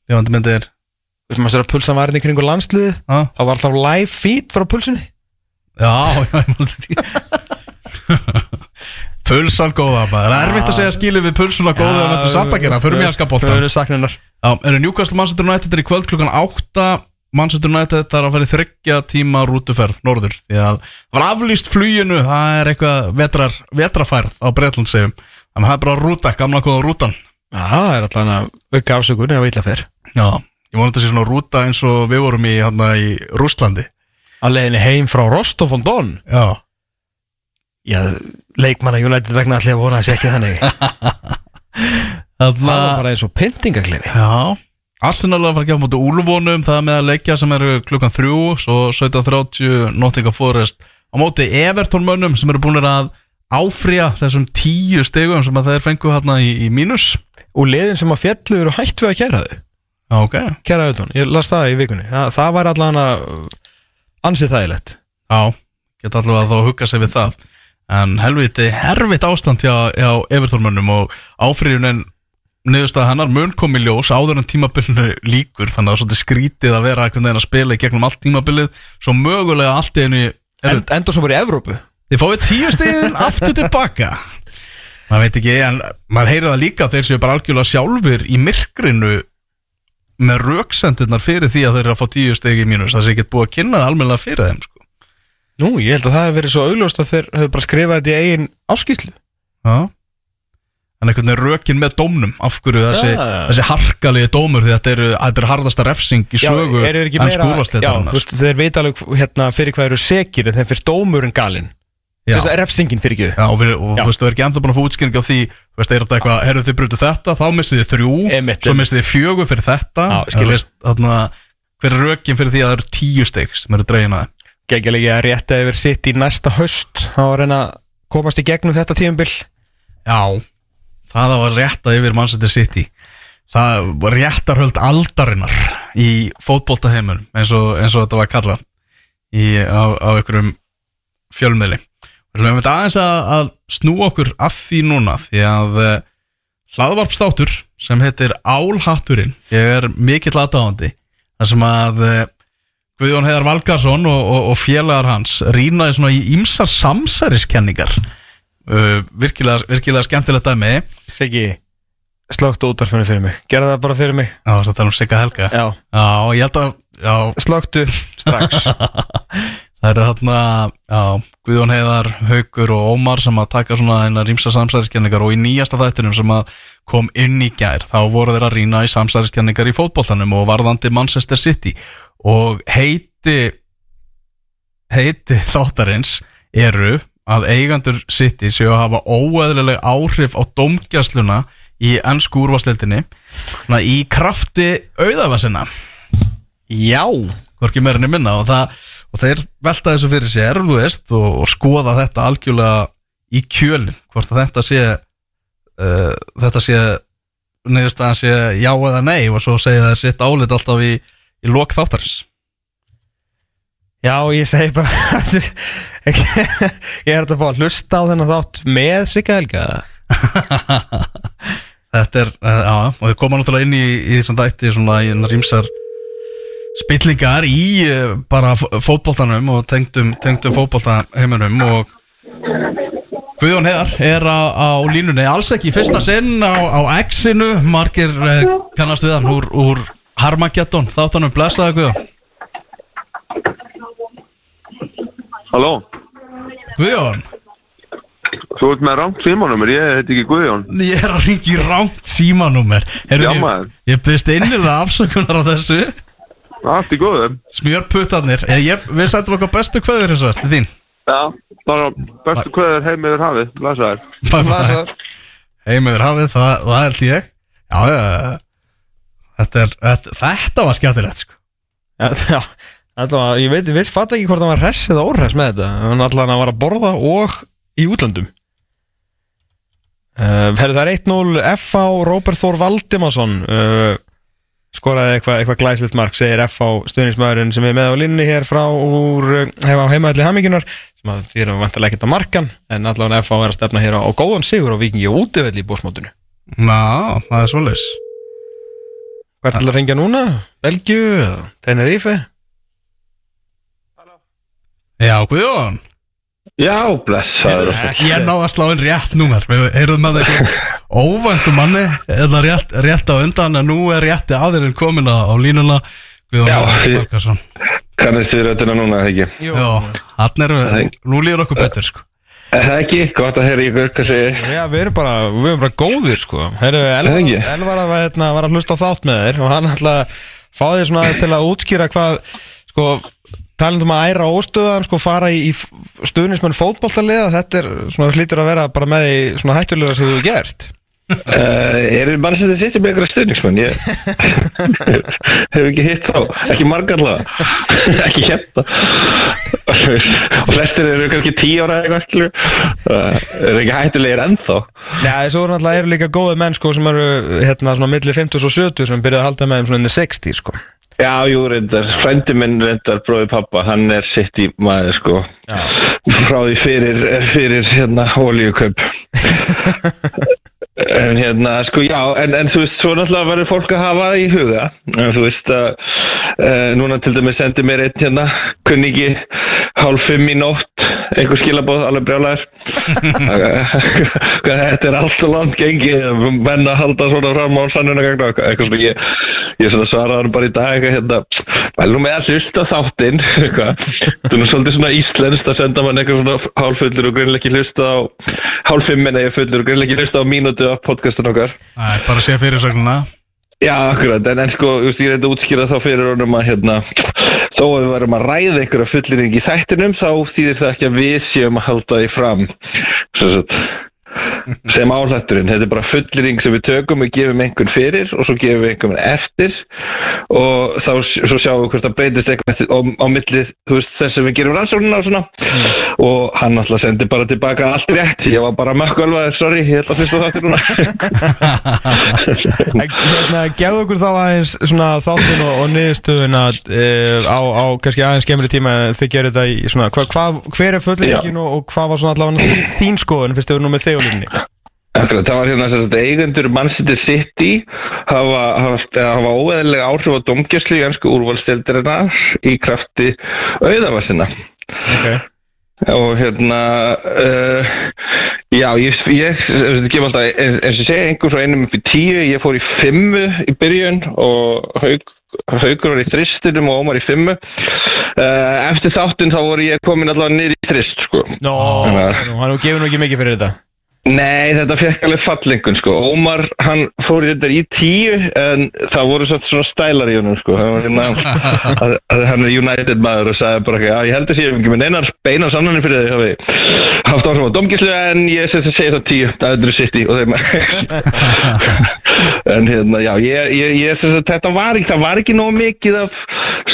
Ljóðandi myndir. Þú veist, maður sér að pulsan var inn í kringu landsliði Já, þá var alltaf live feed frá pulsunni. Já, já ég eftir því. Pulsan góða maður. Það er erfitt að segja skilu við pulsuna góða en þetta er samt að gera. Förum í ennska boltan Förum saknunar Já, eru Newcastle Manchester United er í kvöld klukkan 8 Manchester United er að fara í þryggja tíma rútuferð norður því að það var aflýst fluginu. Það er eitthvað vetrar, vetrafærð á Breitland segjum þannig að það er bara rúta, gamla góða rútan. Já, það er alltaf að auka ásökun ef illa fer. Já, ég vona þetta sé svona rúta eins og við vorum í, hana, í Rússlandi. Að leiðinni heim frá Rostov on Don Já, Já, leikmanna United vegna allir að vona þessi ekki þannig. Það var bara eins og pyntingaklefi Já, Arsenal að fara að gefa mútið úlvónum það með að leikja sem eru klukkan þrjú svo 17.30 Nottingham Forest á móti Everton mönnum sem eru búin að áfrýja þessum tíu stegum sem að þeir fengu hérna í, í mínus. Og liðin sem að fjallu eru hætt við að kæra þau. Já, ok. Kæra auðvitað, ég las það í vikunni. Það, það var allan að ansið þægilegt. Já, geta allavega þá að hugga sig við það. En helviti herfitt ástand hjá, hjá Everton mönnum og áfrýjunin niðurstaða hennar mun kom í ljós áður en tímabilinu líkur þannig að það er skrítið að vera einhvern veginn að spila í gegnum allt tímabilið svo mögulega allt í einu en, Enda svo bara í Evrópu Þið fáið tíu stegin aftur tilbaka maður veit ekki, en maður heyrir það líka þeir séu bara algjörlega sjálfur í myrkrinu með röksendirnar fyrir því að þeir eru að fá tíu stegi í mínus það sé ekki búið að kynna það almennilega fyrir þeim sko. Nú, ég held að það hefur verið svo augljóst að þeir hefur bara skrifað þetta í eigin áskýslu Já En einhvern veginn rökin með dómnum Af hverju þessi, já. þessi harkalegi dómur Því þetta eru, þetta eru harðasta refsing í sögu þú veist, þeir veit alveg hérna, fyrir hvað eru sekir en þeir fyrir dómurinn galinn. Þess að refsingin fyrir ekki Já, og, við, og þú veist, þú er ekki ennþá búin að fá útskýring á því Þú veist, er þetta eitthvað, herru þið brutu þetta Þá missið þið þrjú, Einmitt, svo missið þið fjögur fyrir þetta. Já, Þú veist, þarna, Hver er rökin fyrir því að það eru tíu steg Sem eru dregin að? Geggjulegi að rétta yfir sitt í næsta höst þá að reyna að komast í gegnum þetta tíumbil Já, það var rétta yfir Manchester City. Það var réttarhöld aldarinnar Í fótboltaheimunum Eins eins og þetta var kallað í, á, á fjölmiðli Við ætlum einmitt aðeins að, að snú okkur að því núna því að uh, hlaðvarpstáttur sem heitir Álhatturinn er mikill aðdáðandi þar sem að uh, Guðjón Heiðar Valgarsson og, og, og félagar hans rýnaði svona í ýmsar samsæriskenningar. Uh, virkilega, virkilega skemmtilegt dæmi. Siggi, slögtu útvarfinu fyrir mig. Gerða það bara fyrir mig. Já, það tala um Sigga Helga? Já. Já, ég held að slögtu strax Það eru já, Guðjón Heiðar, Haugur og Ómar sem að taka svona eina rýmsa samsæriskenningar og í nýjasta þættinum sem að kom inn í gær þá voru þeir að rýna í samsæriskenningar í fótboltanum og varðandi Manchester City. Og heiti heiti þáttarins eru að eigandur City séu að hafa óeðlileg áhrif á domgjastluna í ennsku úrvastildinni í krafti auðavasinna Já. Hvorki meirinni minna og, það, og þeir velta þessu fyrir sér veist, og, og skoða þetta algjörlega í kjölin hvort að þetta sé uh, þetta sé neðurstaðan sé já eða nei og svo segja það sitt álit alltaf í, í lok þáttarins. Já, ég segi bara Ég er þetta að fá að hlusta á þennan þátt með Sigga Helga. Þetta er, uh, já, og þau koma náttúrulega inn í, í þessum dætti svona í rýmsar spillingar í uh, bara f- fótboltanum og tengdum, tengdum fótboltaheiminum og Guðjón Heiðar er á, á línunni. Alls ekki fyrsta sinn á, á X-inu. Margir uh, kannast við hann úr, úr Harmageddon. Þáttanum blessaði Guðjón. Halló, Guðjón, þú ert með rangt símanumir, ég heiti ekki Guðjón. Ég er að ringi í rámt Já, ég, ég byrst innilega afsökunar á þessu Allt í góðu Smjörputtarnir ég, ég, Við sættum okkar bestu kveður eins og þetta þín Já, bara bestu kveður heim yfir hafið, blæsaðar Blessaður. Heim yfir hafið, það, það held ég Já, já, já. Þetta, er, þetta, þetta var skemmtilegt sko. Já, já Þetta var, ég veit, ég veit, fatt ekki hvort hann var hress eða óhress með þetta Hann allan að var að borða og í útlandum uh, Herri, það er 1-0 F.A. Róbert Þór Valdimarsson uh, skoraði eitthvað eitthva glæslitt mark segir F.A. stuðnismæðurinn sem er með á linni hér frá úr uh, hefa heimaðalli hamingunar sem að því er vantilega ekkert að markan en allan F.A. er að stefna hér á, á góðan sigur á vikingi og útivelli í bósmótinu Ná, það er svoleiðis Hvert til að ringja núna? Belgiu? eða Tenerife? Já, Guðjón Já, blessaður Ég náði að slá inn rétt númer Við erum með eitthvað óvæntu manni eða rétt, rétt á undan en nú er rétti aðeirinn komin á, á línuna Guðjón Valgarðsson. Kannist þið röddina núna, eða ekki? Já, hann við Nú líður okkur betur sko Er það ekki? Gott að heyra ykkur, hvað segir? Já, við erum bara, við erum bara góðir sko Herru, Það Elvar? Elvar var, hérna, var að hlusta á þátt með þér og hann ætla að fá þér svona aðeins til að útskýra hvað sko, talendum að æra óstöðan sko fara í, í stuðnismenn fótboltaliða þetta er svona hlýtur að vera bara með í svona hættulega sem þú gert Uh, er þið bara að setja sitt með ykkur stuðningsmenn? Ég hef ekki hitt þá, ekki margarlega, ekki hérna. Og flestir eru kannski tíu ára eitthvað, skilur. Uh, er ekki hættulegir ennþá. Já, þessu voru náttúrulega eru líka góði menn sko sem eru hérna svona milli 50 og 70 sem byrjaði að halda með þeim svona inn í 60 sko Já, jú, reyndar, frændi minn reyndar bróði pappa, hann er sitt í maður, sko. Já. Frá því fyrir, fyrir hérna, olíuköp. en hérna, sko, já, en, en þú veist, svo náttúrulega verður fólk að hafa í huga. En þú veist að uh, núna til dæmis sendi mér einn hérna kunningi hálf fimm í nótt einhver skilabóð, alveg brjálæður þetta er allt og langt gengi menn að halda svona fram á sannunagagna eitthvað svona ég, ég svaraði bara í dag hérna vel nú með að á þáttinn þetta er nú svolítið svona íslenskt að senda mann eitthvað svona hálfullur og greinlega ekki hlusta á hálf fimm en eða fullur og greinlega ekki hlusta á mínútu af podcastun okkar. Æ, bara sé fyrirsögnuna Já, akkurat, en, en sko, ég reyndi að útskýra þá fyrir honum að, hérna, þó að við varum að ræða einhverja fullýring í þættinum, þá þýðir það ekki að við séum að halda því fram, sem, sagt, sem áhætturinn. Þetta er bara fullýring sem við tökum og gefum einhvern fyrir og svo gefum við einhvern eftir og þá svo sjáum við hvort það breytist eitthvað á, á millið, þú veist, þess að við gerum rannsóknina og svona og hann alltaf sendi bara tilbaka allt rétt, ég var bara mökkvölvaður, sorry, ég held að fyrst á þáttir núna. Hérna, gefðu okkur þá aðeins svona þáttinn og, og niðurstöðuna e, á, á kannski aðeins skemmri tíma þið gerir þetta í svona, hva, hva, hver er fullringin og, og hvað var svona allavega þín, þín skoðun fyrst línni? Akkurat, það var hérna þess að eigendur Man City hafa, hafa, hafa óeðilega áhrif á domgjastlu í ennsku úrvalstildirinnar í krafti auðavarsina. Okay. Og hérna, uh, já, ég, ég, ég alltaf, eins og segi, einhver frá einum upp í tíu, ég fór í fimmu í byrjun og haug, haugur var í þristinum og Ómar í fimmu. Uh, eftir þáttinn þá voru ég komin allavega niður í þrist, sko. Nó, hann gefur nú ekki mikið fyrir þetta Nei, þetta fekk alveg fallengun sko. Ómar, hann fór í þetta í tíu en það voru svona, svona stælar í honum sko. Var hérna, að, að hann er United maður og sagði bara já ég heldur sér ekki með neinar beinar sannanir fyrir þig hafi haft áhrif á domgíslu en ég segi það tíu, það er sitt í og þeim en hérna, já, ég, ég, ég sem sagt, þetta var ekki, það var ekki nóg mikið af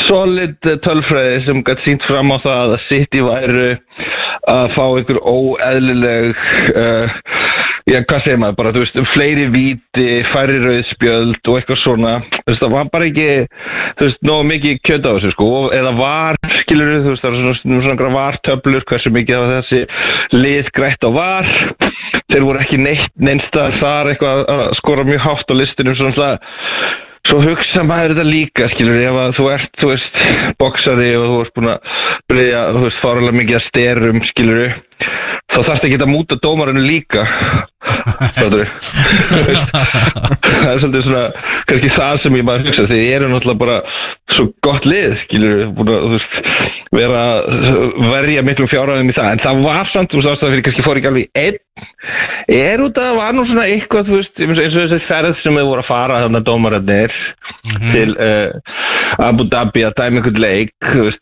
solid eh, tölfræði sem gætt sínt fram á það að City væru að fá einhver óeðlileg uh, já, hvað segir maður, bara, þú veist, fleiri víti, færri rauðspjöld og eitthvað svona, þú veist, það var bara ekki, þú veist, nóg mikið kjöt á þessu, sko, eða var, skilur þú veist, það var svona, svona vartöflur, hversu mikið það var þessi lið grætt á var, þeir voru ekki neitt, neinstað þar eitthvað að skora mjög hátt á listinum, svona það, Svo hugsa maður þetta líka, skilur, ef að þú ert, þú veist, boksari og þú ert búin að byrja, þú veist, fáralega mikið að styrum, skilur, þá þarfst ekki að múta dómarinu líka, það er svolítið svona, kannski það sem ég maður hugsa, þeir eru náttúrulega bara svo gott lið, skilur, búin að, þú veist, vera að verja miklum fjárhæðum í það, en það var samt, þú veist, ástæða fyrir kannski fór ekki alveg einn, er út að það var nú svona eitthvað, veist, eins og þessi ferð sem við voru að fara þarna dómararnir til uh, Abu Dhabi að dæma einhvern leik,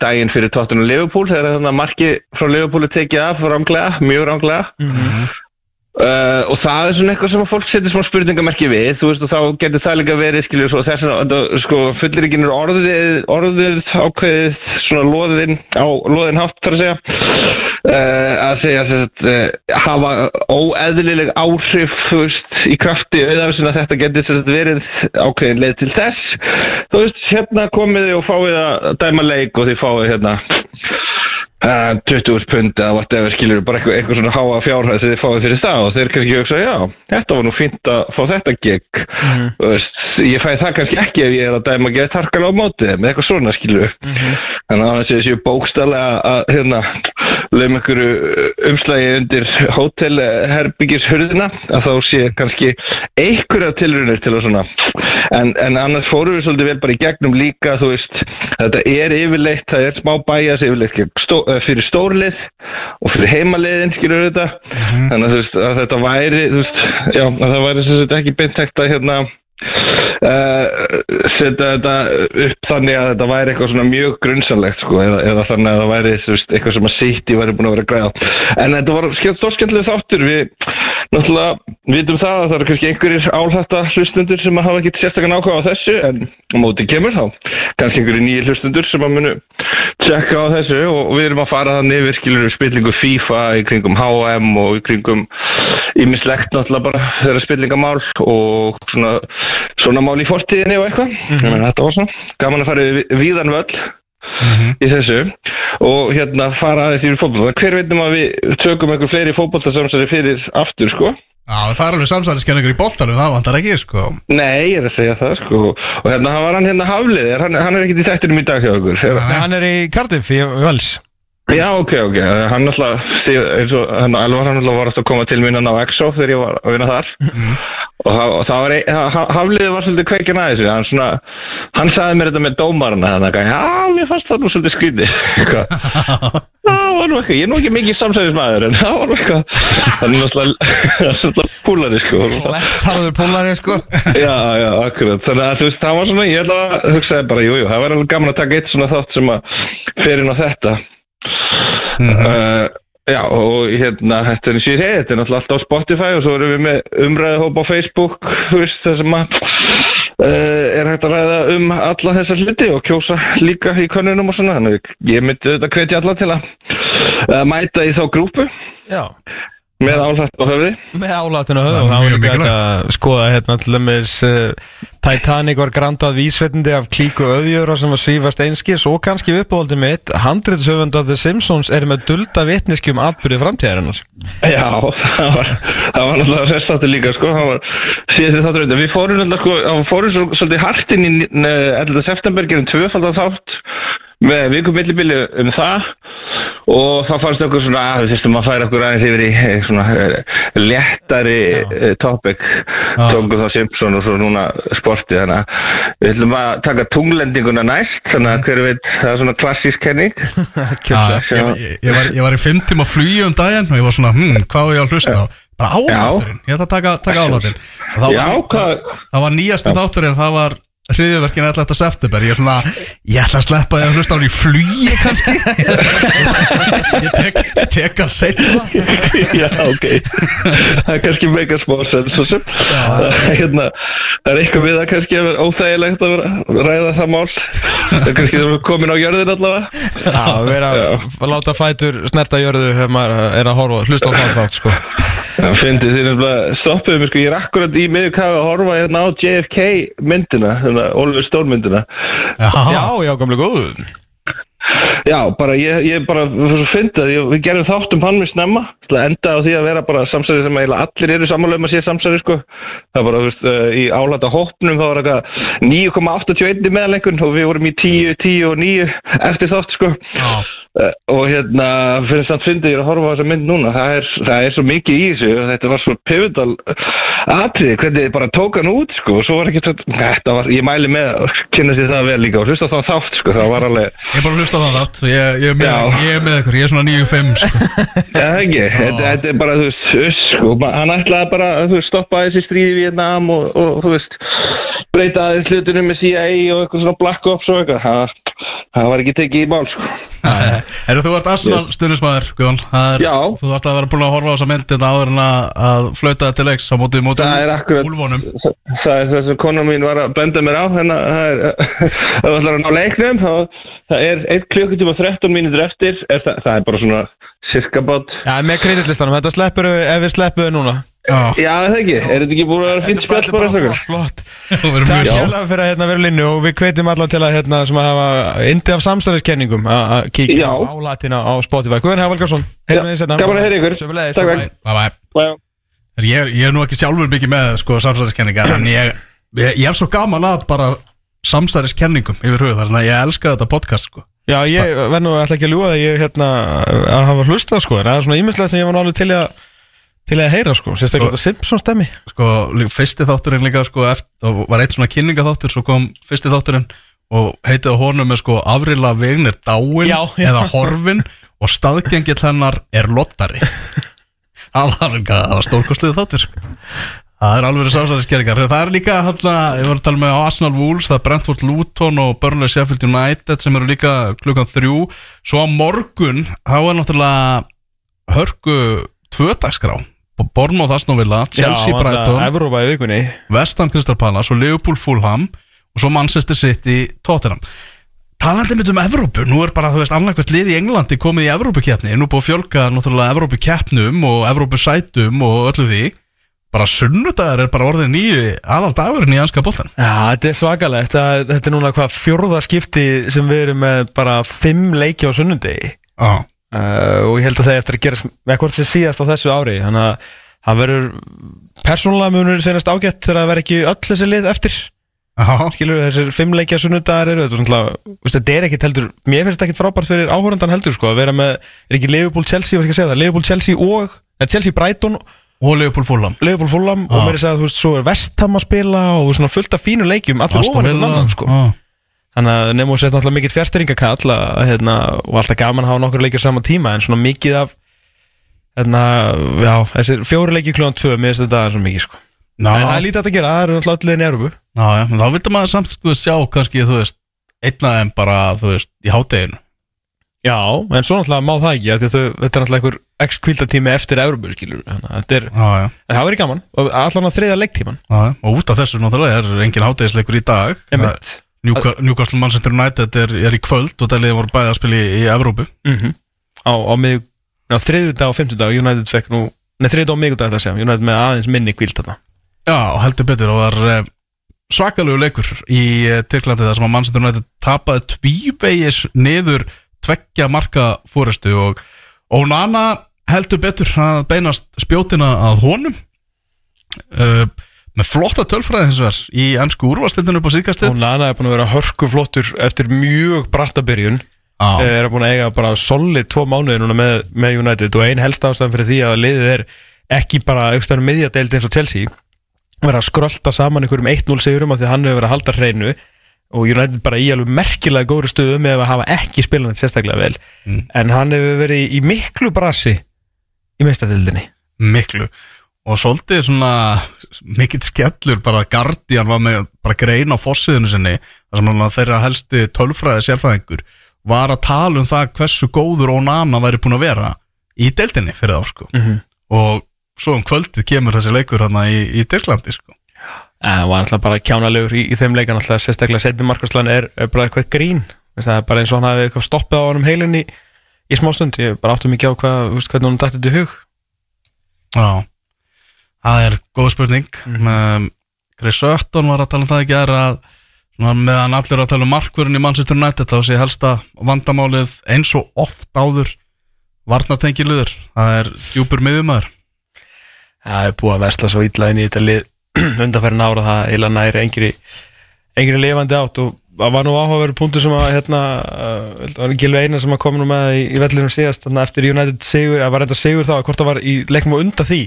daginn fyrir tóttunum Liverpool, þegar þarna marki frá Liverpool er tekið af, ránglega, mjög ránglega. Uh, og það er svona eitthvað sem að fólk setur smá spurningamerki við, þú veist, og þá getur það líka verið, skiljur, svo þess að, sko, fulliringin er orðið, orðið ákveðið, svona loðin, á loðin hátt, þarf að segja, uh, að segja, að uh, hafa óeðlileg áhrif, þú veist, í krafti auðvitað að þetta getur sem sagt verið ákveðin leið til þess, þú veist, hérna komið þið og fáið að dæma leik og þið fáið hérna, Uh, 20 pund eða whatever skilur bara eitthvað, eitthvað svona háa fjárhæð sem þið fáið fyrir það og þeir kannski hugsa já, þetta var nú fínt að fá þetta gig. Þú veist, ég fæ það kannski ekki ef ég er að dæma að geta tarkala á mótið með eitthvað svona skilur. Þannig að það séu bókstallega að hérna lögum einhverju umslægi undir hótelherbyggishurðina að þá sé kannski einhverja tilrunir til að svona en, en annars fórum við svolítið vel bara í gegnum líka þú veist, þetta er yfirleitt það er smá bæjas yfirleitt stó, fyrir stórlið og fyrir heimaliðin skilur þetta? Þannig að, veist, að þetta væri veist, já, að það væri sagt ekki beint hægt að hérna uh, setja þetta upp þannig að þetta væri eitthvað svona mjög grunnsanlegt sko, eða, eða þannig að það væri veist, eitthvað sem að City væri búin að vera græða. En þetta var stórskemmtileg þáttur. Við náttúrulega vitum það að það eru kannski einhverjir álhætta hlustundur sem að hafa ekki sérstakann ákvæða á þessu en á móti kemur þá kannski einhverjir nýjir hlustundur sem að munu tjekka á þessu og við erum að fara þannig yfir skilur spillingu FIFA í kringum HM og í kringum ímislegt náttúrulega bara þeirra spillingamál og svona, svona mál í fortíðinni og eitthvað mm -hmm. þetta var svona gaman að fara við, víðan völl í þessu. Og hérna fara aðeins yfir fótbolta. Hver veitum að við tökum einhver fleiri fótboltasamsari fyrir aftur sko? Já, það er alveg samsæðiskenningur í boltanum, það vantar ekki, sko. Nei, ég er að segja það sko. Og hérna hann var hann hérna hafliðir hann, hann er ekkert í þættinum í dag hjá okkur. Nei, hann er í Cardiff í Vels Já, ok, ok, hann alltaf eins og hann alvar hann alltaf var að koma til mín hann á EXO þegar ég var að vinna þar. Og, það, og það var ein, ha- hafliðið var svolítið kveikin að þessu. Hann svona, hann sagði mér þetta með dómarana þannig að, já, mér fannst það nú svolítið skrítið. Það var nú eitthvað, ég er nú ekki mikið samsæðismæður en það var nú eitthvað hann er náttúrulega svolítið púlari sko. Tarður pólari sko. Já, já, akkurat. Þannig að þú veist, það var svona, ég að hugsaði bara, jú, jú, það var alveg gaman að taka eitt svona þátt sem að fer inn á þetta uh, já, og hérna þetta er eins og ég segi, þetta er náttúrulega alltaf á Spotify og svo erum við með umræðahóp á Facebook veist, það sem að uh, er hægt að ræða um alla þessar hluti og kjósa líka í könnunum og svona, þannig ég myndi þetta hvetja alla til að uh, mæta í þá grúpu. Já með álætt á höfði Með álatinu höfðu og Það þá er hægt að skoða hérna til dæmis uh, Titanic var grandað vísveitindi af klíku öðjöra sem var svífast einskis og kannski uppáhaldi mitt handriðsöfund af The Simpsons er með dulda vitniski um atbyrði framtíðarinnar Já, það var, það var náttúrulega sérstáttur líka, sko, það var síðast þáttur undir. Við fórum náttúrulega, sko, það fórum svo, svolítið hart inn í eh, 11. september, gerum tvöfaldan þátt með vikum millibili um það og það fannst okkur svona að við þyrstum að færa okkur aðeins yfir í eh, svona eh, léttari eh, topic, tókum þá Simpson og svo núna sporti, þannig að við ætlum að taka tunglendinguna næst, þannig að hver veit, það er svona klassísk kenning. Já, ég, ég, ég, var, í fimm tíma flugi um daginn og ég var svona, hm, hvað var ég að hlusta á? Bara álætturinn, ég ætla að taka, taka álættin Og það Já, var, hvað- það var nýjasti þátturinn, það var hriðjöverkin 11. september. Ég er svona, ég ætla að sleppa því að hlusta á hann í flugi kannski. Ég tek, tek að setja Já, ok. Það er kannski mega smá sens svo sem hérna, Það er eitthvað við það kannski að vera óþægilegt að vera að ræða það mál? Það er kannski að vera komin á jörðin allavega. Já, vera að láta fætur snerta jörðu þegar maður er að horfa, hlusta á það þátt sko. Það finnst þið nefnilega stoppuðu mig sko. Ég er akkurat í miður kafa að horfa hérna á JFK myndina Þannig Oliver Stone myndina. Já, já, gamlega góðu Já, bara ég, ég bara fyndi að við gerum þátt um hann með snemma að enda á því að vera bara samsæri sem allir eru samanlega um að sé samsæri sko. það bara, þú veist, uh, í álæta hópnum þá var eitthvað 9,81 meðalengun og við vorum í 10, 10 og 9 eftir þátt sko Uh, og hérna fyrir samt fyndi ég að horfa á þessa mynd núna það er, það er svo mikið í þessu þetta var svo pivotal atrið hvernig þið bara tók hann út sko og svo var ekki þetta var, ég mæli með að kynna sér það vel líka og hlusta þá þátt sko það var alveg Að hlusta það þátt, ég, ég, ég er með ykkur, ég er svona 9-5 sko. Já, ekki, þetta, þetta er bara, þú veist, uss, sko, hann ætlaði bara, veist, stoppa þessi stríði í Vietnam og, og, þú veist, breyta aðeins hlutunum með CIA og eitthvað svona Black Ops og eitthvað, það, það var ekki tekið í mál, sko. Eru þú ert Arsenal stundismæður, Það er- Já. Þú ert að vera búin að horfa á þessa mynd Þetta áður en að, flauta til leiks á móti móti Það er akkurat, Úlfónum það, það er það sem konan mín var að benda mér á, þannig að það er, þú ætlar að ná leiknum, þá, það er 1 klukkutíma og 13 mínútur eftir, er það, það er bara svona cirka bát. Já, með kreditlistanum, þetta sleppur við ef við sleppum við núna Já, það ekki, er þetta ekki búin að vera fint spjall bara bara eitthvað? flott, flott Takk mjög hérlega fyrir að hérna vera linnu og við hvetjum alla til að hérna sem að hafa indi af samstæðiskenningum að að kíkja á álatina á Spotify Guðan Hefur Valgarsson, heyrðum við því setna Gaman að heyra ykkur. Sömulegis, Takk, bye takk. bye. Bye. Ég, ég er nú ekki sjálfur mikið með sko, samsæðiskenningar en ég, ég, ég hef svo gaman að bara samsæðiskenningum yfir hugð þannig að ég elska þetta podcast sko. Já, ég verð nú alltaf ekki að ljúga það ég hérna að hafa hlustað sko en það er svona ímislegt sem ég var nú alveg til að til að heyra sko, sérstaklega þetta Simpsons stemmi sko, fyrsti þátturinn líka sko, eftir, var eitt svona kynningaþáttur svo kom fyrsti þátturinn og heitið á honum er sko Afrila Vegnir dáin Já, já. eða horfin og staðgengill hennar er lottari það var, það var stórkostuð þáttur sko. það er alveg sásaðiskerringar það er líka hérna, ég var að tala með Arsenal Wolves, það er Brentford Luton og Burnley Sheffield United sem eru líka klukkan þrjú, svo á morgun þá er náttúrulega hörku tvödagsgrá Bornmoth Aston Villa, Chelsea Brighton. Evrópa í vikunni? Vestham Crystal Palace og Liverpool Fulham og svo Manchester City Tottenham. Talandi mitt um Evrópu, nú er bara þú veist annarkvæmt lið í Englandi komið í Evrópukefni nú búið að fjölga náttúrulega Evrópukeppnum og Evrópusætum og öllu því. Bara sunnudagur er bara orðið nýju aðal dagurinn í anska boltan Já, þetta er svakalegt. Þetta er núna hvað fjórða skipti sem við erum með bara fimm leiki á sunnundegi Já, uh, og ég held að það er eftir að gera hvort sem síðast á þessu ári. Þannig að það verður persónulega munur senast ágætt þegar það verður ekki öll þessi lið eftir. Já, skilur þessir fimm leikja sunnudagar eru þetta er er ekkit heldur mér finnst þetta ekkit frábært fyrir áhörundan heldur sko, að vera með, er ekki Liverpool Chelsea, var ekki að segja það Liverpool Chelsea og, eða Chelsea Brighton og Leopold Fulham. Liverpool Fulham og Já. mér er að segja, þú veist, svo er Vestham að spila og svona fullt af fínu leikjum allir ofan Villa, annan sko. Já. Þannig að nefnum að setja náttúrulega mikill fjärstyringakall að, hérna, og alltaf gaman að hafa nokkur leikir saman tíma en svona mikið af hérna, já, þessir fjóri leikir kljóðan tvö, mér finnst þetta svo mikið sko. Já, En það er lítið að gera, það eru náttúrulega allir í Európu já, já, en þá vildi maður samt sko sjá kannski, þú veist, einna þeim bara, þú veist, í hátteginu Já, en svo náttúrulega má það ekki þau- þetta er náttúrulega einhver x kvildatími eftir Európu skilur, þannig að þetta er Já, já, en það verður gaman, allan að þriðja leiktíman já, og út af þessu náttúrulega er engin háttegisleikur í dag. Newca- Newcastle Manchester United er, er í kvöld og það liðið voru bæði að spila í, í Evrópu. Mm á, á, mið, á þriðjudag og fimmtudag United fekk nú, neð þriðjudag og migudag það sem United með aðeins minni kvild þarna. Já, heldur betur og var eh, svakalegu leikur í eh, Tyrklandi þar sem að Manchester United tapaði tvívegis niður tveggja marka fórestu og Onana heldur betur að beinast spjótina að honum. Uh, með flotta tölfræði hins vegar í ennsku úrvastildinu upp á síðkastið. Og Nana er búin að vera hörku flottur eftir mjög bratta byrjun. Já, er búin að eiga bara solid tvo mánuði núna með, með United og ein helst ástæðan fyrir því að liðið er ekki bara aukstöðan miðjadeild eins og Chelsea. Vera að skrölda saman einhverjum 1-0 sigurum af því að hann hefur verið að halda hreinu. Og United bara í alveg merkilega góðri stöðu með að hafa ekki spilanett sérstaklega vel. Mm. en hann hefur verið í miklu brasi í meistadildinni miklu og svolítið svona mikill skellur bara Guardian var með bara grein á fossiðinu sinni sem hann þeirra helsti tölfræði sérfræðingur var að tala um það hversu góður Onana væri búin að vera í deildinni fyrir þá sko. Mhm. og svo um kvöldið kemur þessi leikur hann í, í Tyrklandi sko. En hann var alltaf bara kjánalegur í, í þeim leikan alltaf sérstaklega setni markaslan er, er bara eitthvað grín. Það er bara eins og hann hafi eitthvað stoppið á honum heilin í, í smástund, ég bara áttu mikið á hvað, hvernig hann dætti þetta hug. Já, það er góð spurning. Mm. Chris Sutton var að tala um það ekki er að meðan allir eru að tala um markvörun í Manchester United þá sé helsta vandamálið eins og oft áður varnatengiluður, það er djúpur miðumæður það er búið að versla svo illa inn í þetta lið undanfærin ára það eiginlega næri engri, engri lifandi átt. Og það var nú áhugaveru punktur sem að hérna, uh, það Gilvi Einar sem að koma nú með í, í vellinu síðast eftir United sigur, að var reynda sigur þá að hvort það var í leiknum og undan því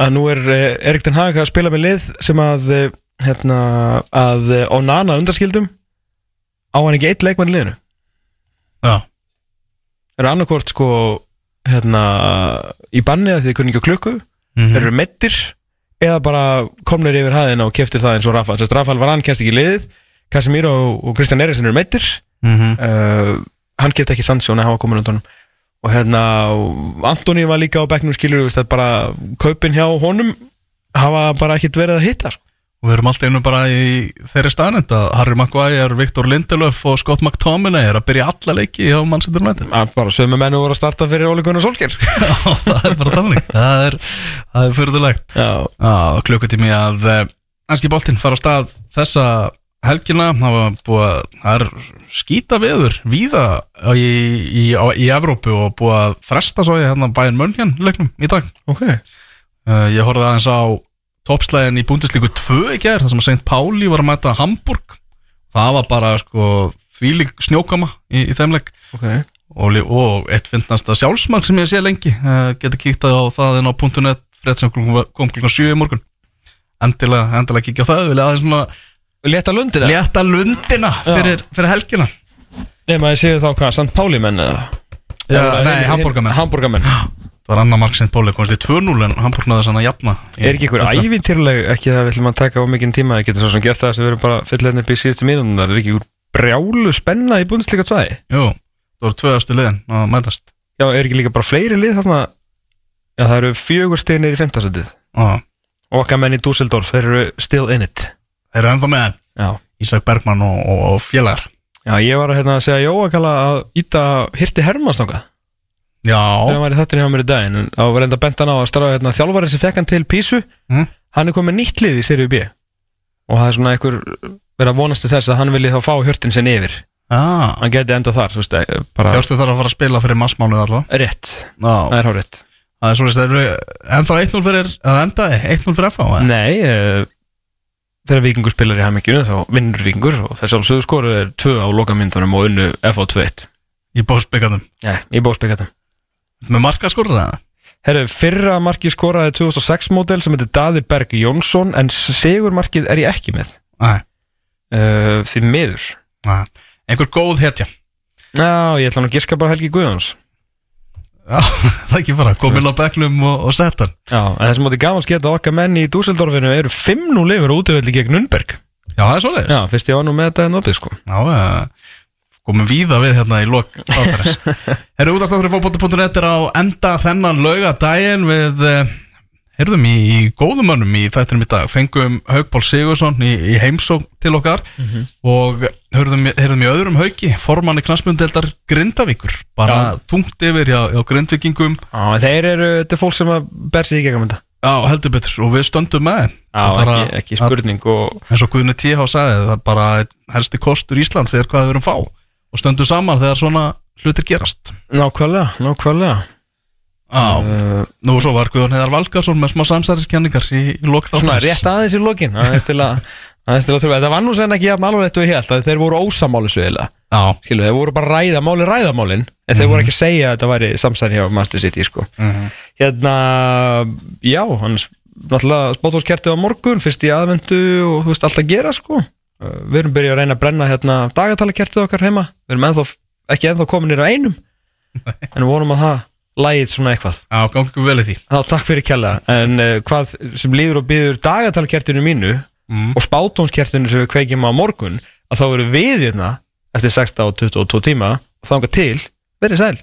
að nú er uh, Erik Ten Hag að spila með lið sem að uh, hérna, að uh, Onana undanskildum. Á hann ekki eitt leikmann í liðinu? Já, eru annarkvort sko hérna í banni að þið kunni ekki á klukku? Mm þeir eru meittir eða bara komnir yfir hæðina og keftir það eins og Rafa? Sest, Rafael var hann kemst ekki í liðið. Casemiro og Kristján Eriksen eru meittir -hmm. uh, hann kefti ekki en hann var komin undan honum. Og hérna Antoni var líka á bekknum skilur veist, að bara kaupin hjá honum hafa bara ekkit verið að hitta sko. og við erum alltaf einu bara í þeirri staðnend að Harry Maguire, Viktor Lindelöf og Scott McTominay er að byrja alla leiki hjá United. Að bara sömu mennu voru að starta fyrir Óli Gunnar Solskjær það er bara þannig. Það er, er Já, klukkutími að Ennski boltinn fara á stað þessa helgina það var búið að það er skýta veður víða í, í, á, í Evrópu og búið að fresta svo í hérna bæinn Mönjan leiknum í dag. Ok. Uh, ég horfði aðeins á toppslægin í búndisleiku 2 í gerð þar sem að St. Pauli var að mæta Hamburg. Það var bara sko þvíling snjókama í, í þeim leik. Ok. Og, og eitt finnast sjálfsmark sem ég sé lengi uh, geta kíkt á það inn á .net frétt sem kom klukkan 7 í morgun. Endilega, endilega kíkja á það vilja aðeins svona Leta lundir það? létta lundina fyrir, fyrir helgina. Nei, maður séu þá hvað, Sant Páli menn eða? Já, nei, Hamborgamenn. Hamborgamenn það var annar mark sem Póli komst í 2-0 en Hamburg náði sann að jafna Er ekki einhver ævintýrleg, ekki það við ætlum að taka á mikinn tíma, það getur svo sem gert það sem við erum bara fyllið upp í síðustu mínúndum, það er ekki einhver brjálu spenna í búndslíka 2 Jú, það voru tvö östu liðin að mætast. Já, er ekki líka bara fleiri lið þarna? Já, það eru fjögur stiðnir í fimmtasætið Já, og okkar menn í Dusseldorf, þeir eru still in it þeir eru ennþá með Já. Ísak Bergmann og, og, og félagar Já, ég var að hérna, segja Jóa kalla að íta hirti Hermanns Já, þegar hann var í þettinni hjá mér í daginn en á var enda bent hann á að strafa hérna, þjálfarið sem fekk hann til Písu. Mm. hann er komið nýtt lið í Serie B. Og það er svona einhver verið að vonast til þess að hann vilji þá fá hjörtin sinn yfir. Ah, hann geti enda þar, þú veist, eh, bara fjárstu þarf að fara að spila fyrir massmánuð allavega rétt, það Já, er hár rétt það er svona, það eru ennþá 1-0 fyrir, eða endaði 1-0 fyrir FH eða? Nei, uh, þegar vikingur spilar í hemminginu þá vinnur vikingur og þess að sögur skoru er tvö á lokamyndunum og unnu FH2 Í bósbyggarnum Nei, í bóðspekatum Með markaskorur eða? Herru, fyrra marki skoraði 2006 módel sem heitir Daði Berg Jónsson en sigurmarkið er ég ekki með. Uh, því miður. Nei. Einhver góð hetja? Já, ég ætla nú að giska bara Helgi Guðjóns. Já, það ekki bara, komin á bekknum og, og sett hann. Já, en þessum móti gafans geta okkar menn í Dúseldorfinu eru 5-0 yfir útöfelli gegn Nunberg Já, það er svoleiðis. Já, fyrst ég var nú með þetta en opið sko. Já, uh, komum víða við hérna í lok þáttarins. Herru útastáttur í fókbóti.net er á enda þennan laugadaginn við uh, heyrðum í, í góðum mönnum í þættinum í dag. Fengum Haugból Sigursson í, í heimsók til okkar og heyrðum, heyrðum í öðrum hauki formanni knastmjöndeldar Grindavíkur. Bara þungt yfir hjá, hjá Grindvíkingum. Já, en þeir eru, þetta er fólk sem að ber sig í gegnum þetta. Já, heldur betur. Og við stöndum með þeim. Já, Bara- ekki, ekki spurning og eins og Guðni T.H. sagði það er bara helsti kostur Íslands er hvað við erum fá. Og stöndum saman þegar svona hlutir gerast. Nákvæmlega, nákvæmlega. Já, uh, nú svo var Guðun Heiðar Valgarsson með smá samsæriskenningar í, lok Svona þáttarins. rétt aðeins í lokin aðeins til að, aðeins til að trúa. Þetta var nú sen ekki jafn alvarlegt og ég held að þeir voru ósamáli svegilega Já, Skilu, þeir voru bara að ræða máli ræðamálin En þeir voru ekki að segja að þetta væri samsæri hjá Master City sko. Hérna, já, hann náttúrulega spátóskertið á morgun fyrst í aðvendu og þú veist allt að gera sko. Við erum byrjað að reyna að brenna hérna dagatalakertið okkar heima. Við erum ennþá, ekki ennþá kominir á einum En vonum að það lægið svona eitthvað. Já, gangi vel í því. Þá takk fyrir kjalla En uh, hvað sem líður og býður dagatalkertinu mínu Mm. Og spátónskertinu sem við kveikjum á morgun Að þá eru við hérna eftir 16 og 22 tíma Og þanga til, verið sæl